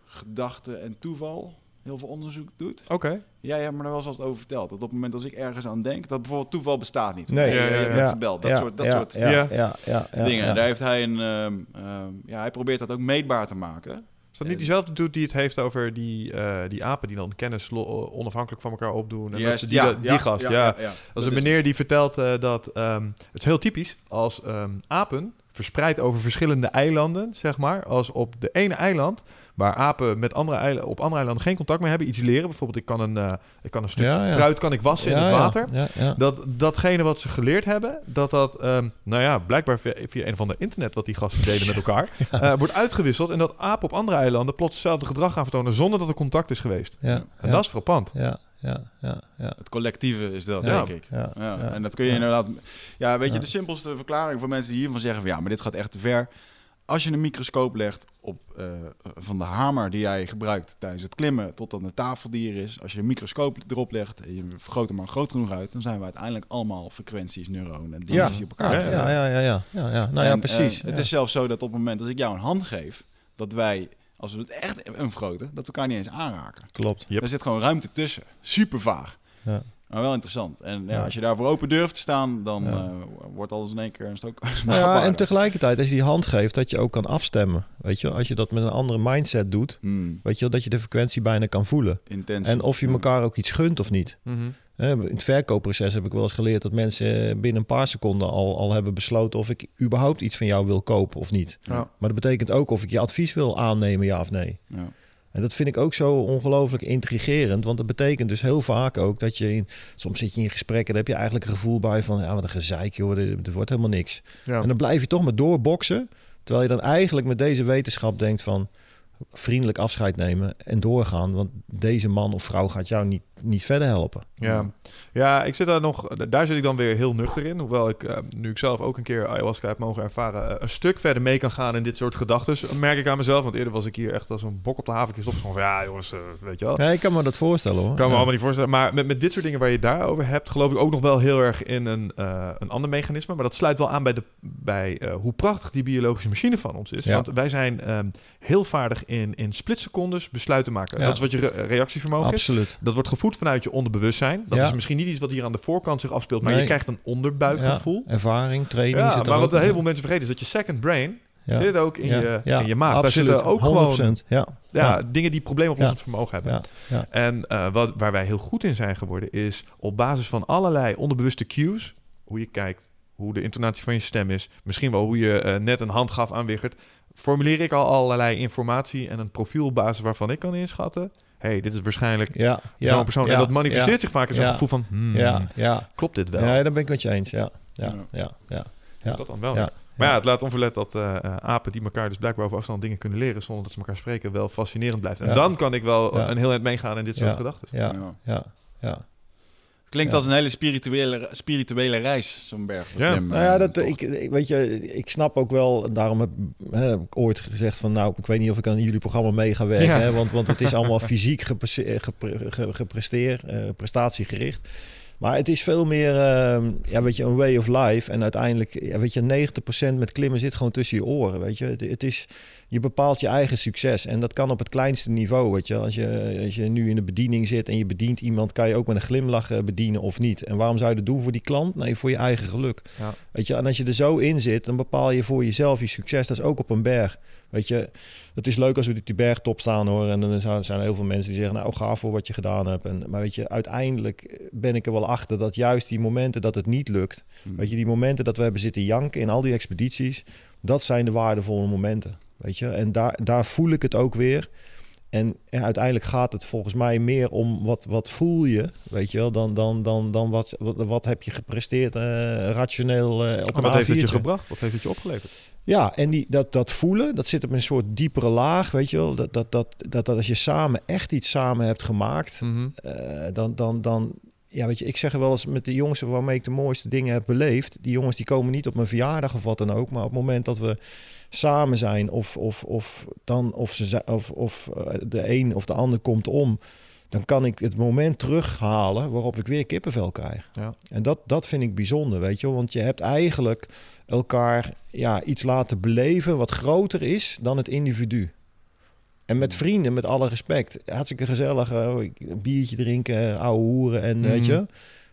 gedachten en toeval heel veel onderzoek doet. Oké. Ja, ja, maar daar was al eens over verteld. Dat op het moment als ik ergens aan denk, dat bijvoorbeeld toeval bestaat niet. Nee. Ja, ja, ja. gebeld. Dat ja, soort, dat ja, soort ja, Ja. ja, ja, ja, dingen. ja. Daar heeft hij een... ehm, ehm, ja, hij probeert dat ook meetbaar te maken. Is dat niet diezelfde dude die het heeft over die, eh, die apen die dan kennis onafhankelijk van elkaar opdoen? En dat Juist, ze die, die gast, ja. Dat Als is- een meneer die vertelt eh, dat ehm, het is heel typisch als ehm, apen verspreid over verschillende eilanden, zeg maar, als op de ene eiland waar apen met andere eilanden, op andere eilanden geen contact meer hebben, iets leren. Bijvoorbeeld, ik kan een, eh, ik kan een stuk Ja, ja. fruit kan ik wassen in het water. Ja, ja. Dat datgene wat ze geleerd hebben, dat dat, ehm, nou ja, blijkbaar via, via een of ander internet wat die gasten delen met elkaar, eh, wordt uitgewisseld. En dat apen op andere eilanden plots hetzelfde gedrag gaan vertonen zonder dat er contact is geweest. ja, En ja, dat is frappant. ja, ja, ja, ja. Het collectieve is dat, Ja. denk ik. Ja, Ja, ja. En dat kun je Ja. inderdaad... Ja, weet je, Ja. de simpelste verklaring voor mensen die hiervan zeggen... Van, ja, maar dit gaat echt te ver. Als je een microscoop legt op eh, van de hamer die jij gebruikt tijdens het klimmen... tot aan de tafel die er is. Als je een microscoop erop legt en je vergroot hem maar groot genoeg uit... dan zijn we uiteindelijk allemaal frequenties, neuronen en dingetjes Ja. die op elkaar Ja, trekken. Ja, ja, ja, ja, ja, ja. Nou ja, En, precies. eh, het is zelfs zo dat op het moment dat ik jou een hand geef... dat wij, als we het echt een vergroten... dat we elkaar niet eens aanraken. Klopt. Yep. Er zit gewoon ruimte tussen. Super vaag. Ja. Maar wel interessant. En ja, Ja. als je daarvoor open durft te staan, dan Ja. eh, wordt alles in één keer een stuk Nou ja, en tegelijkertijd, als je die hand geeft, dat je ook kan afstemmen. Weet je, als je dat met een andere mindset doet, Hmm, weet je, wel, dat je de frequentie bijna kan voelen. intens. En of je Ja. elkaar ook iets gunt of niet. Mhm. Hè, In het verkoopproces heb ik wel eens geleerd dat mensen binnen een paar seconden al, al hebben besloten of ik überhaupt iets van jou wil kopen of niet. Ja. Maar dat betekent ook of ik je advies wil aannemen, ja of nee. Ja. En dat vind ik ook zo ongelooflijk intrigerend. Want dat betekent dus heel vaak ook dat je in... Soms zit je in gesprekken en dan heb je eigenlijk een gevoel bij van... Ja, wat een gezeik joh, dit wordt helemaal niks. Ja. En dan blijf je toch maar doorboksen. Terwijl je dan eigenlijk met deze wetenschap denkt van... Vriendelijk afscheid nemen en doorgaan. Want deze man of vrouw gaat jou niet, niet verder helpen. Ja. ja, ik zit daar nog, daar zit ik dan weer heel nuchter in. Hoewel ik, eh, nu ik zelf ook een keer ayahuasca heb mogen ervaren, eh, een stuk verder mee kan gaan in dit soort gedachten. Merk ik aan mezelf, want eerder was ik hier echt als een bok op de havenkist op. Gewoon van, ja jongens, eh, weet je wel. Ja, ik kan me dat voorstellen hoor. Ik kan me Ja. allemaal niet voorstellen. Maar met, met dit soort dingen waar je het daarover hebt, geloof ik ook nog wel heel erg in een, eh, een ander mechanisme. Maar dat sluit wel aan bij, de, bij eh, hoe prachtig die biologische machine van ons is. Ja. Want wij zijn ehm, heel vaardig in, in splitsecondes besluiten maken. Ja. Dat is wat je re- reactievermogen is. Absoluut. Dat wordt gevoed vanuit je onderbewustzijn. Dat Ja. is misschien niet iets wat hier aan de voorkant zich afspeelt, maar Nee. je krijgt een onderbuikgevoel. Ja, ervaring, training. Ja, zit maar wat een heleboel mensen vergeten is dat je second brain Ja. zit ook in, je, ja, in je maag. Daar absoluut. zitten ook gewoon 100%. Ja, ja, dingen die probleemoplossend vermogen hebben. En eh, wat, waar wij heel goed in zijn geworden is op basis van allerlei onderbewuste cues, hoe je kijkt, hoe de intonatie van je stem is, misschien wel hoe je eh, net een hand gaf aan Wigert, formuleer ik al allerlei informatie en een profiel op basis waarvan ik kan inschatten, hey, dit is waarschijnlijk ja, ja, zo'n persoon. ja, en dat manifesteert ja, zich vaak in zo'n ja. gevoel van, hmm, Ja, ja. klopt dit wel? Ja, daar ben ik met je eens. Ja, ja, Ja. ja, ja. Is ja. dat dan wel? Ja. Maar ja, het laat onverlet dat eh, eh, apen die elkaar dus blijkbaar over afstand dingen kunnen leren zonder dat ze elkaar spreken, wel fascinerend blijft. En Ja. dan kan ik wel Ja. een heel eind meegaan in dit soort Ja. gedachten. Ja, Ja. ja, ja. Klinkt Ja. als een hele spirituele, spirituele reis, zo'n berg. Ja. Nou ja, dat, ik, ik- weet je, ik snap ook wel, daarom heb, hè, heb ik ooit gezegd van, nou, ik weet niet of ik aan jullie programma mee ga werken, Ja. hè, want, want het is allemaal fysiek gepre- gepresteerd, eh, prestatiegericht. Maar het is veel meer, ehm, ja, weet je, een way of life. En uiteindelijk, ja, weet je, 90% met klimmen zit gewoon tussen je oren, weet je. Het, het is, je bepaalt je eigen succes. En dat kan op het kleinste niveau, weet je. Als je, als je nu in de bediening zit en je bedient iemand, kan je ook met een glimlach eh, bedienen of niet. En waarom zou je dat doen voor die klant? Nee, voor je eigen geluk. Ja. Weet je, en als je er zo in zit, dan bepaal je voor jezelf je succes. Dat is ook op een berg. Weet je, het is leuk als we op die bergtop staan hoor. En dan zijn zijn er heel veel mensen die zeggen, nou gaaf voor wat je gedaan hebt. En, maar weet je, uiteindelijk ben ik er wel achter dat juist die momenten dat het niet lukt. Hmm. Weet je, die momenten dat we hebben zitten janken in al die expedities. Dat zijn de waardevolle momenten. Weet je, en daar, daar voel ik het ook weer. En ja, uiteindelijk gaat het volgens mij meer om wat, wat voel je, weet je wel, dan, dan, dan, dan wat, wat, wat heb je gepresteerd eh, rationeel eh, op een wat heeft het je A4'tje. gebracht? Wat heeft het je opgeleverd? Ja, en die, dat, dat voelen, dat zit op een soort diepere laag, weet je wel. Dat, dat, dat, dat, dat als je samen echt iets samen hebt gemaakt, Mhm. eh, dan, dan, dan, ja, weet je, ik zeg wel eens met de jongens waarmee ik de mooiste dingen heb beleefd. Die jongens die komen niet op mijn verjaardag of wat dan ook. Maar op het moment dat we samen zijn of, of, of, dan, of, ze, of, of eh, de een of de ander komt om... dan kan ik het moment terughalen waarop ik weer kippenvel krijg. Ja. En dat, dat vind ik bijzonder, weet je. Want je hebt eigenlijk elkaar ja, iets laten beleven wat groter is dan het individu. En met vrienden, met alle respect. Hartstikke gezellig, eh, een biertje drinken, ouwe hoeren en weet Mhm. je.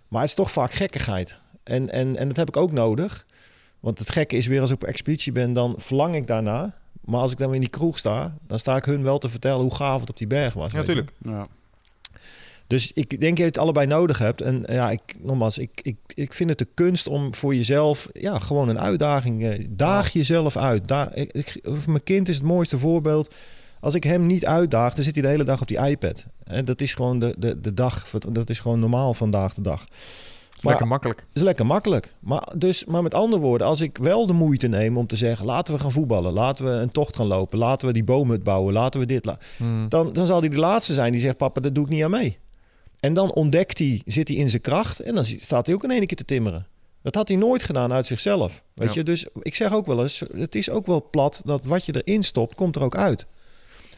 Maar het is toch vaak gekkigheid. En, en, en dat heb ik ook nodig. Want het gekke is weer als ik op expeditie ben, dan verlang ik daarna. Maar als ik dan weer in die kroeg sta, dan sta ik hun wel te vertellen hoe gaaf het op die berg was. Ja, natuurlijk. Ja. Dus ik denk dat je het allebei nodig hebt. En ja, ik, nogmaals, ik, ik, ik vind het de kunst om voor jezelf, ja, gewoon een uitdaging. eh, daag jezelf uit. Ik, mijn kind is het mooiste voorbeeld. Als ik hem niet uitdaag, dan zit hij de hele dag op die iPad. En dat is gewoon de, de, de dag. Dat is gewoon normaal vandaag de dag. Is lekker makkelijk. Het is lekker makkelijk. Maar, dus, maar met andere woorden, als ik wel de moeite neem om te zeggen... laten we gaan voetballen, laten we een tocht gaan lopen... laten we die boomhut bouwen, laten we dit... la- Hmm. dan, dan zal hij de laatste zijn die zegt: Papa, dat doe ik niet aan mee. En dan ontdekt hij, zit hij in zijn kracht en dan staat hij ook in één keer te timmeren. Dat had hij nooit gedaan uit zichzelf. Weet Ja. je, dus ik zeg ook wel eens: het is ook wel plat dat wat je erin stopt, komt er ook uit.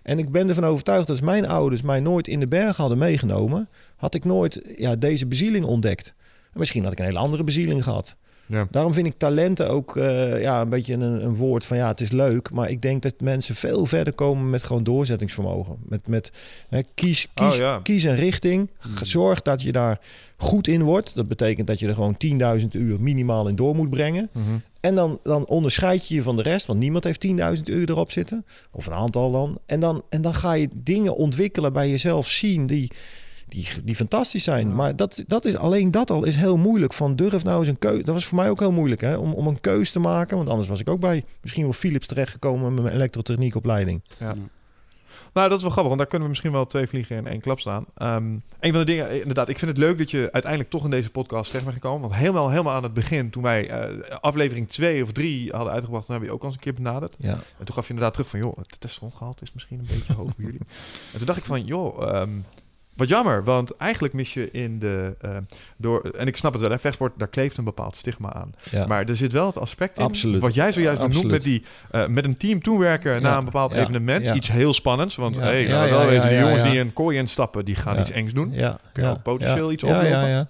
En ik ben ervan overtuigd dat als mijn ouders mij nooit in de berg hadden meegenomen, had ik nooit ja, deze bezieling ontdekt. En misschien had ik een hele andere bezieling gehad. Ja. Daarom vind ik talenten ook eh, ja, een beetje een, een woord van ja, het is leuk. Maar ik denk dat mensen veel verder komen met gewoon doorzettingsvermogen. Met, met hè, kies, Oh, kies, ja. kies een richting. Zorg dat je daar goed in wordt. Dat betekent dat je er gewoon 10.000 uur minimaal in door moet brengen. Mhm. En dan, dan onderscheid je je van de rest, want niemand heeft 10.000 uur erop zitten. Of een aantal dan. En, dan. en dan ga je dingen ontwikkelen bij jezelf zien die, die, die fantastisch zijn. Maar dat, dat is, alleen dat al is heel moeilijk. Van durf nou eens een keuze. Dat was voor mij ook heel moeilijk hè? Om, om een keuze te maken. Want anders was ik ook bij misschien wel Philips terechtgekomen met mijn elektrotechniekopleiding. Nou, dat is wel grappig, want daar kunnen we misschien wel twee vliegen in één klap slaan. Ehm, een van de dingen, eh, inderdaad, ik vind het leuk dat je uiteindelijk toch in deze podcast terecht bent gekomen. Want helemaal, helemaal aan het begin, toen wij eh, aflevering 2 of 3 hadden uitgebracht, toen hebben we je ook al eens een keer benaderd. Ja. En toen gaf je inderdaad terug van, joh, het testosterongehalte is misschien een beetje hoog voor jullie. En toen dacht ik van, joh, ehm, wat jammer, want eigenlijk mis je in de, eh, door, en ik snap het wel, hè, vechtsport, daar kleeft een bepaald stigma aan. Ja. Maar er zit wel het aspect in, Absoluut. wat jij zojuist benoemt Absoluut. met, die, eh, met een team toewerken Ja, een bepaald ja, evenement. Iets heel spannends, want hey, ja, wel wezen, de ja, jongens die een kooi instappen, die gaan iets engs doen. Ja, Kun je potentieel ja. iets ja, oplopen?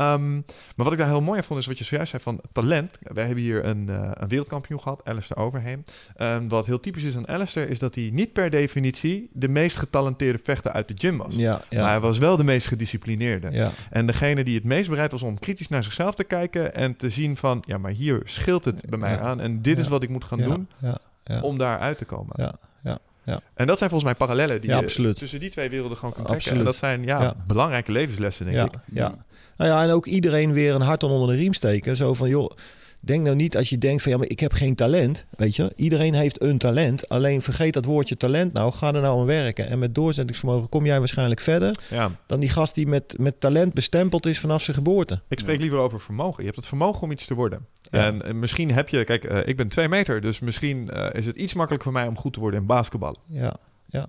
Ehm, maar wat ik daar heel mooi aan vond, is wat je zojuist zei van talent. Wij hebben hier een, eh, een wereldkampioen gehad, Alistair Overheem. Ehm, wat heel typisch is aan Alistair, is dat hij niet per definitie de meest getalenteerde vechter uit de gym was. Ja, ja, Maar hij was wel de meest gedisciplineerde. ja. En degene die het meest bereid was om kritisch naar zichzelf te kijken en te zien van, ja, maar hier scheelt het bij mij Ja. aan en dit is wat ik moet gaan ja, doen Ja, ja. om daar uit te komen. Ja, ja, En dat zijn volgens mij parallellen die Ja, je absoluut. tussen die twee werelden gewoon kunt trekken. Absoluut. En dat zijn ja, Ja. belangrijke levenslessen, denk ja, ik. ja. Nou ja, en ook iedereen weer een hart onder de riem steken. Zo van, joh, denk nou niet als je denkt van, ja, maar ik heb geen talent. Weet je, iedereen heeft een talent. Alleen vergeet dat woordje talent nou, ga er nou aan werken. En met doorzettingsvermogen kom jij waarschijnlijk verder Ja. dan die gast die met, met talent bestempeld is vanaf zijn geboorte. Ik spreek liever over vermogen. Je hebt het vermogen om iets te worden. Ja. En misschien heb je, kijk, eh, ik ben twee meter, dus misschien eh, is het iets makkelijker voor mij om goed te worden in basketbal. Ja,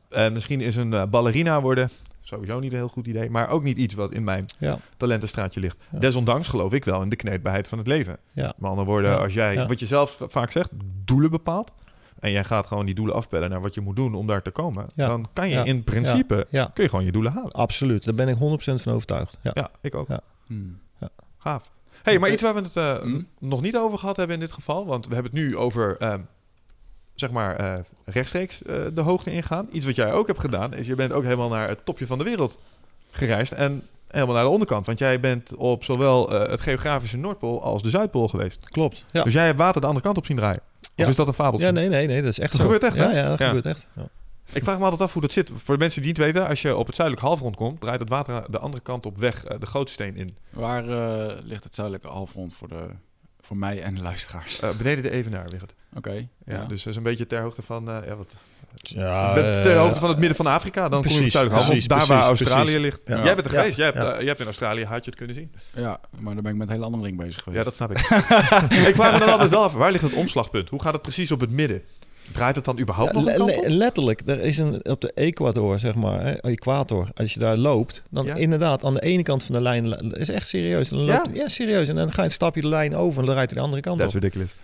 En misschien is een eh, ballerina worden sowieso niet een heel goed idee, maar ook niet iets wat in mijn ja, talentenstraatje ligt. Ja. Desondanks geloof ik wel in de kneedbaarheid van het leven. ja. Met andere woorden, Ja, als jij, ja. wat je zelf vaak zegt, doelen bepaalt. En jij gaat gewoon die doelen afpellen naar wat je moet doen om daar te komen. Ja. Dan kan je Ja. in principe, Ja, kun je gewoon je doelen halen. absoluut. Daar ben ik 100% van overtuigd. Ja. Ja, ik ook. Ja. Hmm. Gaaf. hey, maar iets waar we het eh, Hm? nog niet over gehad hebben in dit geval. Want we hebben het nu over, ehm, zeg maar, eh, rechtstreeks eh, de hoogte ingaan. Iets wat jij ook hebt gedaan, is je bent ook helemaal naar het topje van de wereld gereisd. En helemaal naar de onderkant. Want jij bent op zowel eh, het geografische Noordpool als de Zuidpool geweest. Klopt. Ja. Dus jij hebt water de andere kant op zien draaien. Of Ja. is dat een fabeltje? ja, nee, nee, nee, dat is echt Dat zo. gebeurt echt, hè? Ja, ja dat Ja. gebeurt echt. Ja. Ik vraag me altijd af hoe dat zit. Voor de mensen die het weten, als je op het zuidelijk halfrond komt, draait het water de andere kant op weg eh, de grote steen in. Waar eh, ligt het zuidelijke halfrond voor, de, voor mij en de luisteraars? Eh, beneden de Evenaar ligt het. Oké. Ja, ja. dus dat is een beetje ter hoogte van, eh, ja, wat, Ja, je bent ter eh, hoogte van het midden van Afrika. Dan kom je op het precies, precies, Daar waar precies, Australië precies. ligt. Ja. Jij bent er Ja, geweest. Jij hebt, ja. jij hebt in Australië, had je het kunnen zien. ja, maar dan ben ik met een hele andere ring bezig geweest. Ja, dat snap ik. ik vraag me dan altijd wel af, waar ligt het omslagpunt? Hoe gaat het precies op het midden? Draait het dan überhaupt Ja, nog een le- kant op? le- letterlijk, er is een op de equator, zeg maar, hè, equator. Als je daar loopt, dan Ja. inderdaad aan de ene kant van de lijn is echt serieus. Dan Ja? loopt, ja? serieus. En dan ga je stap je de lijn over en dan rijdt hij de andere kant Dat is op. ridiculous.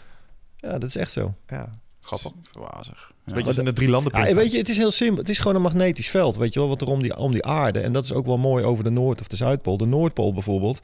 Ja, dat is echt zo. Ja, grappig. Wazig. Een beetje als in de drie landen. Ja, weet je, het is heel simpel. Het is gewoon een magnetisch veld, weet je wel, wat er om die, om die aarde. En dat is ook wel mooi over de Noord- of de Zuidpool. De Noordpool bijvoorbeeld.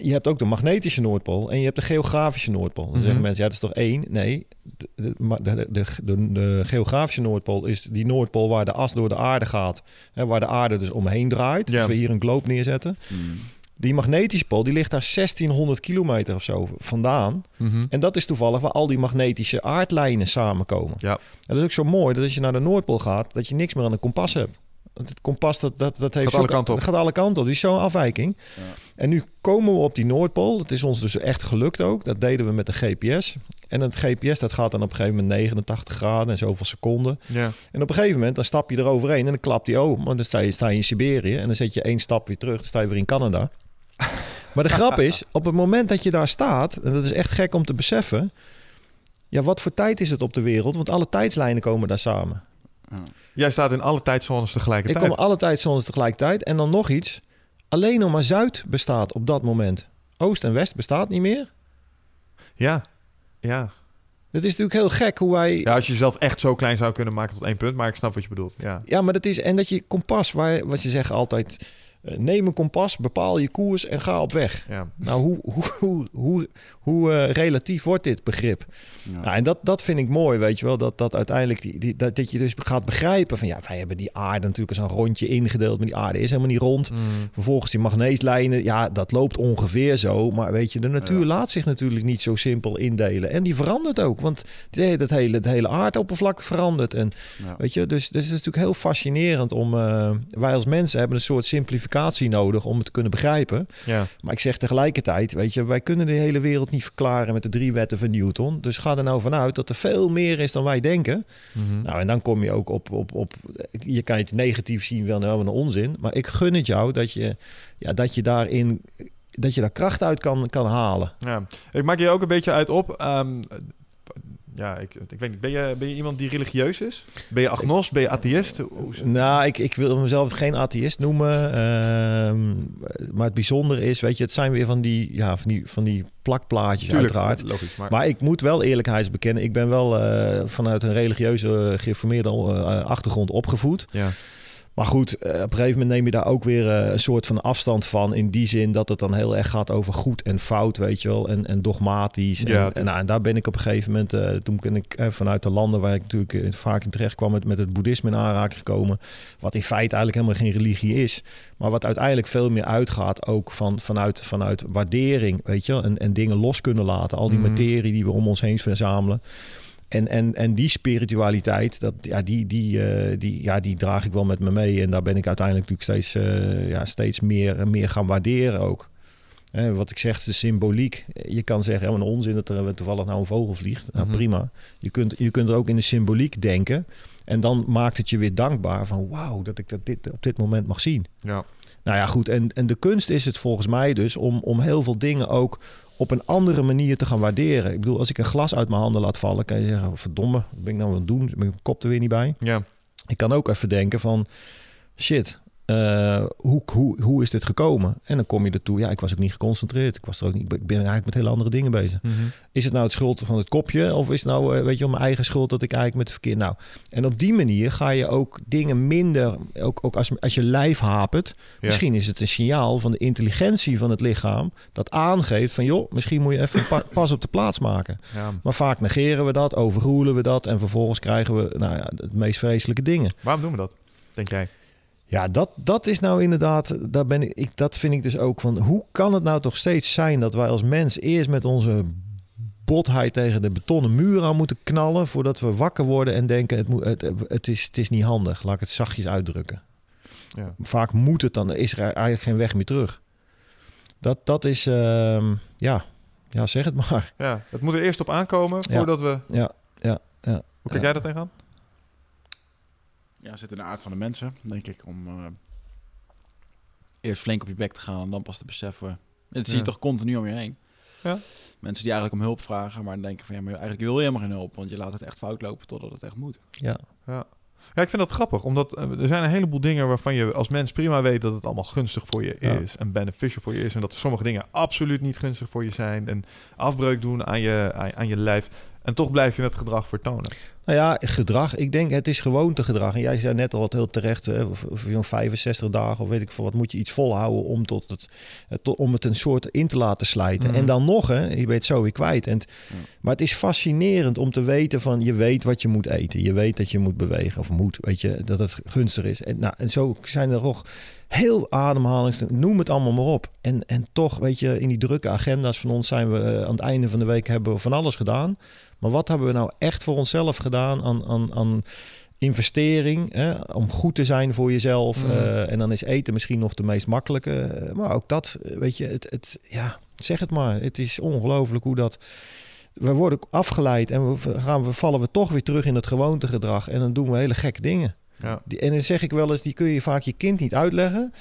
Je hebt ook de magnetische Noordpool en je hebt de geografische Noordpool. Dan Mhm. zeggen mensen, ja, dat is toch één? Nee, de, de, de, de, geografische Noordpool is die Noordpool waar de as door de aarde gaat. Hè, waar de aarde dus omheen draait. Ja. Als we hier een globe neerzetten. Hmm. Die magnetische pool, die ligt daar 1600 kilometer of zo vandaan. Mhm. En dat is toevallig waar al die magnetische aardlijnen samenkomen. Ja. En dat is ook zo mooi dat als je naar de Noordpool gaat, dat je niks meer aan een kompas hebt. Het kompas dat, dat, dat heeft Gaat alle kanten op. dat gaat alle kanten op. Die is zo'n afwijking. Ja. En nu komen we op die Noordpool. Het is ons dus echt gelukt ook. Dat deden we met de GPS. En het GPS dat gaat dan op een gegeven moment 89 graden en zoveel seconden. Ja. En op een gegeven moment dan stap je eroverheen en dan klapt die open. Want dan sta je, sta je in Siberië en dan zet je één stap weer terug. Dan sta je weer in Canada. Maar de grap is, op het moment dat je daar staat, en dat is echt gek om te beseffen. Ja, wat voor tijd is het op de wereld? Want alle tijdslijnen komen daar samen. Jij staat in alle tijdzones Ik tegelijkertijd. kom alle tijdzones tegelijkertijd. En dan nog iets. Alleen nog maar Zuid bestaat op dat moment. Oost en West bestaat niet meer. Ja. Ja. Het is natuurlijk heel gek hoe wij... ja, als je jezelf echt zo klein zou kunnen maken tot één punt. Maar ik snap wat je bedoelt. Ja. Ja, maar dat is... En dat je kompas, waar, wat je zegt altijd... eh, neem een kompas, bepaal je koers en ga op weg. ja. Nou, hoe, hoe, hoe, hoe, hoe eh, relatief wordt dit begrip? Ja. Nou, en dat, dat vind ik mooi, weet je wel. Dat, dat uiteindelijk, die, die, dat, dat je dus gaat begrijpen van... Ja, wij hebben die aarde natuurlijk als een rondje ingedeeld. Maar die aarde is helemaal niet rond. Mm. Vervolgens die magneetlijnen, ja, dat loopt ongeveer zo. Maar weet je, de natuur Ja. laat zich natuurlijk niet zo simpel indelen. En die verandert ook, want die- dat hele, het hele aardoppervlak verandert. En Ja. weet je, dus, dus het is natuurlijk heel fascinerend om... eh, wij als mensen hebben een soort simplificatie nodig om het te kunnen begrijpen. Ja. Maar ik zeg tegelijkertijd, weet je, wij kunnen de hele wereld niet verklaren met de drie wetten van Newton. Dus ga er nou vanuit dat er veel meer is dan wij denken. Mhm. Nou, en dan kom je ook op, op, op je kan het negatief zien, wel nou, wat een onzin. Maar ik gun het jou dat je, ja, dat je daarin, dat je daar kracht uit kan, kan halen. Ja, ik maak je ook een beetje uit op. ehm, ja, ik, ik weet niet. Ben je, ben je iemand die religieus is? Ben je agnost? Ben je atheïst? Nou, ik, ik wil mezelf geen atheïst noemen. ehm, maar het bijzondere is, weet je, het zijn weer van die, ja, van die, van die plakplaatjes Tuurlijk, uiteraard. logisch. Maar, Maar ik moet wel eerlijkheids bekennen, ik ben wel eh, vanuit een religieuze geïnformeerde eh, achtergrond opgevoed. ja. Maar goed, eh, op een gegeven moment neem je daar ook weer eh, een soort van afstand van. In die zin dat het dan heel erg gaat over goed en fout, weet je wel. En, en dogmatisch. Ja, en, en, nou, en daar ben ik op een gegeven moment, eh, toen ben ik vanuit de landen waar ik natuurlijk vaak in terecht kwam, met, met het boeddhisme in aanraking gekomen. Wat in feite eigenlijk helemaal geen religie is. Maar wat uiteindelijk veel meer uitgaat ook van, vanuit, vanuit waardering, weet je wel. En, en dingen los kunnen laten. Al die Mhm. materie die we om ons heen verzamelen. En, en, en die spiritualiteit, dat, ja, die, die, eh, die, ja, die draag ik wel met me mee. En daar ben ik uiteindelijk natuurlijk steeds, eh, ja, steeds meer, meer gaan waarderen ook. Wat ik zeg, de symboliek. Je kan zeggen, helemaal een onzin dat er toevallig nou een vogel vliegt. Nou, Mhm. prima. Je kunt, je kunt er ook in de symboliek denken. En dan maakt het je weer dankbaar van... wauw, dat ik dat dit, op dit moment mag zien. ja. Nou ja, goed. En, en de kunst is het volgens mij dus om, om heel veel dingen ook op een andere manier te gaan waarderen. Ik bedoel, als ik een glas uit mijn handen laat vallen, kan je zeggen, verdomme, wat ben ik nou aan het doen? Ben ik mijn kop er weer niet bij? ja. Ik kan ook even denken van, shit, eh, hoe, hoe, hoe is dit gekomen? En dan kom je ertoe, ja, ik was ook niet geconcentreerd. Ik was er ook niet, ik ben eigenlijk met hele andere dingen bezig. Mhm. Is het nou het schuld van het kopje? Of is het nou, eh, weet je mijn eigen schuld dat ik eigenlijk met het verkeer... Nou, en op die manier ga je ook dingen minder... Ook, ook als, als je lijf hapert... Ja. Misschien is het een signaal van de intelligentie van het lichaam... dat aangeeft van, joh, misschien moet je even pa- pas op de plaats maken. Ja. Maar vaak negeren we dat, overroelen we dat... en vervolgens krijgen we nou ja, de meest vreselijke dingen. Waarom doen we dat, denk jij? Ja, dat, dat is nou inderdaad, daar ben ik, ik, dat vind ik dus ook van, hoe kan het nou toch steeds zijn dat wij als mens eerst met onze botheid tegen de betonnen muur aan moeten knallen voordat we wakker worden en denken het, moet, het, het, is, het is niet handig, laat ik het zachtjes uitdrukken. Ja. Vaak moet het dan, is er eigenlijk geen weg meer terug. Dat, dat is, ehm, ja, ja, zeg het maar. ja, het moet er eerst op aankomen Ja. voordat we... Ja, ja, ja. Hoe kijk jij dat tegenaan? Ja, zit in de aard van de mensen, denk ik, om eh, eerst flink op je bek te gaan en dan pas te beseffen. Dat zie je Ja. toch continu om je heen. Ja. Mensen die eigenlijk om hulp vragen, maar dan denken van ja, maar eigenlijk wil je helemaal geen hulp, want je laat het echt fout lopen totdat het echt moet. Ja. Ja. Ja, ik vind dat grappig, omdat eh, er zijn een heleboel dingen waarvan je als mens prima weet dat het allemaal gunstig voor je Ja. is en beneficial voor je is en dat er sommige dingen absoluut niet gunstig voor je zijn en afbreuk doen aan je, aan, aan je lijf en toch blijf je het gedrag vertonen. Nou ja, gedrag. Ik denk het is gewoontegedrag. En jij zei net al wat heel terecht, hè, of, of zo'n 65 dagen of weet ik veel wat, moet je iets volhouden om, tot het, eh, tot, om het een soort in te laten slijten. Mhm. En dan nog, hè, je bent zo weer kwijt. En. Maar het is fascinerend om te weten van, je weet wat je moet eten. Je weet dat je moet bewegen of moet, weet je, dat het gunstig is. En, nou, en zo zijn er nog heel ademhalings, noem het allemaal maar op. En, en toch, weet je, in die drukke agenda's van ons zijn we eh, aan het einde van de week hebben we van alles gedaan. Maar wat hebben we nou echt voor onszelf gedaan aan, aan, aan investering? Hè? Om goed te zijn voor jezelf. Mm. eh, en dan is eten misschien nog de meest makkelijke. eh, maar ook dat, weet je, het, het, ja, zeg het maar. Het is ongelooflijk hoe dat... We worden afgeleid en we, gaan, we vallen we toch weer terug in het gewoontegedrag. En dan doen we hele gekke dingen. Ja. Die, en dan zeg ik wel eens, die kun je vaak je kind niet uitleggen.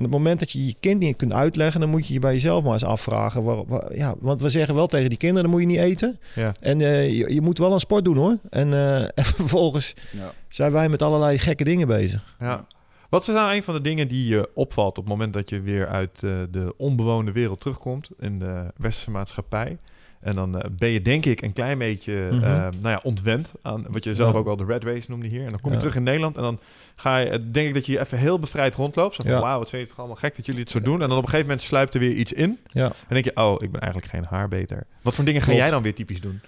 En op het moment dat je je kind niet kunt uitleggen, dan moet je je bij jezelf maar eens afvragen. Waar, waar- ja, want we zeggen wel tegen die kinderen, dan moet je niet eten. Ja. En eh, je, je moet wel een sport doen hoor. En, eh, en vervolgens Ja. zijn wij met allerlei gekke dingen bezig. Ja. Wat is nou een van de dingen die je opvalt op het moment dat je weer uit eh, de onbewoonde wereld terugkomt in de westerse maatschappij? En dan eh, ben je denk ik een klein beetje Mhm. eh, nou ja, ontwend aan wat je zelf Ja. ook al de red race noemde hier. En dan kom je Ja. terug in Nederland en dan ga je, eh, denk ik dat je even heel bevrijd rondloopt. Zo van, Ja. wauw, wat vind je het allemaal gek dat jullie het zo doen. En dan op een gegeven moment sluipt er weer iets in. Ja. En denk je, oh, ik ben eigenlijk geen haarbeter. Wat voor dingen ga Klopt. jij dan weer typisch doen?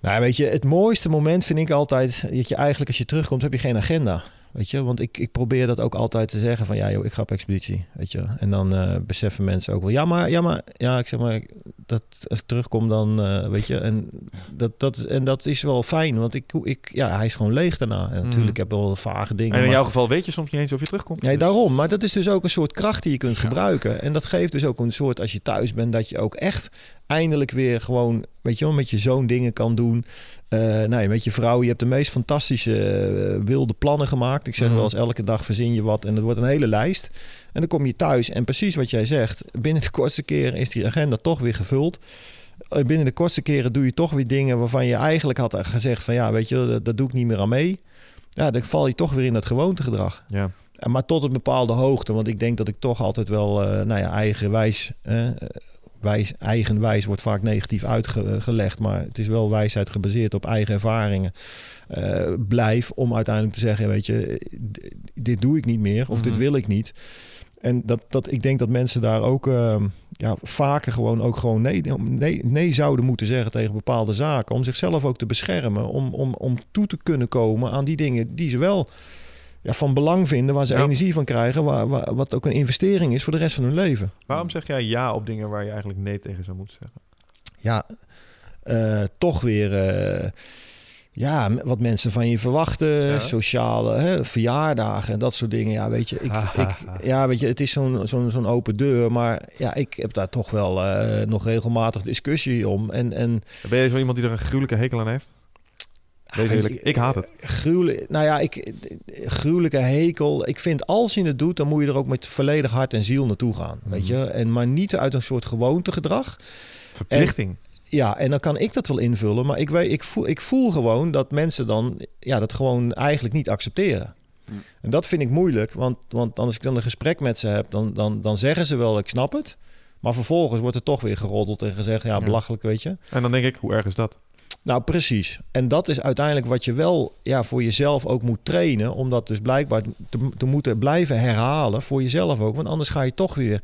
Nou, weet je, het mooiste moment vind ik altijd dat je eigenlijk als je terugkomt, heb je geen agenda. Weet je, want ik, ik probeer dat ook altijd te zeggen van ja, joh, ik ga op expeditie. Weet je, en dan eh, beseffen mensen ook wel, ja, maar, ja, maar, ja, ik zeg maar, dat als ik terugkom, dan eh, weet je, en dat, dat, en dat is wel fijn, want ik, ik, ja, hij is gewoon leeg daarna. En natuurlijk heb ik wel vage dingen. En in maar- jouw geval weet je soms niet eens of je terugkomt. Nee, Dus- daarom. Maar dat is dus ook een soort kracht die je kunt Ja. gebruiken. En dat geeft dus ook een soort, als je thuis bent, dat je ook echt eindelijk weer gewoon, weet je wel, met je zoon dingen kan doen. Eh nou ja, met je vrouw, je hebt de meest fantastische eh, wilde plannen gemaakt. Ik zeg Mhm. wel eens, elke dag verzin je wat en het wordt een hele lijst. En dan kom je thuis en precies wat jij zegt, binnen de kortste keren is die agenda toch weer gevuld. Eh, Binnen de kortste keren doe je toch weer dingen waarvan je eigenlijk had gezegd van ja, weet je, dat, dat doe ik niet meer aan mee. Ja, dan val je toch weer in dat gewoontegedrag. Ja. En Maar tot een bepaalde hoogte. Want ik denk dat ik toch altijd wel, nou ja, eigenwijs. Wijs, eigenwijs wordt vaak negatief uitgelegd. Maar het is wel wijsheid gebaseerd op eigen ervaringen. eh, blijf om uiteindelijk te zeggen: Weet je, dit doe ik niet meer. Of dit Mhm. wil ik niet. En dat, dat, ik denk dat mensen daar ook eh, ja, vaker gewoon ook gewoon nee, nee, nee zouden moeten zeggen tegen bepaalde zaken. Om zichzelf ook te beschermen. Om, om, om toe te kunnen komen aan die dingen die ze wel ja, van belang vinden, waar ze Ja. energie van krijgen, waar, waar- wat ook een investering is voor de rest van hun leven. Waarom zeg jij ja op dingen waar je eigenlijk nee tegen zou moeten zeggen? Ja, eh, toch weer eh, ja, wat mensen van je verwachten, Ja. sociale hè, verjaardagen en dat soort dingen. Ja, weet je, ik, ik, ja, weet je het is zo'n zo'n zo'n open deur, maar ja, ik heb daar toch wel eh, nog regelmatig discussie om. En, en Ben je zo iemand die er een gruwelijke hekel aan heeft? Wees eerlijk, ik haat het. Gruwelijk, nou ja, ik, gruwelijke hekel. Ik vind als je het doet, dan moet je er ook met volledig hart en ziel naartoe gaan. Weet Mhm. je? En, maar niet uit een soort gewoontegedrag. Verplichting. Ja, en dan kan ik dat wel invullen. Maar ik, weet, ik, voel, ik voel gewoon dat mensen dan ja, dat gewoon eigenlijk niet accepteren. Hm. En dat vind ik moeilijk. Want, want als ik dan een gesprek met ze heb, dan, dan, dan zeggen ze wel, ik snap het. Maar vervolgens wordt er toch weer geroddeld en gezegd, ja, Ja. belachelijk, weet je. En dan denk ik, hoe erg is dat? Nou, precies. En dat is uiteindelijk wat je wel ja, voor jezelf ook moet trainen. Om dat dus blijkbaar te, te moeten blijven herhalen. Voor jezelf ook. Want anders ga je toch weer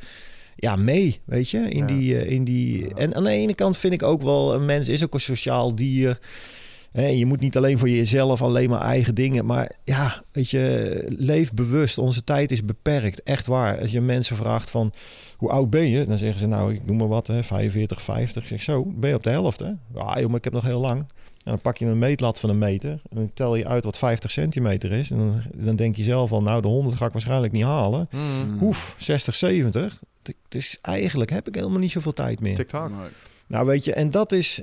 ja, mee, weet je. In Ja. die, eh, in die... En aan de ene kant vind ik ook wel... Een mens is ook een sociaal dier. Hè, je moet niet alleen voor jezelf alleen maar eigen dingen. Maar ja, weet je, leef bewust. Onze tijd is beperkt. Echt waar. Als je mensen vraagt van... Hoe oud ben je? Dan zeggen ze nou, ik noem maar wat, hè, 45, 50. Ik zeg zo, ben je op de helft, hè? Ja, joh, maar ik heb nog heel lang. En dan pak je een meetlat van een meter. En dan tel je uit wat 50 centimeter is. En dan, dan denk je zelf al, nou, de 100 ga ik waarschijnlijk niet halen. Mm. Oef, 60, 70. Dus eigenlijk heb ik helemaal niet zoveel tijd meer. TikTok. Nee. Nou, weet je, en dat is...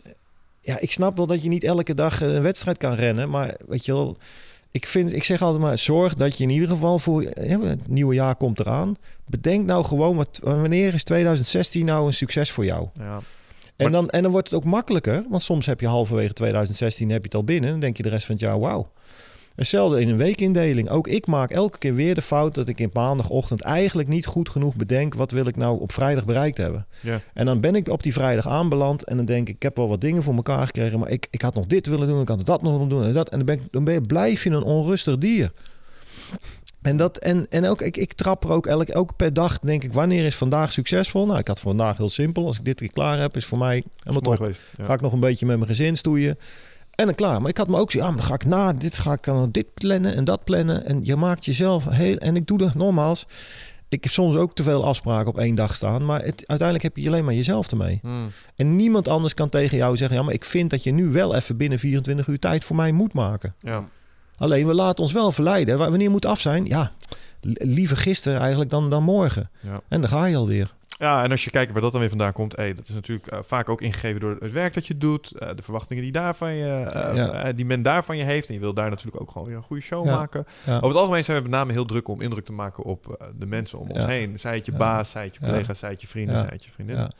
Ja, ik snap wel dat je niet elke dag een wedstrijd kan rennen. Maar weet je wel, ik, vind, ik zeg altijd maar, zorg dat je in ieder geval voor... ja, het nieuwe jaar komt eraan. Bedenk nou gewoon, wat, wanneer is 2016 nou een succes voor jou? Ja. En, dan, en dan wordt het ook makkelijker. Want soms heb je halverwege 2016 heb je het al binnen. Dan denk je de rest van het jaar, wauw. Hetzelfde in een weekindeling. Ook ik maak elke keer weer de fout dat ik in maandagochtend eigenlijk niet goed genoeg bedenk. Wat wil ik nou op vrijdag bereikt hebben? Ja. En dan ben ik op die vrijdag aanbeland. En dan denk ik, ik heb wel wat dingen voor elkaar gekregen. Maar ik, ik had nog dit willen doen. Ik had dat nog willen doen. En, dat. en dan, ben ik, dan ben je, blijf je een onrustig dier. En, dat, en, en ook, ik, ik trap er ook elke, ook per dag, denk ik, wanneer is vandaag succesvol? Nou, ik had vandaag heel simpel. Als ik dit keer klaar heb, is voor mij helemaal top. geweest. Ja. Ga ik nog een beetje met mijn gezin stoeien. En dan klaar. Maar ik had me ook zo, ja, maar dan ga ik na, dit ga ik dan dit plannen en dat plannen. En je maakt jezelf heel, en ik doe dat nogmaals. Ik heb soms ook te veel afspraken op één dag staan. Maar het, uiteindelijk heb je alleen maar jezelf ermee. Hmm. En niemand anders kan tegen jou zeggen, ja, maar ik vind dat je nu wel even binnen 24 uur tijd voor mij moet maken. Ja. Alleen we laten ons wel verleiden. Wa- Wanneer moet af zijn? Ja, li- liever gisteren eigenlijk dan, dan morgen. Ja. En dan ga je alweer. ja, en als je kijkt waar dat dan weer vandaan komt, hey, dat is natuurlijk eh, vaak ook ingegeven door het werk dat je doet, eh, de verwachtingen die, daar van je, eh, Ja. eh, die men daar van je heeft. En je wil daar natuurlijk ook gewoon weer een goede show Ja. maken. Ja. Over het algemeen zijn we met name heel druk om indruk te maken op eh, de mensen om ons heen. Zij het je Ja. baas, zij het je Ja. collega's, zij het je vrienden, Ja. zij het je vriendinnen.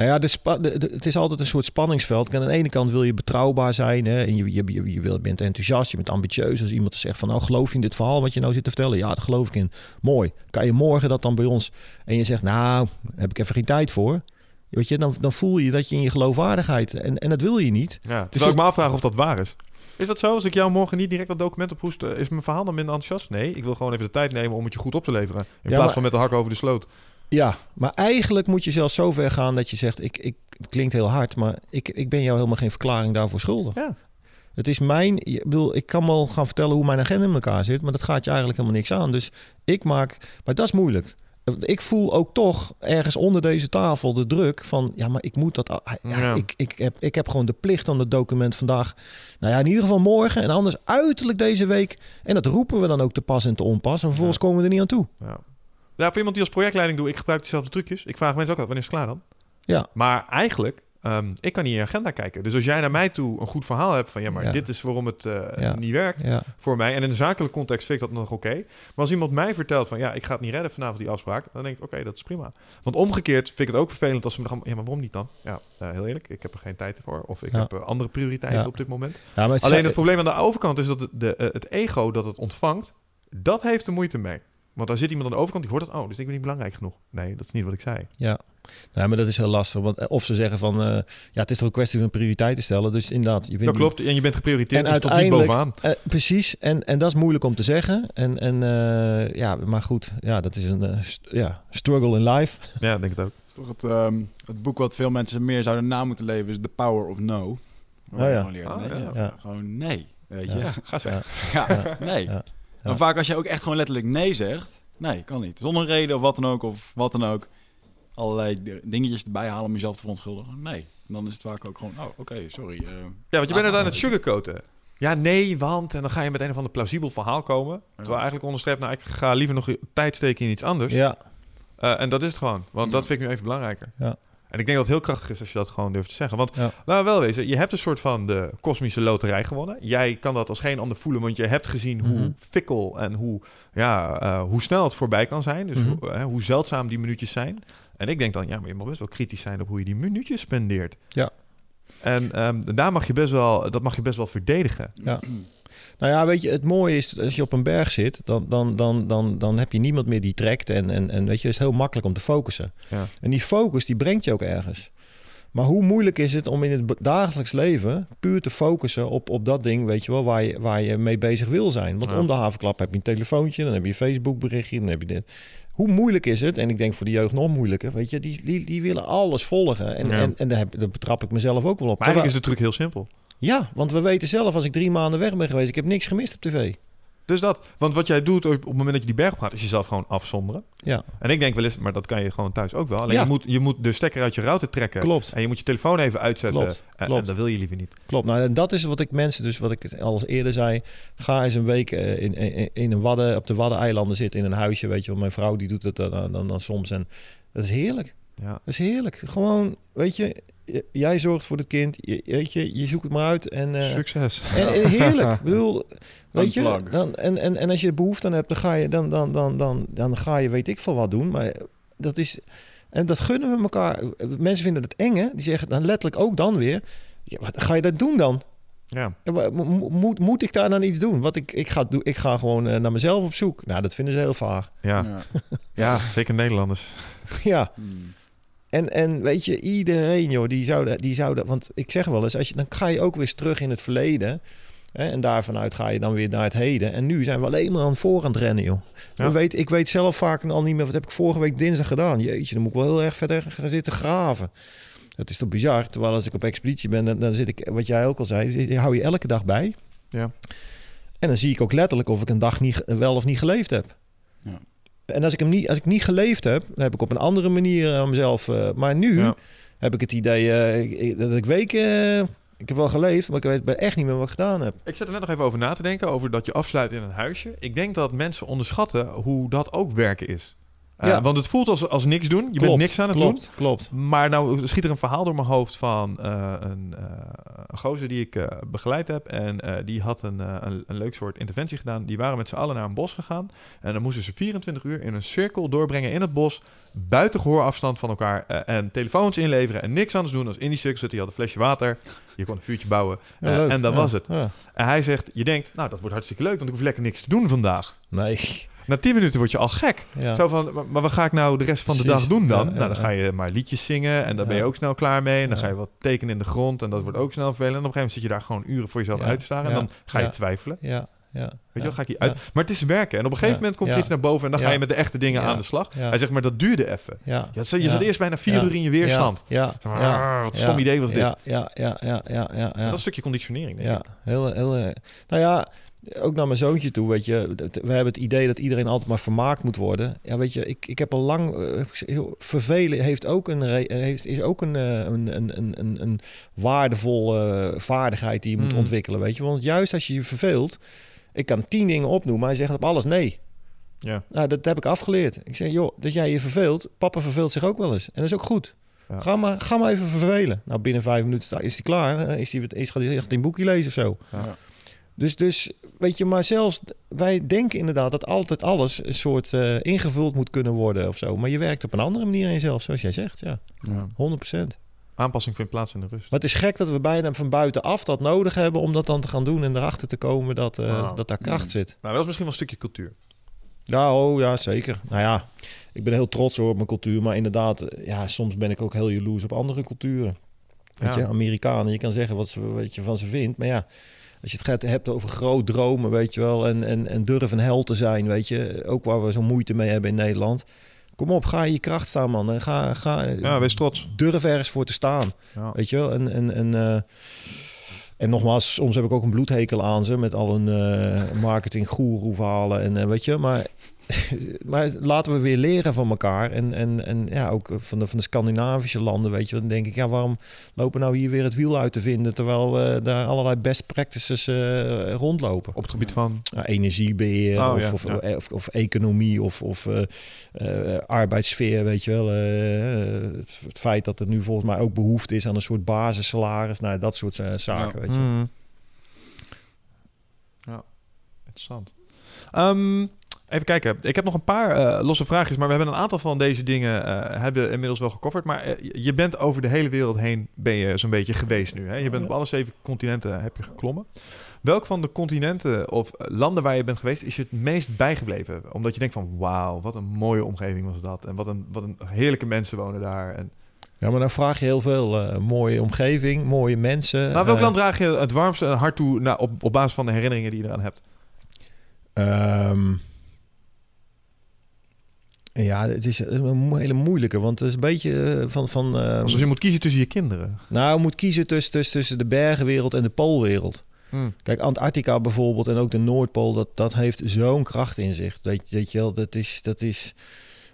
Nou ja, de spa- de- de- het is altijd een soort spanningsveld. Aan de ene kant wil je betrouwbaar zijn. Hè, en je, je, bent enthousiast, je bent ambitieus. Als iemand zegt van nou geloof je in dit verhaal wat je nou zit te vertellen? Ja, daar geloof ik in. Mooi. Kan je morgen dat dan bij ons? En je zegt nou, heb ik even geen tijd voor. Weet je, dan, dan voel je dat je in je geloofwaardigheid... En, en dat wil je niet. Ja, Dus ik me afvraag of dat waar is. Is dat zo? Als ik jou morgen niet direct dat document ophoest, eh, is mijn verhaal dan minder enthousiast? Nee, ik wil gewoon even de tijd nemen om het je goed op te leveren. In plaats maar- van met de hak over de sloot. Ja, maar eigenlijk moet je zelfs zo ver gaan dat je zegt... Ik, ik, het klinkt heel hard, maar ik, ik ben jou helemaal geen verklaring daarvoor schuldig. Ja. Het is mijn... Ik bedoel, ik kan wel gaan vertellen hoe mijn agenda in elkaar zit... maar dat gaat je eigenlijk helemaal niks aan. Dus ik maak... Maar dat is moeilijk. Ik voel ook toch ergens onder deze tafel de druk van... ja, maar ik moet dat... Ja, Ja. Ik, ik, heb, ik heb gewoon de plicht om dat document vandaag... nou ja, in ieder geval morgen en anders uiterlijk deze week... en dat roepen we dan ook te pas en te onpas... en vervolgens komen we er niet aan toe. Ja. Ja, voor iemand die als projectleiding doet, ik gebruik dezelfde trucjes. Ik vraag mensen ook altijd, wanneer is het klaar dan? Ja. Maar eigenlijk, ehm, ik kan niet in je agenda kijken. Dus als jij naar mij toe een goed verhaal hebt van... ja, maar Ja. dit is waarom het eh, Ja. niet werkt Ja, voor mij... en in een zakelijke context vind ik dat nog oké. Maar als iemand mij vertelt van... ja, ik ga het niet redden vanavond, die afspraak... dan denk ik, oké, dat is prima. Want omgekeerd vind ik het ook vervelend als ze me dan gaan... ja, maar waarom niet dan? Ja, eh, heel eerlijk, ik heb er geen tijd voor. Of ik heb eh, andere prioriteiten op dit moment. ja maar het Alleen het probleem aan de overkant is dat de, de, het ego dat het ontvangt, dat heeft er moeite mee. Want daar zit iemand aan de overkant die hoort het, oh, dus ik ben niet belangrijk genoeg. Nee, dat is niet wat ik zei. Ja, nou, maar dat is heel lastig. Want eh, of ze zeggen van, eh, ja, het is toch een kwestie van prioriteiten stellen. Dus inderdaad, je Dat klopt, en je bent geprioriteerd En en, stond niet uiteindelijk- bovenaan. Eh, precies, en, en dat is moeilijk om te zeggen. En, en eh, ja, maar goed, ja, dat is een st- ja, struggle in life. Ja, ik denk het ook. is toch het, ehm, het boek wat veel mensen meer zouden na moeten leven is The Power of No. Oh je ja. gewoon leert, Oh, nee, ja. Ja. Gewoon nee, weet Ja. je. Ga eens weg. Ja. Ja, nee. Ja. Maar vaak als je ook echt gewoon letterlijk nee zegt, nee, kan niet. Zonder reden of wat dan ook, of wat dan ook. Allerlei dingetjes erbij halen om jezelf te verontschuldigen. Nee. En dan is het vaak ook gewoon, oh, oké, sorry. eh, Ja, want je bent het aan het sugarcoaten. Ja, nee, want... En dan ga je met een of ander plausibel verhaal komen. Terwijl eigenlijk onderstreept, nou, ik ga liever nog tijd steken in iets anders. Ja, Eh, en dat is het gewoon. Want dat vind ik nu even belangrijker. Ja. En ik denk dat het heel krachtig is als je dat gewoon durft te zeggen. Want Ja. laten we wel wezen, je hebt een soort van de kosmische loterij gewonnen. Jij kan dat als geen ander voelen, want je hebt gezien hoe Mhm. fikkel en hoe, ja, eh, hoe snel het voorbij kan zijn. Dus Mhm. hoe, eh, hoe zeldzaam die minuutjes zijn. En ik denk dan, ja, maar je mag best wel kritisch zijn op hoe je die minuutjes spendeert. Ja. En ehm, daar mag je best wel, dat mag je best wel verdedigen. ja. Nou ja, weet je, het mooie is, als je op een berg zit, dan, dan, dan, dan, dan heb je niemand meer die trekt. En, en, en weet je, het is heel makkelijk om te focussen. Ja. En die focus, die brengt je ook ergens. Maar hoe moeilijk is het om in het dagelijks leven puur te focussen op, op dat ding, weet je wel, waar je, waar je mee bezig wil zijn. Want Ja. om de havenklap heb je een telefoontje, dan heb je een Facebook berichtje, dan heb je dit. Hoe moeilijk is het? En ik denk voor de jeugd nog moeilijker, weet je, die, die, die willen alles volgen. En, Ja. en, en daar, heb, daar betrap ik mezelf ook wel op. Maar eigenlijk is de truc heel simpel. Ja, want we weten zelf, als ik drie maanden weg ben geweest, ik heb niks gemist op tv. Dus dat. Want wat jij doet op het moment dat je die berg op gaat, is jezelf gewoon afzonderen. Ja, En ik denk wel eens, maar dat kan je gewoon thuis ook wel. Alleen Ja. je, moet, je moet de stekker uit je router trekken. klopt. En je moet je telefoon even uitzetten. Klopt, En, klopt. en dat wil je liever niet. Klopt. Nou, en dat is wat ik mensen, dus wat ik al eerder zei. Ga eens een week eh, in, in, in een wadden, op de Waddeneilanden zitten in een huisje. Weet je wel, mijn vrouw die doet het dan, dan, dan soms. En dat is heerlijk. Ja. Dat is heerlijk. Gewoon, weet je, jij zorgt voor het kind. Je, weet je, je zoekt het maar uit. En, eh, Succes. en, en heerlijk. Ik bedoel, weet je, dan, en, en, en als je behoefte aan hebt, dan ga je, dan, dan, dan, dan, dan ga je weet ik veel wat doen. Maar dat is, En dat gunnen we elkaar. Mensen vinden het eng, hè? Die zeggen dan letterlijk ook dan weer... Ja, wat ga je dat doen dan? Ja. Moet, moet ik daar dan iets doen? Wat ik, ik, ga, doen, ik ga gewoon eh, naar mezelf op zoek. Nou, dat vinden ze heel vaag. Ja. ja. Ja. zeker Nederlanders. ja. Hmm. En, en weet je, iedereen, joh, die zou, die zou dat... Want ik zeg wel eens, als je, dan ga je ook weer eens terug in het verleden... Hè, en daarvanuit ga je dan weer naar het heden. En nu zijn we alleen maar aan het voor aan het rennen, joh. Ja. We weet, ik weet zelf vaak al niet meer... Wat heb ik vorige week dinsdag gedaan? Jeetje, dan moet ik wel heel erg verder gaan zitten graven. Dat is toch bizar? Terwijl als ik op expeditie ben, dan, dan zit ik... Wat jij ook al zei, hou je elke dag bij. Ja. En dan zie ik ook letterlijk of ik een dag niet, wel of niet geleefd heb. Ja. En als ik hem niet, als ik niet geleefd heb, dan heb ik op een andere manier aan mezelf. eh, maar nu Ja. heb ik het idee eh, ik- dat ik weken. eh, ik heb wel geleefd, maar ik weet bij echt niet meer wat ik gedaan heb. Ik zit er net nog even over na te denken, over dat je afsluit in een huisje. Ik denk dat mensen onderschatten hoe dat ook werken is. Eh, Ja. Want het voelt als, als niks doen. Je bent niks aan het klopt, Klopt. doen. Maar nou schiet er een verhaal door mijn hoofd van eh, een, een gozer die ik begeleid heb. En die had een, een, een leuk soort interventie gedaan. Die waren met z'n allen naar een bos gegaan. En dan moesten ze 24 uur in een cirkel doorbrengen in het bos. Buiten gehoorafstand van elkaar. en telefoons inleveren en niks anders doen als in die cirkel zitten. Je had een flesje water. Je kon een vuurtje bouwen. Ja, leuk. en dat Ja, was het. En hij zegt, je denkt, nou dat wordt hartstikke leuk, want ik hoef lekker niks te doen vandaag. Nee. Na 10 minuten word je al gek. Ja. Zo van, maar, maar wat ga ik nou de rest van de Precies. dag doen dan? Ja, ja, nou, dan ja. ga je maar liedjes zingen en daar ben je Ja. ook snel klaar mee. En dan Ja. ga je wat tekenen in de grond en dat wordt ook snel vervelend. En op een gegeven moment zit je daar gewoon uren voor jezelf Ja. uit te staren. En Ja. dan ga je Ja. twijfelen. Ja. Ja. Weet je ja. wel, ga ik hier Ja. uit? Maar het is werken. En op een gegeven Ja. moment komt er Ja. iets naar boven en dan ga Ja. je met de echte dingen Ja. aan de slag. Ja. Hij zegt, maar dat duurde even. Ja. Ja, je Ja. zat eerst bijna vier Ja. uur in je weerstand. Ja. Maar, Ja. "Ah, wat een stom Ja. idee was dit. Ja. Ja. Ja. Ja. Ja. Ja. Dat is ja. een stukje conditionering, denk Ja, ik. heel, heel. eh, Nou ja, ook naar mijn zoontje toe, weet je. We hebben het idee dat iedereen altijd maar vermaakt moet worden. Ja, weet je, ik, ik heb al lang. eh, heel- vervelen heeft ook een, heeft, is ook een, eh, een, een, een, een, waardevolle vaardigheid die je moet Mhm. ontwikkelen, weet je. Want juist als je je verveelt. Ik kan tien dingen opnoemen, maar hij zegt op alles nee. Ja. Nou, dat heb ik afgeleerd. Ik zeg, joh, dat jij je verveelt. Papa verveelt zich ook wel eens. En dat is ook goed. Ja. Ga, maar, ga maar even vervelen. Nou, binnen vijf minuten is hij klaar. Eh, Is hij, is, gaat hij echt een boekje lezen of zo. Ja. Dus, dus, weet je, maar zelfs wij denken inderdaad dat altijd alles een soort eh, ingevuld moet kunnen worden of zo. Maar je werkt op een andere manier aan jezelf, zoals jij zegt. Ja, Ja. 100%. Aanpassing vindt plaats in de rust. Maar het is gek dat we bijna van buitenaf dat nodig hebben om dat dan te gaan doen en erachter te komen dat, eh, dat daar kracht Mm. zit. Nou, dat is misschien wel een stukje cultuur. Ja, oh ja, zeker. Nou ja, ik ben heel trots hoor op mijn cultuur. Maar inderdaad, eh, ja, soms ben ik ook heel jaloers op andere culturen. Weet je, Amerikanen, je kan zeggen wat, ze, wat je van ze vindt. Maar ja, als je het gaat, hebt over groot dromen, weet je wel. En, en, en durf een held te zijn, weet je. Ook waar we zo moeite mee hebben in Nederland. Kom op, ga in je kracht staan, man. En ga, ga, Ja, wees trots. durf ergens voor te staan. Ja. Weet je wel? En, en, en, eh, en nogmaals, soms heb ik ook een bloedhekel aan ze met al hun eh marketing verhalen en eh, weet je, maar, maar laten we weer leren van elkaar en, en, en ja, ook van de, van de Scandinavische landen, weet je, dan denk ik, ja, waarom lopen we nou hier weer het wiel uit te vinden terwijl we daar allerlei best practices eh, rondlopen? Op het gebied van... Ja, energiebeheer Oh, of, ja, of, ja. Of, of economie of, of eh, eh, arbeidssfeer, weet je wel. Eh, het, het feit dat er nu volgens mij ook behoefte is aan een soort basissalaris. Nou, dat soort eh, zaken, weet je. Mm. Ja, interessant. Ehm, even kijken. Ik heb nog een paar eh, losse vraagjes, maar we hebben een aantal van deze dingen eh, hebben inmiddels wel gecoverd. Maar eh, je bent over de hele wereld heen ben je zo'n beetje geweest nu. Hè? Je bent op alle zeven continenten heb je geklommen. Welk van de continenten of landen waar je bent geweest is je het meest bijgebleven? Omdat je denkt van wauw, wat een mooie omgeving was dat. En wat een, wat een heerlijke mensen wonen daar. En, Ja, maar dan vraag je heel veel. eh, mooie omgeving, mooie mensen. maar welk land draag je het warmste hart toe nou, op, op basis van de herinneringen die je eraan hebt? ehm, ja, het is een hele moeilijke, want het is een beetje eh, van... van Alsof je moet kiezen tussen je kinderen. nou, je moet kiezen tussen, tussen, tussen de bergenwereld en de poolwereld. Hmm. Kijk, Antarctica bijvoorbeeld en ook de Noordpool, dat, dat heeft zo'n kracht in zich. Weet, je- weet je wel, dat is, dat is...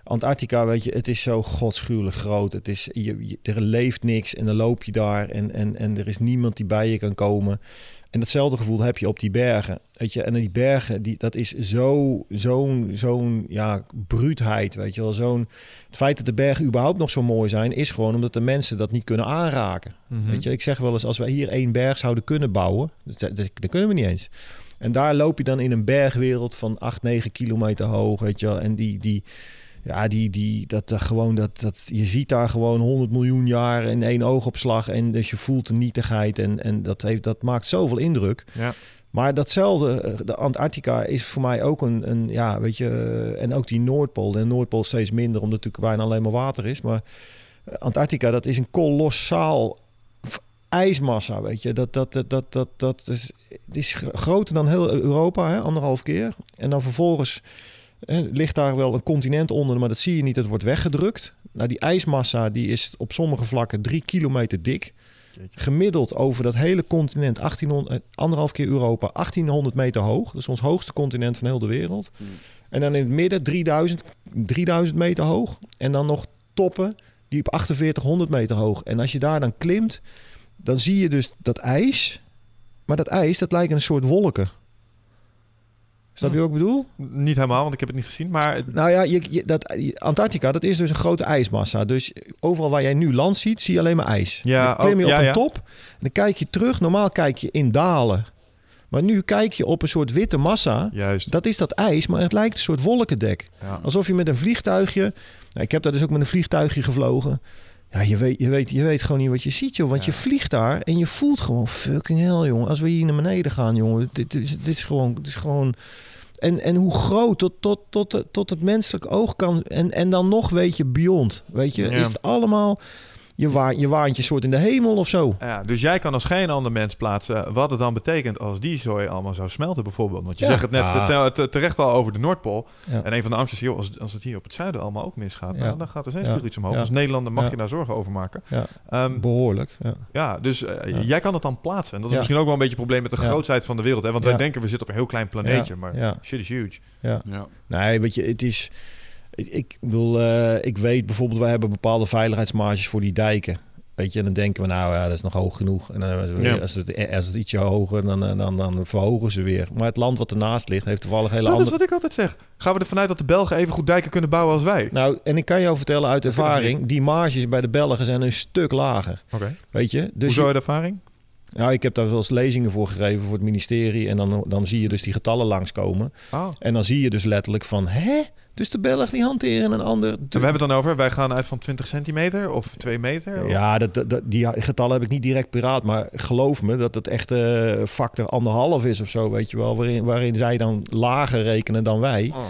Antarctica, weet je, het is zo godschuwelijk groot. Het is, je, je- er leeft niks en dan loop je daar en, en, en er is niemand die bij je kan komen. En datzelfde gevoel heb je op die bergen. Weet je, en die bergen, die, dat is zo, zo'n, zo'n, ja, bruutheid, weet je wel. Zo'n, het feit dat de bergen überhaupt nog zo mooi zijn, is gewoon omdat de mensen dat niet kunnen aanraken. Mhm. Weet je, ik zeg wel eens, als wij hier één berg zouden kunnen bouwen, dat, dat, dat kunnen we niet eens. En daar loop je dan in een bergwereld van 8, 9 kilometer hoog, weet je wel. En die, die, Ja, die, die, dat, dat gewoon, dat, dat, je ziet daar gewoon 100 miljoen jaar in één oogopslag. En dus je voelt de nietigheid. En, en dat, heeft, dat maakt zoveel indruk. Ja. Maar datzelfde, eh, de Antarctica is voor mij ook een, een ja, weet je, eh, en ook die Noordpool. De Noordpool steeds minder, omdat het natuurlijk bijna alleen maar water is. Maar eh, Antarctica, dat is een kolossaal ijsmassa, weet je. Dat, dat, dat, dat, dat, dat is, is gr- groter dan heel Europa, hè, anderhalf keer. En dan vervolgens hè, ligt daar wel een continent onder, maar dat zie je niet, dat wordt weggedrukt. Nou, die ijsmassa die is op sommige vlakken drie kilometer dik. Gemiddeld over dat hele continent, 1800, eh, anderhalf keer Europa, 1800 meter hoog. Dat is ons hoogste continent van heel de wereld. En dan in het midden 3000, 3000 meter hoog. En dan nog toppen die op 4800 meter hoog. En als je daar dan klimt, dan zie je dus dat ijs. Maar dat ijs, dat lijkt een soort wolken. Snap je wat ik bedoel? Niet helemaal, want ik heb het niet gezien. Maar Nou ja, je, je- dat, Antarctica, dat is dus een grote ijsmassa. Dus overal waar jij nu land ziet, zie je alleen maar ijs. Ja, dan klim je oh, ja, op een ja. top, en dan kijk je terug. Normaal kijk je in dalen. Maar nu kijk je op een soort witte massa. juist. Dat is dat ijs, maar het lijkt een soort wolkendek. Ja. Alsof je met een vliegtuigje... Nou, ik heb daar dus ook met een vliegtuigje gevlogen. Ja, je weet, je weet, je weet gewoon niet wat je ziet, joh. Want Ja. je vliegt daar en je voelt gewoon fucking hell, jongen. Als we hier naar beneden gaan, jongen. Dit, dit, is, dit is gewoon... Dit is gewoon en, en hoe groot tot, tot, tot, tot het menselijk oog kan. En, en dan nog weet je beyond. Weet je, Ja. is het allemaal... Je, wa je waant je soort in de hemel of zo. Ja, dus jij kan als geen ander mens plaatsen wat het dan betekent als die zooi allemaal zou smelten bijvoorbeeld. Want je Ja. zegt het net Ah. te- te- terecht al over de Noordpool. Ja. En een van de angsten is, joh, als, als het hier op het zuiden allemaal ook misgaat, Ja. nou, dan gaat er steeds Ja. weer iets omhoog. Ja. Als Nederlander mag Ja. je daar zorgen over maken. Ja, Ehm, behoorlijk. Ja. ja, dus eh, Ja. jij kan het dan plaatsen. En dat is Ja. misschien ook wel een beetje een probleem met de Ja. grootsheid van de wereld. Hè? Want wij denken, we zitten op een heel klein planeetje. Ja. Maar Ja. shit is huge. Ja. Ja. Nee, weet je, het is... Ik, ik bedoel, eh, ik weet bijvoorbeeld, wij hebben bepaalde veiligheidsmarges voor die dijken. Weet je, en dan denken we, nou ja, dat is nog hoog genoeg. En dan Ja. als, het, als het ietsje hoger, dan, eh, dan, dan verhogen ze weer. Maar het land wat ernaast ligt, heeft toevallig hele Dat is andere... wat ik altijd zeg. Gaan we ervan uit dat de Belgen even goed dijken kunnen bouwen als wij? Nou, en ik kan jou vertellen uit ervaring, die marges bij de Belgen zijn een stuk lager. Oké. Weet je? Dus Hoezo je- uit ervaring? nou, ik heb daar wel eens lezingen voor gegeven voor het ministerie. En dan, dan zie je dus die getallen langskomen. Oh. En dan zie je dus letterlijk van, hè? Dus de Belgen die hanteren een ander... En we hebben het dan over, wij gaan uit van 20 centimeter of 2 meter? Of- Ja, dat, die getallen heb ik niet direct paraat. Maar geloof me dat het echt eh factor anderhalf is of zo, weet je wel. Waarin, waarin zij dan lager rekenen dan wij. Oh.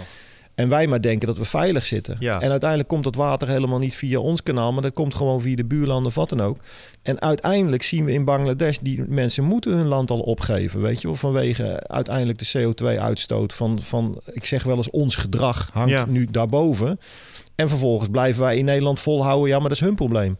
En wij maar denken dat we veilig zitten. Ja. En uiteindelijk komt dat water helemaal niet via ons kanaal. Maar dat komt gewoon via de buurlanden of wat dan ook. En uiteindelijk zien we in Bangladesh... die mensen moeten hun land al opgeven, weet je wel. Vanwege uiteindelijk de CO2-uitstoot van, van... ik zeg wel eens ons gedrag hangt Ja. nu daarboven. En vervolgens blijven wij in Nederland volhouden. Ja, maar dat is hun probleem.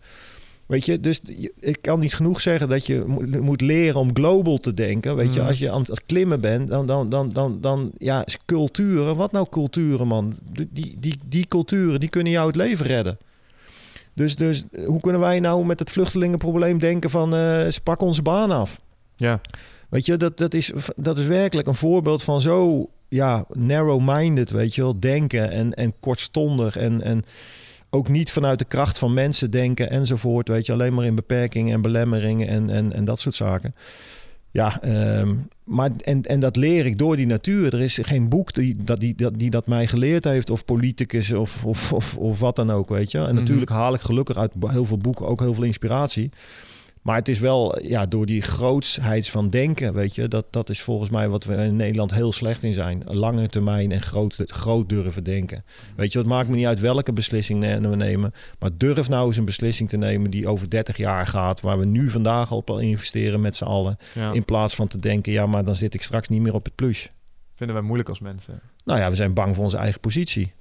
Weet je, dus ik kan niet genoeg zeggen dat je mo- moet leren om global te denken. Weet je, Mhm. als je aan het klimmen bent, dan, dan, dan, dan, dan ja, culturen. Wat nou culturen, man? Die, die, die, die culturen, die kunnen jou het leven redden. Dus, dus hoe kunnen wij nou met het vluchtelingenprobleem denken van eh, ze pakken onze baan af? Ja. Weet je, dat, dat, is, dat is werkelijk een voorbeeld van zo ja, narrow-minded, weet je wel, denken en, en kortstondig en, en ook niet vanuit de kracht van mensen denken enzovoort, weet je, alleen maar in beperkingen en belemmeringen en, en, en dat soort zaken. Ja, ehm, maar en, en dat leer ik door die natuur. Er is geen boek die dat, die, dat, die dat mij geleerd heeft, of politicus of, of, of, of wat dan ook, weet je. En Mhm. natuurlijk haal ik gelukkig uit heel veel boeken ook heel veel inspiratie. Maar het is wel ja, door die grootsheid van denken, weet je, dat, dat is volgens mij wat we in Nederland heel slecht in zijn. Lange termijn en groot, groot durven denken. Weet je, het maakt me niet uit welke beslissing we nemen. Maar durf nou eens een beslissing te nemen die over 30 jaar gaat. Waar we nu vandaag op al investeren met z'n allen. ja. In plaats van te denken, ja, maar dan zit ik straks niet meer op het plus. Vinden wij moeilijk als mensen. Nou ja, we zijn bang voor onze eigen positie.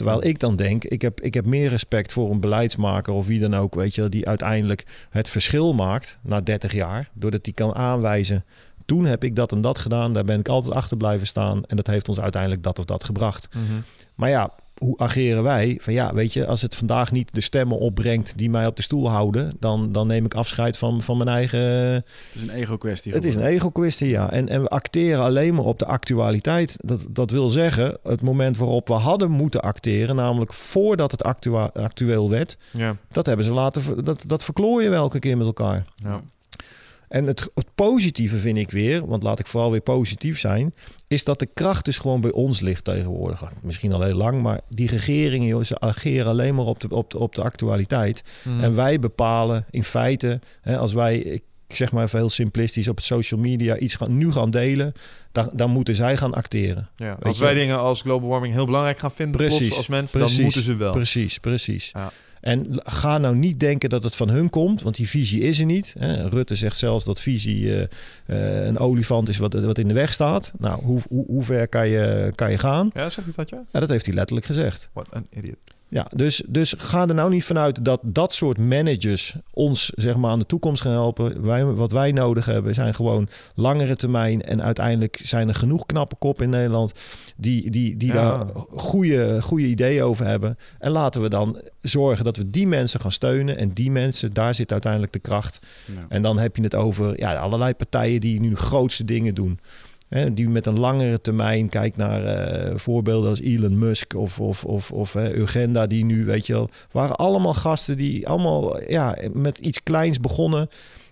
Terwijl ik dan denk, ik heb, ik heb meer respect voor een beleidsmaker of wie dan ook, weet je, die uiteindelijk het verschil maakt na 30 jaar, doordat die kan aanwijzen. Toen heb ik dat en dat gedaan, daar ben ik altijd achter blijven staan en dat heeft ons uiteindelijk dat of dat gebracht. Maar ja, hoe ageren wij? Van ja, weet je, als het vandaag niet de stemmen opbrengt die mij op de stoel houden, dan, dan neem ik afscheid van, van mijn eigen. Het is een ego-kwestie. Het is een ego-kwestie, ja. En, en we acteren alleen maar op de actualiteit. Dat, dat wil zeggen, het moment waarop we hadden moeten acteren, namelijk voordat het actua- actueel werd, Ja. dat hebben ze laten. Dat, dat verklooien we elke keer met elkaar. ja. En het, het positieve vind ik weer, want laat ik vooral weer positief zijn, is dat de kracht dus gewoon bij ons ligt tegenwoordig. Misschien al heel lang, maar die regeringen, joh, ze ageren alleen maar op de, op de, op de actualiteit. Mhm. En wij bepalen in feite, hè, als wij, ik zeg maar even heel simplistisch, op het social media iets gaan, nu gaan delen, dan, dan moeten zij gaan acteren. ja, als je- wij dingen als global warming heel belangrijk gaan vinden Precies, als mensen, precies, dan moeten ze wel. Precies, precies. Ja. En ga nou niet denken dat het van hun komt, want die visie is er niet. Hè. Rutte zegt zelfs dat visie eh, eh, een olifant is wat, wat in de weg staat. Nou, hoe, hoe, hoe ver kan je, kan je gaan? Ja, zeg je dat ja? Ja, dat heeft hij letterlijk gezegd. What an idiot. Ja, dus, dus ga er nou niet vanuit dat dat soort managers ons zeg maar, aan de toekomst gaan helpen. Wij, wat wij nodig hebben zijn gewoon langere termijn. En uiteindelijk zijn er genoeg knappe kop in Nederland die, die, die Ja. daar goede, goede ideeën over hebben. En laten we dan zorgen dat we die mensen gaan steunen. En die mensen, daar zit uiteindelijk de kracht. Ja. En dan heb je het over ja, allerlei partijen die nu grootste dingen doen. Hè, die met een langere termijn kijkt naar eh, voorbeelden als Elon Musk of, of, of, of Urgenda, die nu, weet je wel, waren allemaal gasten die allemaal ja, met iets kleins begonnen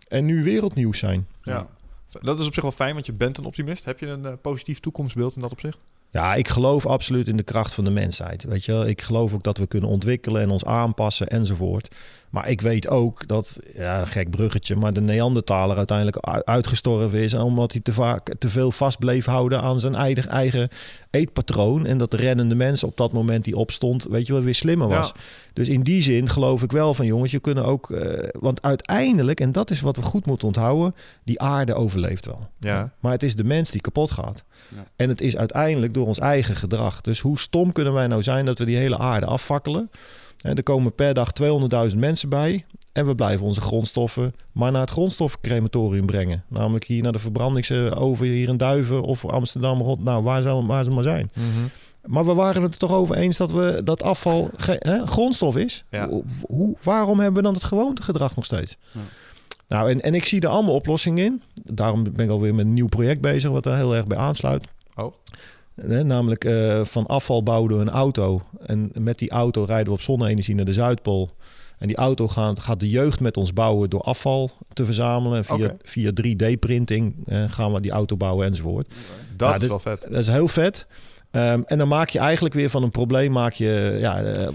en nu wereldnieuws zijn. Ja. Dat is op zich wel fijn, want je bent een optimist. Heb je een eh, positief toekomstbeeld in dat opzicht? Ja, ik geloof absoluut in de kracht van de mensheid. Weet je, ik geloof ook dat we kunnen ontwikkelen en ons aanpassen enzovoort. Maar ik weet ook dat, ja, een gek bruggetje, maar de Neandertaler uiteindelijk uitgestorven is omdat hij te vaak te veel vast bleef houden aan zijn eigen, eigen eetpatroon. En dat de rennende mens op dat moment die opstond, weet je wel, weer slimmer was. Ja. Dus in die zin geloof ik wel van jongens, je kunnen ook, eh, want uiteindelijk, en dat is wat we goed moeten onthouden, die aarde overleeft wel. Ja. Maar het is de mens die kapot gaat. Ja. En het is uiteindelijk door ons eigen gedrag. Dus hoe stom kunnen wij nou zijn dat we die hele aarde afvakkelen? En er komen per dag 200.000 mensen bij. En we blijven onze grondstoffen maar naar het grondstoffencrematorium brengen. Namelijk hier naar de verbrandingsoven hier in Duiven of Amsterdam. Rond, nou, waar, zou, waar ze maar zijn. Mhm. Maar we waren het er toch over eens dat we dat afval hè, grondstof is. Ja. Hoe- waarom hebben we dan het gewoontegedrag nog steeds? Ja. Nou, en, en ik zie er allemaal oplossingen in. Daarom ben ik alweer met een nieuw project bezig, wat daar heel erg bij aansluit. Oh. Hè, namelijk eh, van afval bouwen we een auto. En met die auto rijden we op zonne-energie naar de Zuidpool. En die auto gaat, gaat de jeugd met ons bouwen door afval te verzamelen. Via, via 3D-printing eh, gaan we die auto bouwen enzovoort. Dat Ja, is dit- wel vet. Dat is heel vet. Ehm, en dan maak je eigenlijk weer van een probleem, maak je, ja, eh,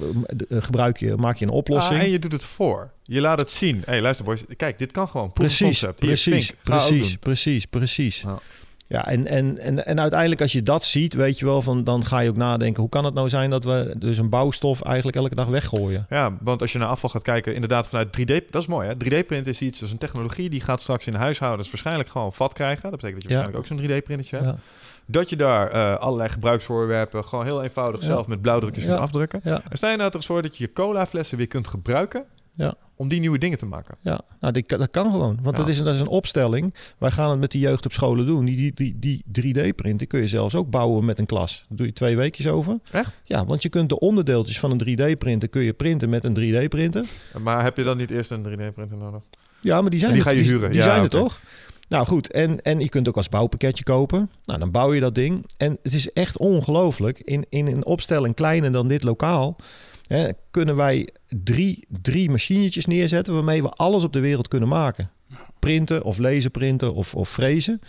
gebruik je, maak je een oplossing. Ah, en je doet het voor. Je laat het zien. Hé, hey, luister boys. Kijk, dit kan gewoon. Proof precies, concept. Precies, precies, precies, precies. Ja. Ja, en, en, en, en uiteindelijk als je dat ziet, weet je wel, van, dan ga je ook nadenken... hoe kan het nou zijn dat we dus een bouwstof eigenlijk elke dag weggooien? Ja, want als je naar afval gaat kijken, inderdaad vanuit 3D, dat is mooi hè. 3D-print is iets, dat is een technologie die gaat straks in huishoudens waarschijnlijk gewoon vat krijgen. Dat betekent dat je Ja. waarschijnlijk ook zo'n 3D-printje hebt. Ja, Dat je daar eh, allerlei gebruiksvoorwerpen gewoon heel eenvoudig Ja. zelf met blauwdrukjes kunt afdrukken. En sta je nou toch voor dat je je colaflessen weer kunt gebruiken Ja. om die nieuwe dingen te maken. ja. Nou, die, dat kan gewoon. Want Ja. dat, is, dat is een opstelling. Wij gaan het met de jeugd op scholen doen. Die, die, die, die 3D-print, die kun je zelfs ook bouwen met een klas. Daar doe je twee weekjes over. Echt? Ja, want je kunt de onderdeeltjes van een 3D-printer... kun je printen met een 3D-printer. Maar heb je dan niet eerst een 3D-printer nodig? Ja, maar die zijn En die er- ga je huren. Die Ja, zijn er toch? Nou goed, en, en je kunt ook als bouwpakketje kopen. Nou, dan bouw je dat ding. En het is echt ongelooflijk. In, in een opstelling kleiner dan dit lokaal... Hè, kunnen wij drie, drie machinetjes neerzetten... waarmee we alles op de wereld kunnen maken. Printen of lezen printen of, of frezen.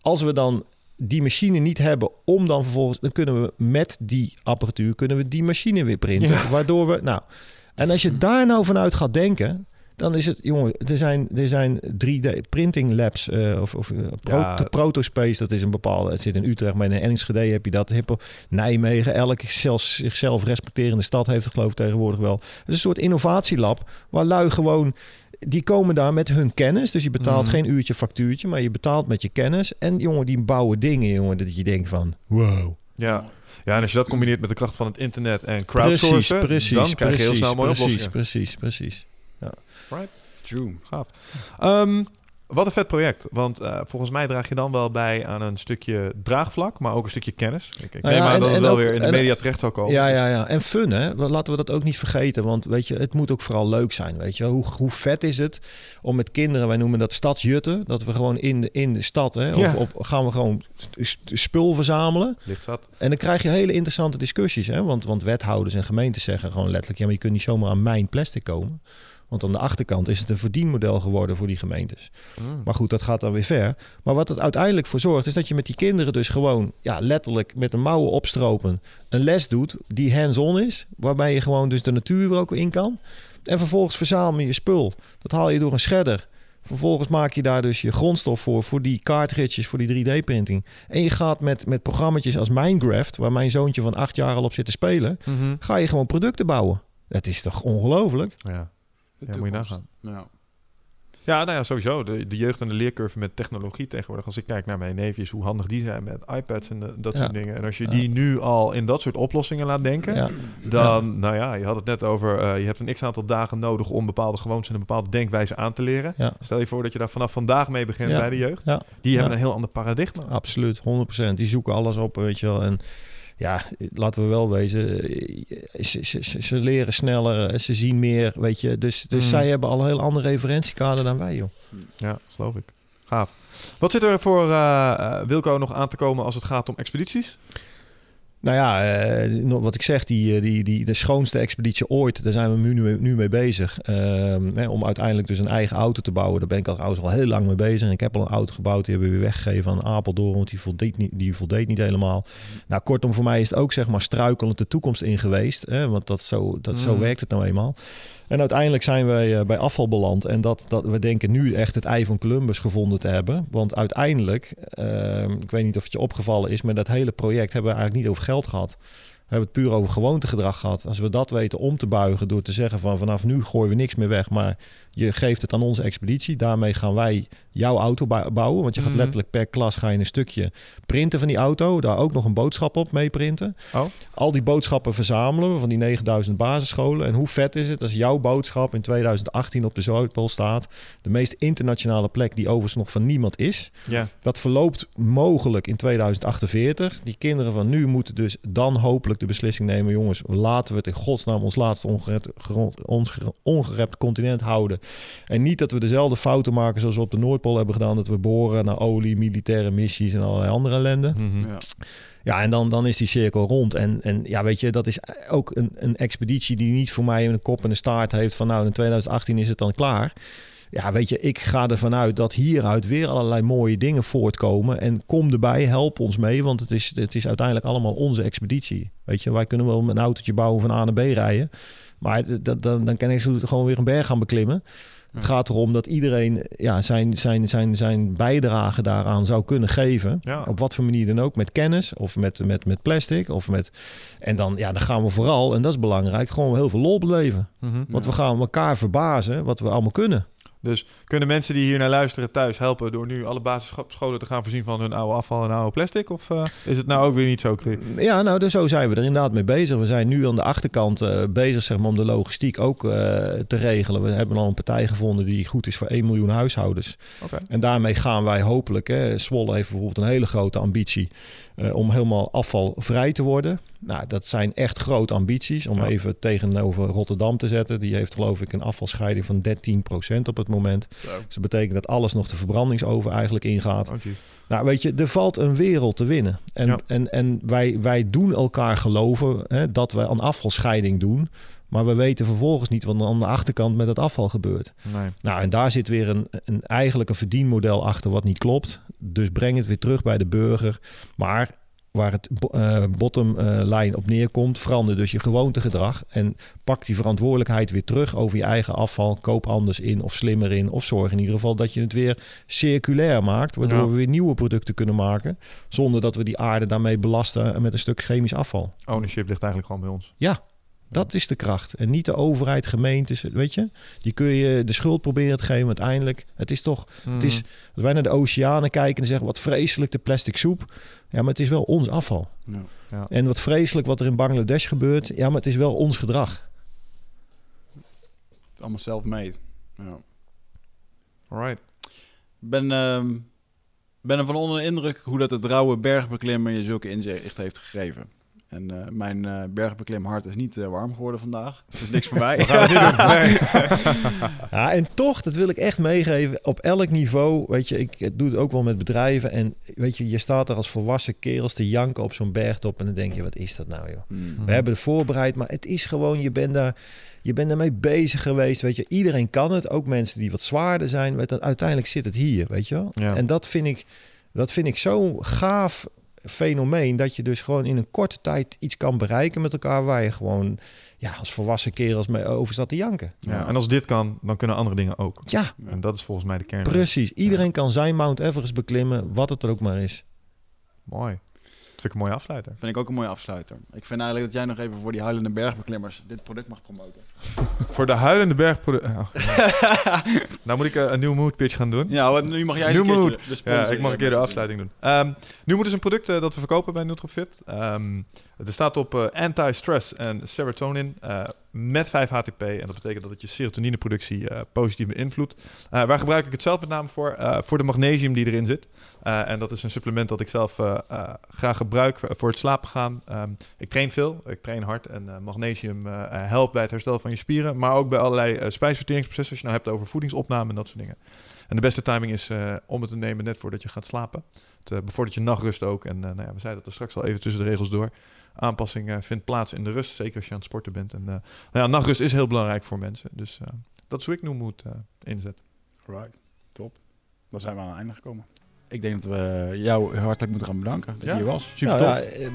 Als we dan die machine niet hebben om dan vervolgens... dan kunnen we met die apparatuur kunnen we die machine weer printen. Ja. Waardoor we... Nou, en als je daar nou vanuit gaat denken... Dan is het, jongen, er zijn, er zijn 3D printing labs eh, of, of eh, pro, Ja. de Protospace, dat is een bepaalde, het zit in Utrecht, maar in Enschede heb je dat. Hippo, Nijmegen, elke zelfs zichzelf respecterende stad heeft het geloof ik tegenwoordig wel. Het is een soort innovatielab waar lui gewoon, die komen daar met hun kennis. Dus je betaalt Mhm. geen uurtje factuurtje, maar je betaalt met je kennis. En jongen, die bouwen dingen, jongen, dat je denkt van, wow. Ja. ja, en als je dat combineert met de kracht van het internet en Precies, crowdsourcen, precies, dan krijg je heel precies, snel mooie precies, oplossingen. precies, precies. True. Gaaf. Ehm, wat een vet project. Want eh, volgens mij draag je dan wel bij aan een stukje draagvlak, maar ook een stukje kennis. Ik, ik Nou neem ja, aan en- dat het wel ook- weer in de media terecht zal komen. Ja, ja, ja. En fun, hè? Laten we dat ook niet vergeten. Want weet je, het moet ook vooral leuk zijn. Weet je, hoe, hoe vet is het om met kinderen, wij noemen dat stadsjutten, dat we gewoon in de, in de stad, hè, of Ja. op, gaan we gewoon spul verzamelen. Ligt zat. En dan krijg je hele interessante discussies, hè? Want, want wethouders en gemeentes zeggen gewoon letterlijk, ja, maar je kunt niet zomaar aan mijn plastic komen. Want aan de achterkant is het een verdienmodel geworden voor die gemeentes. Mm. Maar goed, dat gaat dan weer ver. Maar wat het uiteindelijk voor zorgt, is dat je met die kinderen dus gewoon ja, letterlijk met de mouwen opstropen een les doet die hands-on is. Waarbij je gewoon dus de natuur er ook in kan. En vervolgens verzamel je spul. Dat haal je door een shredder. Vervolgens maak je daar dus je grondstof voor, voor die kaartritjes, voor die 3D-printing. En je gaat met, met programma's als Minecraft, waar mijn zoontje van acht jaar al op zit te spelen, Mhm. ga je gewoon producten bouwen. Dat is toch ongelooflijk? Ja. De Ja, moet je nagaan. Ja. Ja, nou ja, sowieso. De, de jeugd en de leercurve met technologie tegenwoordig. Als ik kijk naar mijn neefjes, hoe handig die zijn met iPads en de- dat Ja. soort dingen. En als je Ja. die nu al in dat soort oplossingen laat denken, Ja. dan, nou ja, je had het net over, eh, je hebt een x aantal dagen nodig om bepaalde gewoontes en een bepaalde denkwijze aan te leren. Ja. Stel je voor dat je daar vanaf vandaag mee begint Ja. bij de jeugd. Ja. Die hebben een heel ander paradigma. Absoluut, 100%. Die zoeken alles op, weet je wel. En ja, laten we wel wezen, eh, ze, ze, ze- ze leren sneller, eh, ze zien meer, weet je. Dus, dus Mm. zij hebben al een heel ander referentiekader dan wij, joh. Ja, geloof ik. Gaaf. Wat zit er voor eh, Wilco nog aan te komen als het gaat om expedities? Nou ja, eh, wat ik zeg, die, eh, die, die, de schoonste expeditie ooit, daar zijn we nu, nu, mee bezig. Ehm, hè, om uiteindelijk dus een eigen auto te bouwen. Daar ben ik al, trouwens al heel lang mee bezig. En ik heb al een auto gebouwd, die hebben we weer weggegeven aan Apeldoorn, want die voldeed niet, die voldeed niet helemaal. Nou, kortom, voor mij is het ook zeg maar struikelend de toekomst in geweest. Hè, want dat zo, dat, zo Mm. werkt het nou eenmaal. En uiteindelijk zijn wij eh, bij afval beland. En dat, dat we denken nu echt het ei van Columbus gevonden te hebben. Want uiteindelijk, ehm, ik weet niet of het je opgevallen is, maar dat hele project hebben we eigenlijk niet over geld gehad. We hebben het puur over gewoontegedrag gehad. Als we dat weten om te buigen door te zeggen van vanaf nu gooien we niks meer weg, maar je geeft het aan onze expeditie. Daarmee gaan wij jouw auto bou- bouwen. Want je gaat Mhm. letterlijk per klas ga je een stukje printen van die auto. Daar ook nog een boodschap op mee printen. Oh. Al die boodschappen verzamelen we van die 9000 basisscholen. En hoe vet is het als jouw boodschap in 2018 op de Zuidpool staat. De meest internationale plek die overigens nog van niemand is. Ja. Dat verloopt mogelijk in 2048. Die kinderen van nu moeten dus dan hopelijk de beslissing nemen... jongens, laten we het in godsnaam ons laatste ongerept, ongerept continent houden. En niet dat we dezelfde fouten maken zoals we op de Noordpool hebben gedaan... dat we boren naar olie, militaire missies en allerlei andere ellende. Mhm. Ja. Ja, en dan, dan is die cirkel rond. En, en ja, weet je, dat is ook een, een expeditie die niet voor mij een kop en een staart heeft van nou, in 2018 is het dan klaar. Ja, weet je, ik ga ervan uit dat hieruit weer allerlei mooie dingen voortkomen. En kom erbij, help ons mee, want het is, het is uiteindelijk allemaal onze expeditie. Weet je, wij kunnen wel een autootje bouwen van A naar B rijden. Maar dan, dan kan ik zo gewoon weer een berg gaan beklimmen. Het gaat erom dat iedereen ja, zijn, zijn, zijn, zijn bijdrage daaraan zou kunnen geven. Ja. Op wat voor manier dan ook. Met kennis of met, met, met plastic. Of met... En dan, ja, dan gaan we vooral, en dat is belangrijk, gewoon heel veel lol beleven. Mhm. Want we gaan elkaar verbazen wat we allemaal kunnen. Dus kunnen mensen die hier naar luisteren thuis helpen door nu alle basisscholen te gaan voorzien van hun oude afval en oude plastic? Of eh, is het nou ook weer niet zo? Chris? Ja, nou, dus zo zijn we er inderdaad mee bezig. We zijn nu aan de achterkant eh, bezig zeg maar, om de logistiek ook eh, te regelen. We hebben al een partij gevonden die goed is voor 1 miljoen huishoudens. Oké. En daarmee gaan wij hopelijk, hè, Zwolle heeft bijvoorbeeld een hele grote ambitie eh, om helemaal afvalvrij te worden. Nou, dat zijn echt grote ambities. Om Ja. even tegenover Rotterdam te zetten. Die heeft geloof ik een afvalscheiding van 13% op het moment. Dus dat betekent dat alles nog de verbrandingsoven eigenlijk ingaat. Oh. Nou, weet je, er valt een wereld te winnen. En, Ja. en, en wij, wij doen elkaar geloven hè, dat we een afvalscheiding doen. Maar we weten vervolgens niet wat er aan de achterkant met het afval gebeurt. Nee. Nou, en daar zit weer een, een, eigenlijk een verdienmodel achter wat niet klopt. Dus breng het weer terug bij de burger. Maar waar het bo- eh, bottom line op neerkomt, verander dus je gewoontegedrag. En pak die verantwoordelijkheid weer terug over je eigen afval. Koop anders in of slimmer in. Of zorg in ieder geval dat je het weer circulair maakt. Waardoor Ja. we weer nieuwe producten kunnen maken. Zonder dat we die aarde daarmee belasten met een stuk chemisch afval. Ownership ligt eigenlijk gewoon bij ons. Ja, dat is de kracht. En niet de overheid, gemeentes, weet je. Die kun je de schuld proberen te geven. maar Uiteindelijk, het is toch... Het is, als wij naar de oceanen kijken en zeggen... wat vreselijk de plastic soep. Ja, maar het is wel ons afval. Ja. En wat vreselijk wat er in Bangladesh gebeurt. Ja, maar het is wel ons gedrag. Het is allemaal self-made. Ja. Alright. Ik ben, ehm, ben er van onder de indruk hoe dat het rauwe bergbeklimmen je zulke inzicht heeft gegeven. En eh, mijn eh bergbeklimhart is niet eh, warm geworden vandaag. Het is niks voor mij. Ja, en toch, dat wil ik echt meegeven, op elk niveau, weet je, ik doe het ook wel met bedrijven en weet je, je staat er als volwassen kerels te janken op zo'n bergtop en dan denk je, wat is dat nou joh? Hmm. We hebben het voorbereid, maar het is gewoon, je bent daar, je bent daarmee bezig geweest, weet je. Iedereen kan het, ook mensen die wat zwaarder zijn, weet dat, uiteindelijk zit het hier, weet je wel. Ja. En dat vind ik, dat vind ik zo'n gaaf fenomeen, dat je dus gewoon in een korte tijd iets kan bereiken met elkaar, waar je gewoon, ja, als volwassen kerels mee over staat te janken. Ja, en als dit kan, dan kunnen andere dingen ook. Ja, En dat is volgens mij de kern. precies. Iedereen kan zijn Mount Everest beklimmen, wat het er ook maar is. Mooi. Vind ik een mooie afsluiter. Vind ik ook een mooie afsluiter. Ik vind eigenlijk dat jij nog even voor die huilende bergbeklimmers dit product mag promoten. Voor de huilende berg... nou moet ik eh, een nieuw mood pitch gaan doen. Ja, want nu mag jij een mood. de Ja, ik mag een eh, keer de afsluiting doen. Ehm nu moet is een product eh, dat we verkopen bij Nutrofit. Ehm het staat op eh, anti-stress en serotonin eh, met 5 HTP. En dat betekent dat het je serotonineproductie eh, positief beïnvloedt. Waar gebruik ik het zelf met name voor? Voor de magnesium die erin zit. En dat is een supplement dat ik zelf graag gebruik voor het slapen gaan. Ehm, ik train veel, ik train hard. En magnesium helpt bij het herstellen van je spieren. Maar ook bij allerlei spijsverteringsprocessen. Als je nou hebt over voedingsopname en dat soort dingen. En de beste timing is om het te nemen net voordat je gaat slapen. Het eh, bevordert je nachtrust ook. En nou ja, we zeiden dat er straks al even tussen de regels door. Aanpassing eh, vindt plaats in de rust, zeker als je aan het sporten bent. En eh, nou ja, nachtrust is heel belangrijk voor mensen. Dus eh, dat is hoe ik nu moet eh, inzetten. Right, top. Dan zijn we aan het einde gekomen. Ik denk dat we jou hartelijk moeten gaan bedanken dat Ja. je hier was. Super Nou, tof. ja,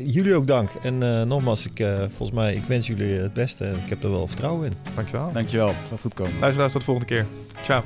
jullie ook dank. En eh, nogmaals, ik, eh, volgens mij, ik wens jullie het beste. en Ik heb er wel vertrouwen in. Dankjewel. Dankjewel. Gaat goed komen. Luisteraars, tot de volgende keer. Ciao.